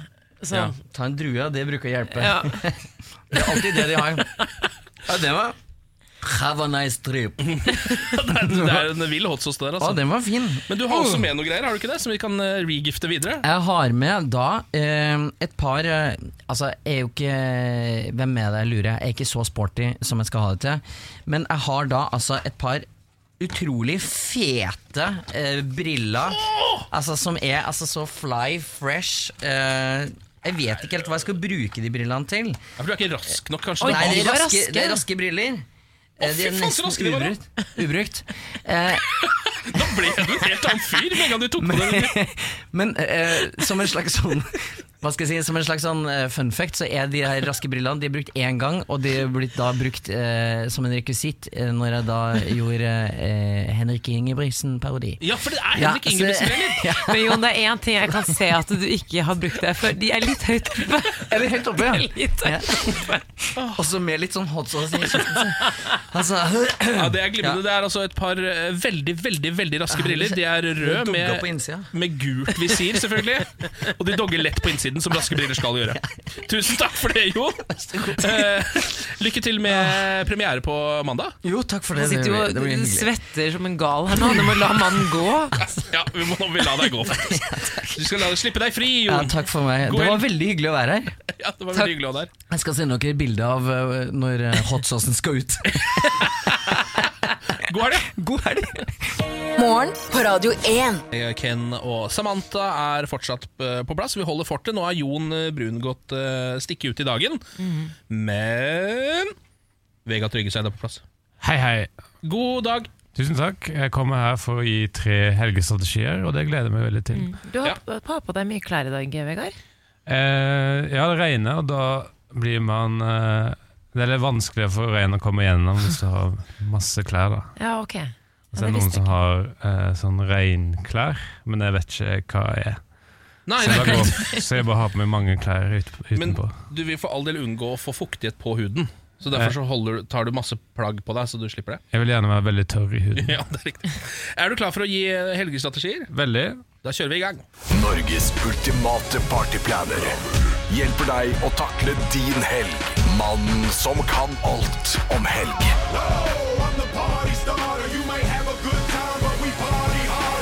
Speaker 2: Sånn.
Speaker 7: Ja, ta en drue, det bruker å hjelpe.
Speaker 2: Ja.
Speaker 7: Det er alltid det de har. Ja, det var Have a nice trip. [LAUGHS]
Speaker 1: Det er, det er en vill hot sauce der,
Speaker 7: Å,
Speaker 1: altså.
Speaker 7: den var fin.
Speaker 1: Men du har også med noe greier, har du ikke det? Som vi kan eh, regifte videre?
Speaker 7: Jeg har med da eh, et par eh, Altså, jeg er jo ikke Hvem er det jeg lurer? Jeg er ikke så sporty som jeg skal ha det til. Men jeg har da altså et par utrolig fete eh, briller. Altså Som er altså så fly fresh. Eh, jeg vet ikke helt hva jeg skal bruke de brillene til.
Speaker 1: Ja, for du er ikke rask nok, kanskje?
Speaker 2: Oi,
Speaker 7: Nei, det er raske, det er raske briller.
Speaker 1: Oh,
Speaker 7: de er nesten
Speaker 1: raske de
Speaker 7: ubrukt. ubrukt. Eh, [LAUGHS]
Speaker 1: Da ble du en helt annen fyr med en gang du tok på deg [LAUGHS]
Speaker 7: Men eh, som en slags sånn Hva skal jeg si, som en slags sånn eh, fun fact, så er de her raske brillene De er brukt én gang, og de er blitt da brukt eh, som en rekvisitt eh, når jeg da gjorde eh, Henrik Ingebrigtsen-parodi.
Speaker 1: Ja, for det er Henrik
Speaker 7: ja,
Speaker 1: Ingebrigtsen-briller! [LAUGHS]
Speaker 7: Ja.
Speaker 2: Men Jon, det er én ting jeg kan se at du ikke har brukt det før. De er litt høyt oppe. [LAUGHS]
Speaker 7: Er de helt oppe, ja?
Speaker 2: Litt
Speaker 7: Ja. Og så med litt sånn hot sauce i kjeften. Altså,
Speaker 1: Ja, Det er glimrende. Det er altså et par veldig veldig, veldig raske briller. De er røde med, med gult visir, selvfølgelig. Og de dogger lett på innsiden, som raske briller skal gjøre. [LAUGHS] Tusen takk for det, Jo. Eh, lykke til med premiere på mandag.
Speaker 7: Jo, takk for det.
Speaker 2: Han sitter jo
Speaker 7: det blir
Speaker 2: og
Speaker 7: hyggelig.
Speaker 2: svetter som en gal her nå. Du må la mannen gå. [LAUGHS]
Speaker 1: Ja, Vi må vi la deg gå, faktisk. Du skal la deg slippe deg fri,
Speaker 7: Ja, takk for meg.
Speaker 1: God
Speaker 7: Det var
Speaker 1: helg.
Speaker 7: veldig hyggelig å være her. [LAUGHS]
Speaker 1: Ja, det var veldig hyggelig å ha deg her.
Speaker 7: Jeg skal sende dere bilde av eh, når eh, hot saucen skal ut. [LAUGHS]
Speaker 1: God helg!
Speaker 7: God helg!
Speaker 3: Morgen på Radio 1.
Speaker 1: Eh, Ken og Samantha er fortsatt eh, på plass. Vi holder fortet. Nå har Jon eh, Brun gått uh, stikke ut i dagen. Men Vega Tryggeseid er på plass.
Speaker 9: Hei, hei.
Speaker 1: God dag.
Speaker 9: Tusen takk. Jeg kommer her for å gi tre helgestrategier, og det gleder jeg meg veldig til.
Speaker 2: Du har ja. på deg mye klær i dag, Vegard.
Speaker 9: Eh, ja, det regner, og da blir man eh, Det er litt vanskeligere for regn å komme gjennom hvis du har masse klær. da
Speaker 2: Ja, ok.
Speaker 9: Og så er
Speaker 2: det
Speaker 9: noen som har eh, sånn regnklær, men jeg vet ikke hva jeg er.
Speaker 1: Nei,
Speaker 9: Så,
Speaker 1: nei,
Speaker 9: går, så jeg bare har på meg mange klær ut,
Speaker 1: Men du vil for all del unngå å få fuktighet på huden. Så Derfor så holder, tar du masse plagg på deg, så du slipper det.
Speaker 9: Jeg vil gjerne være veldig tørr i huden. [LAUGHS]
Speaker 1: Ja, det Er riktig Er du klar for å gi eh, helgestrategier?
Speaker 9: Veldig.
Speaker 1: Da kjører vi i gang.
Speaker 6: Norges ultimate partyplaner hjelper deg å takle din helg. Mannen som kan alt om helg.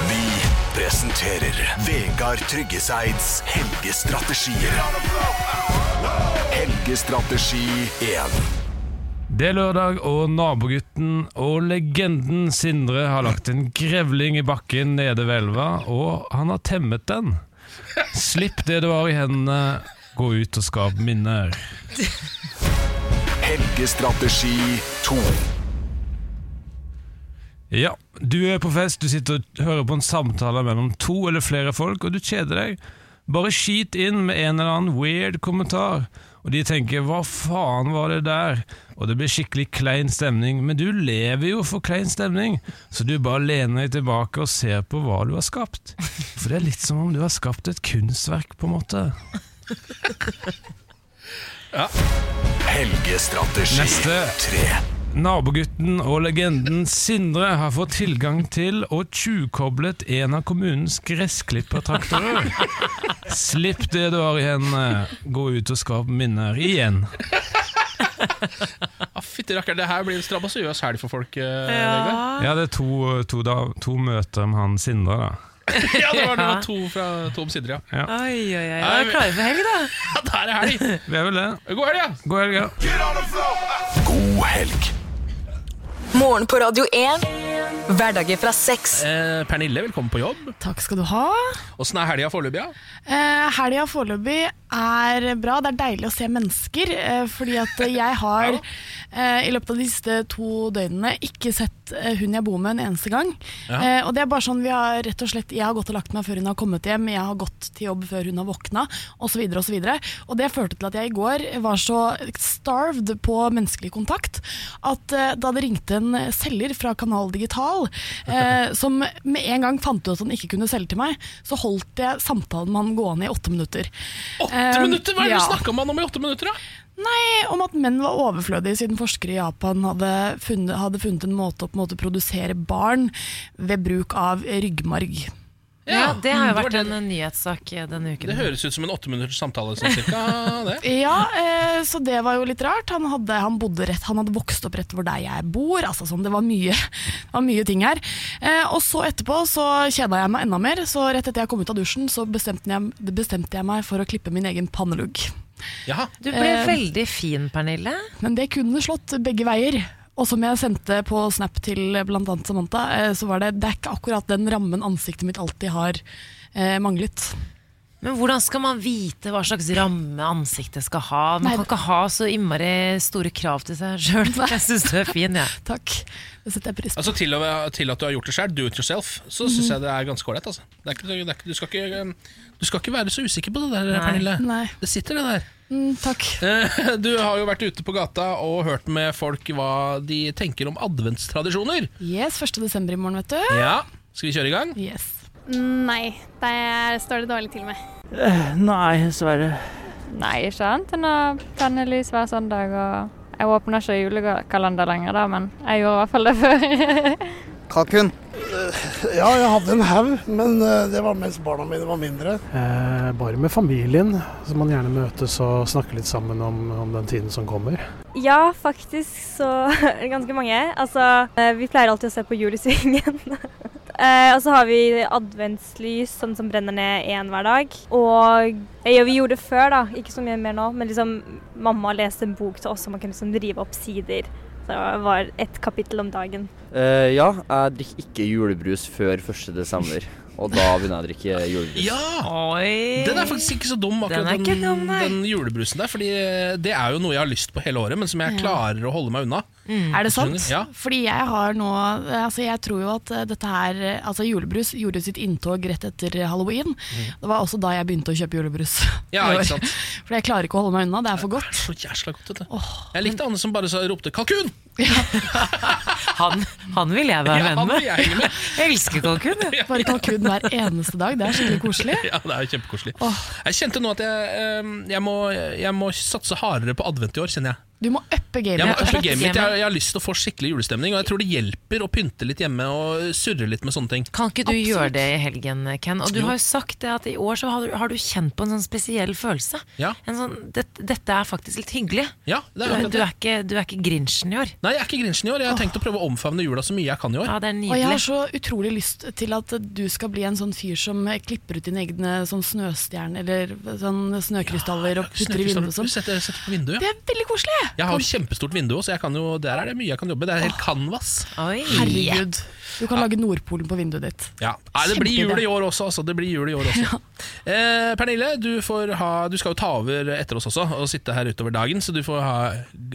Speaker 6: Vi presenterer Vegard Tryggeseids helgestrategier. Helgestrategi 1.
Speaker 9: Det er lørdag, og nabogutten og legenden Sindre har lagt en grevling i bakken nede ved elva, og han har temmet den. Slipp det du har i hendene, gå ut og skap minner.
Speaker 6: Helgestrategi 2.
Speaker 9: Ja, du er på fest, du sitter og hører på en samtale mellom to eller flere folk, og du kjeder deg. Bare skit inn med en eller annen weird kommentar, og de tenker 'hva faen var det der', og det blir skikkelig klein stemning, men du lever jo for klein stemning, så du bare lener deg tilbake og ser på hva du har skapt. For det er litt som om du har skapt et kunstverk, på en måte.
Speaker 6: Helgestrategi
Speaker 9: Neste.
Speaker 6: tre.
Speaker 9: Nabogutten og legenden Sindre har fått tilgang til og tjuvkoblet en av kommunens gressklippertraktorer. Slipp det du har i hendene, gå ut og skap minner igjen.
Speaker 1: Ah, Fytti rakker, det her blir en strabasiøs helg for folk. eh, Vegard.
Speaker 9: Ja, det er to, to, da, to møter med han Sindre, da. [LAUGHS]
Speaker 1: ja, det var, det var to fra to omsider, ja.
Speaker 9: Ja,
Speaker 2: Oi, oi, oi. Er klare for helg, da. [LAUGHS]
Speaker 1: ja der er helg!
Speaker 9: vi er vel det.
Speaker 1: God helg, ja!
Speaker 9: God helg, ja.
Speaker 6: God helg.
Speaker 3: Morgen på Radio 1. Hverdager fra seks.
Speaker 1: Eh, Pernille, velkommen på jobb.
Speaker 10: Takk skal du ha.
Speaker 1: Åssen er helga foreløpig? Ja?
Speaker 10: Eh, helga foreløpig er bra. Det er deilig å se mennesker. Eh, fordi at jeg har [LAUGHS] eh, i løpet av de siste to døgnene ikke sett eh, hun jeg bor med en eneste gang.
Speaker 11: Ja.
Speaker 10: Eh, og det er bare sånn vi har rett og slett Jeg har gått og lagt meg før hun har kommet hjem, jeg har gått til jobb før hun har våkna, osv. Og, så videre. og det førte til at jeg i går var så starved på menneskelig kontakt at eh, da det ringte en selger fra Kanal Digital, eh, [LAUGHS] som med en gang fant ut at han ikke kunne selge til meg, så holdt jeg samtalen med han gående i åtte minutter.
Speaker 1: Åtte minutter? Hva er det du snakka med han om i åtte minutter? da?
Speaker 10: Nei, Om at menn var overflødige, siden forskere i Japan hadde funnet, hadde funnet en måte å på en måte produsere barn ved bruk av ryggmarg.
Speaker 2: Ja, det har jo vært en nyhetssak denne uken.
Speaker 1: Det høres ut som en åtte minutters samtale. Sånn, cirka, [LAUGHS] det.
Speaker 10: Ja, eh, så det var jo litt rart. Han hadde, han bodde rett, han hadde vokst opp rett hvor der jeg bor. Altså sånn, Det var mye, [LAUGHS] det var mye ting her. Eh, og så etterpå så kjeda jeg meg enda mer, så rett etter jeg kom ut av dusjen, så bestemte jeg, bestemte jeg meg for å klippe min egen pannelugg.
Speaker 2: Du ble
Speaker 10: Eh,
Speaker 2: veldig fin, Pernille.
Speaker 10: Men det kunne slått begge veier. Og som jeg sendte på Snap til bl.a. Samantha, eh, så var det, det er ikke akkurat den rammen ansiktet mitt alltid har eh, manglet.
Speaker 2: Men hvordan skal man vite hva slags ramme ansiktet skal ha? Man
Speaker 10: Nei,
Speaker 2: kan ikke ha så innmari store krav til seg sjøl. Jeg syns du er fin, jeg. [LAUGHS]
Speaker 10: Takk. Det setter jeg pris på.
Speaker 1: Altså til, å, til at du har gjort det sjøl, do it yourself, så syns jeg det er ganske ålreit. Altså. Du, skal ikke- du skal ikke være så usikker på det der,
Speaker 10: Nei.
Speaker 1: Pernille.
Speaker 10: Nei.
Speaker 1: Det sitter, det der.
Speaker 10: Mm, takk.
Speaker 1: Eh, Du har jo vært ute på gata og hørt med folk hva de tenker om adventstradisjoner.
Speaker 10: Yes, 1. desember i morgen, vet du.
Speaker 1: Ja, Skal vi kjøre i gang?
Speaker 10: Yes.
Speaker 11: Nei, det står det dårlig til med.
Speaker 12: Nei, dessverre.
Speaker 11: Nei, ikke annet enn å tenne lys hver søndag. og Jeg åpner ikke julekalender lenger, da, men jeg gjorde i hvert fall det før. [LAUGHS]
Speaker 13: Kalkun. Ja, jeg hadde en haug, men eh, det var mens barna mine var mindre.
Speaker 14: Eh, bare med familien, så man gjerne møtes og snakker litt sammen om, om den tiden som kommer.
Speaker 15: Ja, faktisk så [LAUGHS] ganske mange. Altså, eh, vi pleier alltid å se på julesvingen. [LAUGHS] Eh, og så har vi adventslys, sånn som brenner ned én hver dag. Og ja, vi gjorde det før, da. Ikke så mye mer nå. Men liksom, mamma leste en bok til oss, så man kunne liksom rive opp sider. Så det var ett kapittel om dagen.
Speaker 12: Uh, ja, jeg drikker ikke julebrus før 1. Og da begynner jeg å drikke julebrus.
Speaker 1: Ja! Den er faktisk ikke så dum, akkurat
Speaker 12: Den den, dum,
Speaker 1: den julebrusen der. Fordi det er jo noe jeg har lyst på hele året, men som jeg
Speaker 10: Ja.
Speaker 1: klarer å holde meg unna.
Speaker 10: Er det sant?
Speaker 1: Ja.
Speaker 10: Fordi jeg har nå altså Jeg tror jo at eh, dette her eh, Altså julebrus gjorde sitt inntog rett etter halloween. Det var også da jeg begynte å kjøpe julebrus.
Speaker 1: Mm. Ja, [LAUGHS] ikke sant.
Speaker 10: For jeg klarer ikke å holde meg unna. Det er for godt.
Speaker 1: Det er Så jæsla godt, vet du. Jeg likte Anne som bare ropte 'kalkun'! [LAUGHS]
Speaker 2: Han, han vil jeg være venn med.
Speaker 1: jeg med. [LAUGHS]
Speaker 2: Jeg elsker kalkun.
Speaker 10: Bare kalkun hver eneste dag. Det er skikkelig koselig.
Speaker 1: Ja, det er kjempekoselig. Jeg kjente nå at jeg, eh, jeg, må, jeg må satse hardere på advent i år, kjenner jeg.
Speaker 10: Du må uppe gamet.
Speaker 1: Jeg må uppe gamet. Jeg, jeg har lyst til å få skikkelig julestemning, og jeg tror det hjelper å pynte litt hjemme og surre litt med sånne ting.
Speaker 2: Kan ikke du gjøre det i helgen, Ken? Og du
Speaker 1: Jo.
Speaker 2: har jo sagt det at i år så har du, har du kjent på en sånn spesiell følelse.
Speaker 1: Ja.
Speaker 2: En sånn, det, dette er faktisk litt hyggelig.
Speaker 1: Ja, det er
Speaker 2: du, du, er ikke, du er ikke grinchen i år.
Speaker 1: Nei, jeg er ikke grinchen i år. Jeg har tenkt å prøve å omfavne jula så mye jeg kan i år.
Speaker 2: Ja, det er
Speaker 10: Og jeg har så utrolig lyst til at du skal bli en sånn fyr som klipper ut dine egne sånn snøstjerner eller sånn snøkrystaller og putter i vinduet og sånn.
Speaker 1: Setter, setter på vinduet.
Speaker 10: Det er veldig koselig!
Speaker 1: Jeg har jo kjempestort vindu, så jeg kan jo, der er det mye jeg kan jobbe. Det er helt canvas.
Speaker 10: Herregud. Du kan lage Nordpolen på vinduet ditt.
Speaker 1: Ja. Nei, det blir jul i år også, altså. Det blir jul i år [LAUGHS] også. Eh, Pernille, du, får ha, du skal jo ta over etter oss også og sitte her utover dagen, så du får ha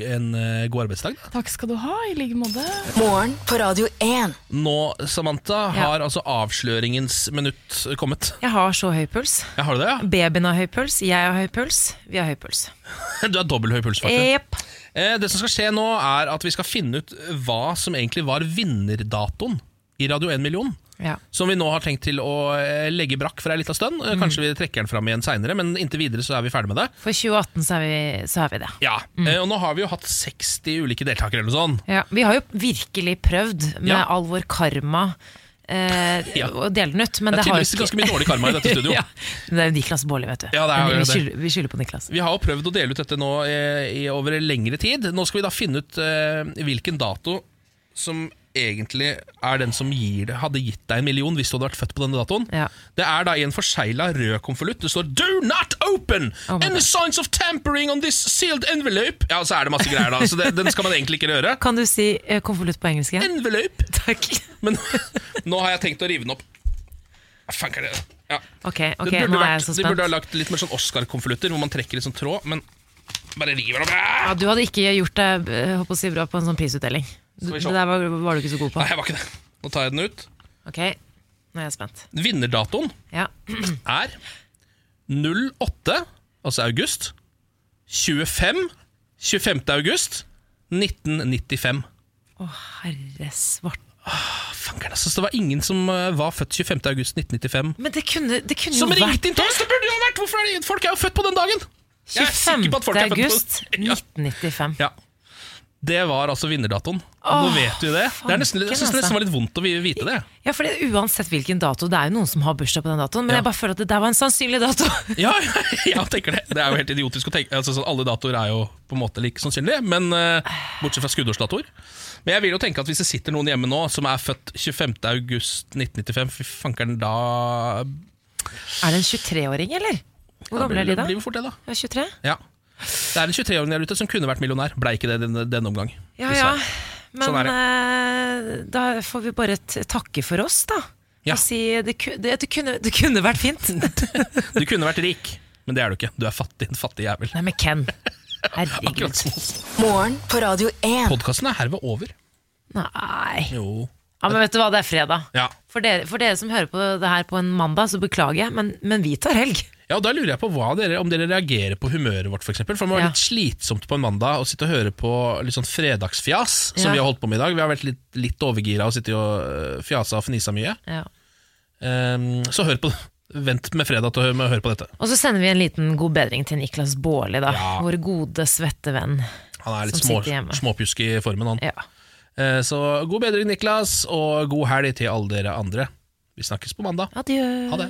Speaker 1: en eh, god arbeidsdag. Da.
Speaker 10: Takk skal du ha, i like måte.
Speaker 3: Morgen på Radio 1.
Speaker 1: Nå, Samantha, har altså avsløringens minutt kommet.
Speaker 2: Jeg har så høy puls.
Speaker 1: Ja, har du det, ja?
Speaker 2: Babyen har høy puls, jeg har høy puls, vi har høy puls. [LAUGHS]
Speaker 1: Du har dobbel høy puls, faktisk.
Speaker 2: Jepp.
Speaker 1: Eh, Det som skal skje nå, er at vi skal finne ut hva som egentlig var vinnerdatoen i Radio 1 million.
Speaker 2: Ja.
Speaker 1: Som vi nå har tenkt til å eh, legge brakk for ei lita stund. Kanskje Kanskje vi trekker den fram igjen seinere, men inntil videre så er vi ferdig med det.
Speaker 2: For 2018 så er vi, så er vi det.
Speaker 1: Ja, mm. Og nå har vi jo hatt 60 ulike deltakere eller noe sånt.
Speaker 2: Ja, vi har jo virkelig prøvd med
Speaker 1: Ja.
Speaker 2: all vår karma eh,
Speaker 1: Ja.
Speaker 2: og dele den ut. Men
Speaker 1: Det er tydeligvis
Speaker 2: ikke-
Speaker 1: ganske mye dårlig karma i dette [LAUGHS] studio.
Speaker 2: ja. Men det er jo Niklas Baarli, vet du.
Speaker 1: Ja, det er
Speaker 2: vi, skylder, vi skylder på Niklas.
Speaker 1: Vi har jo prøvd å dele ut dette nå eh, i over lengre tid. Nå skal vi da finne ut eh, hvilken dato som egentlig er den som gir det, hadde gitt deg en million hvis du hadde vært født på denne datoen. Det er da i en forsegla rød konvolutt. Det står 'Do not open!
Speaker 2: Oh
Speaker 1: Any signs of tampering on this sealed envelope?' Ja, så er det masse greier, da. Så det, den skal man egentlig ikke røre.
Speaker 2: Kan du si eh, konvolutt på engelsk igjen?
Speaker 1: Envelope. [LAUGHS]
Speaker 2: Takk.
Speaker 1: Men [LAUGHS] nå har jeg tenkt å rive den opp. Hva faen er det? Ja.
Speaker 2: Ok, okay,
Speaker 1: det burde
Speaker 2: nå er jeg så
Speaker 1: De burde ha lagt litt mer sånn Oscar-konvolutter, hvor man trekker litt sånn tråd, men bare river den opp.
Speaker 2: Ja, du hadde ikke gjort det eh, håper å si, bra på en sånn prisutdeling. Det der var, var du ikke så god på.
Speaker 1: Nei, jeg var ikke det. Nå tar jeg den ut.
Speaker 2: Ok, nå er jeg spent.
Speaker 1: Vinnerdatoen
Speaker 2: Ja.
Speaker 1: er 08, altså august, 25, 25. august, 1995.
Speaker 2: Å, herre svart.
Speaker 1: Fankeren, altså, det var ingen som eh, var født 25. august 1995.
Speaker 2: Men det kunne, det kunne
Speaker 1: Som
Speaker 2: jo vært
Speaker 1: oss! Det burde jo vært! Hvorfor er det Folk er jo født på den dagen! Jeg er
Speaker 2: 25.
Speaker 1: sikker på at folk er født på-
Speaker 2: august 1995. [LAUGHS]
Speaker 1: Ja. Det var altså vinnerdatoen. Nå vet du det. Det er nesten, jeg synes det nesten var litt vondt å vite det.
Speaker 2: Ja, for Uansett hvilken dato, det er jo noen som har bursdag på den datoen, men
Speaker 1: Ja.
Speaker 2: jeg bare føler at det der var en sannsynlig dato. [LAUGHS]
Speaker 1: Ja, jeg tenker det. Det er jo helt idiotisk å tenke altså, sånn, Alle datoer er jo på en måte like sannsynlige, men uh, bortsett fra skuddårsdatoer. Men jeg vil jo tenke at hvis det sitter noen hjemme nå som er født 25. august 1995, fy fankeren, da
Speaker 2: Er det en 23-åring, eller? Hvor
Speaker 1: gammel
Speaker 2: gamle er de da?
Speaker 1: blir- blir fort det, da.
Speaker 2: Ja, 23?
Speaker 1: Ja. Det er en 23-åring der ute som kunne vært millionær. Blei ikke det denne, denne omgang.
Speaker 2: Ja ja, men
Speaker 1: Sånn
Speaker 2: eh, da får vi bare takke for oss, da.
Speaker 1: Ja.
Speaker 2: Og si det, det, det, kunne, det kunne vært fint. [LAUGHS]
Speaker 1: Du kunne vært rik, men det er du ikke. Du er fattig, en fattig jævel.
Speaker 2: Nei, men Ken. [LAUGHS] Herregud.
Speaker 3: Morgen på Radio 1.
Speaker 1: Podkasten er herved over.
Speaker 2: Nei.
Speaker 1: Jo.
Speaker 2: Ja, men vet du hva, det er fredag.
Speaker 1: Ja.
Speaker 2: For dere, for dere som hører på det her på en mandag, så beklager jeg, men, men vi tar helg.
Speaker 1: Ja, og Da lurer jeg på hva dere, om dere reagerer på humøret vårt, f.eks. For, eksempel. for det må være
Speaker 2: Ja.
Speaker 1: litt slitsomt på en mandag å sitte og høre på litt sånn fredagsfjas, som
Speaker 2: Ja.
Speaker 1: vi har holdt på med i dag. Vi har vært litt, litt overgira og sittet og øh, fjasa og fnisa mye.
Speaker 2: Ja.
Speaker 1: Um, så hør på [LAUGHS] Vent med fredag til å høre, høre på dette.
Speaker 2: Og så sender vi en liten god bedring til Niklas Baarli, da. Vår gode, svette venn.
Speaker 1: Han er litt små, småpjusk i formen, han.
Speaker 2: Ja.
Speaker 1: Eh, så god bedring, Niklas, og god helg til alle dere andre. Vi snakkes på mandag.
Speaker 2: Adjø.
Speaker 1: Ha det.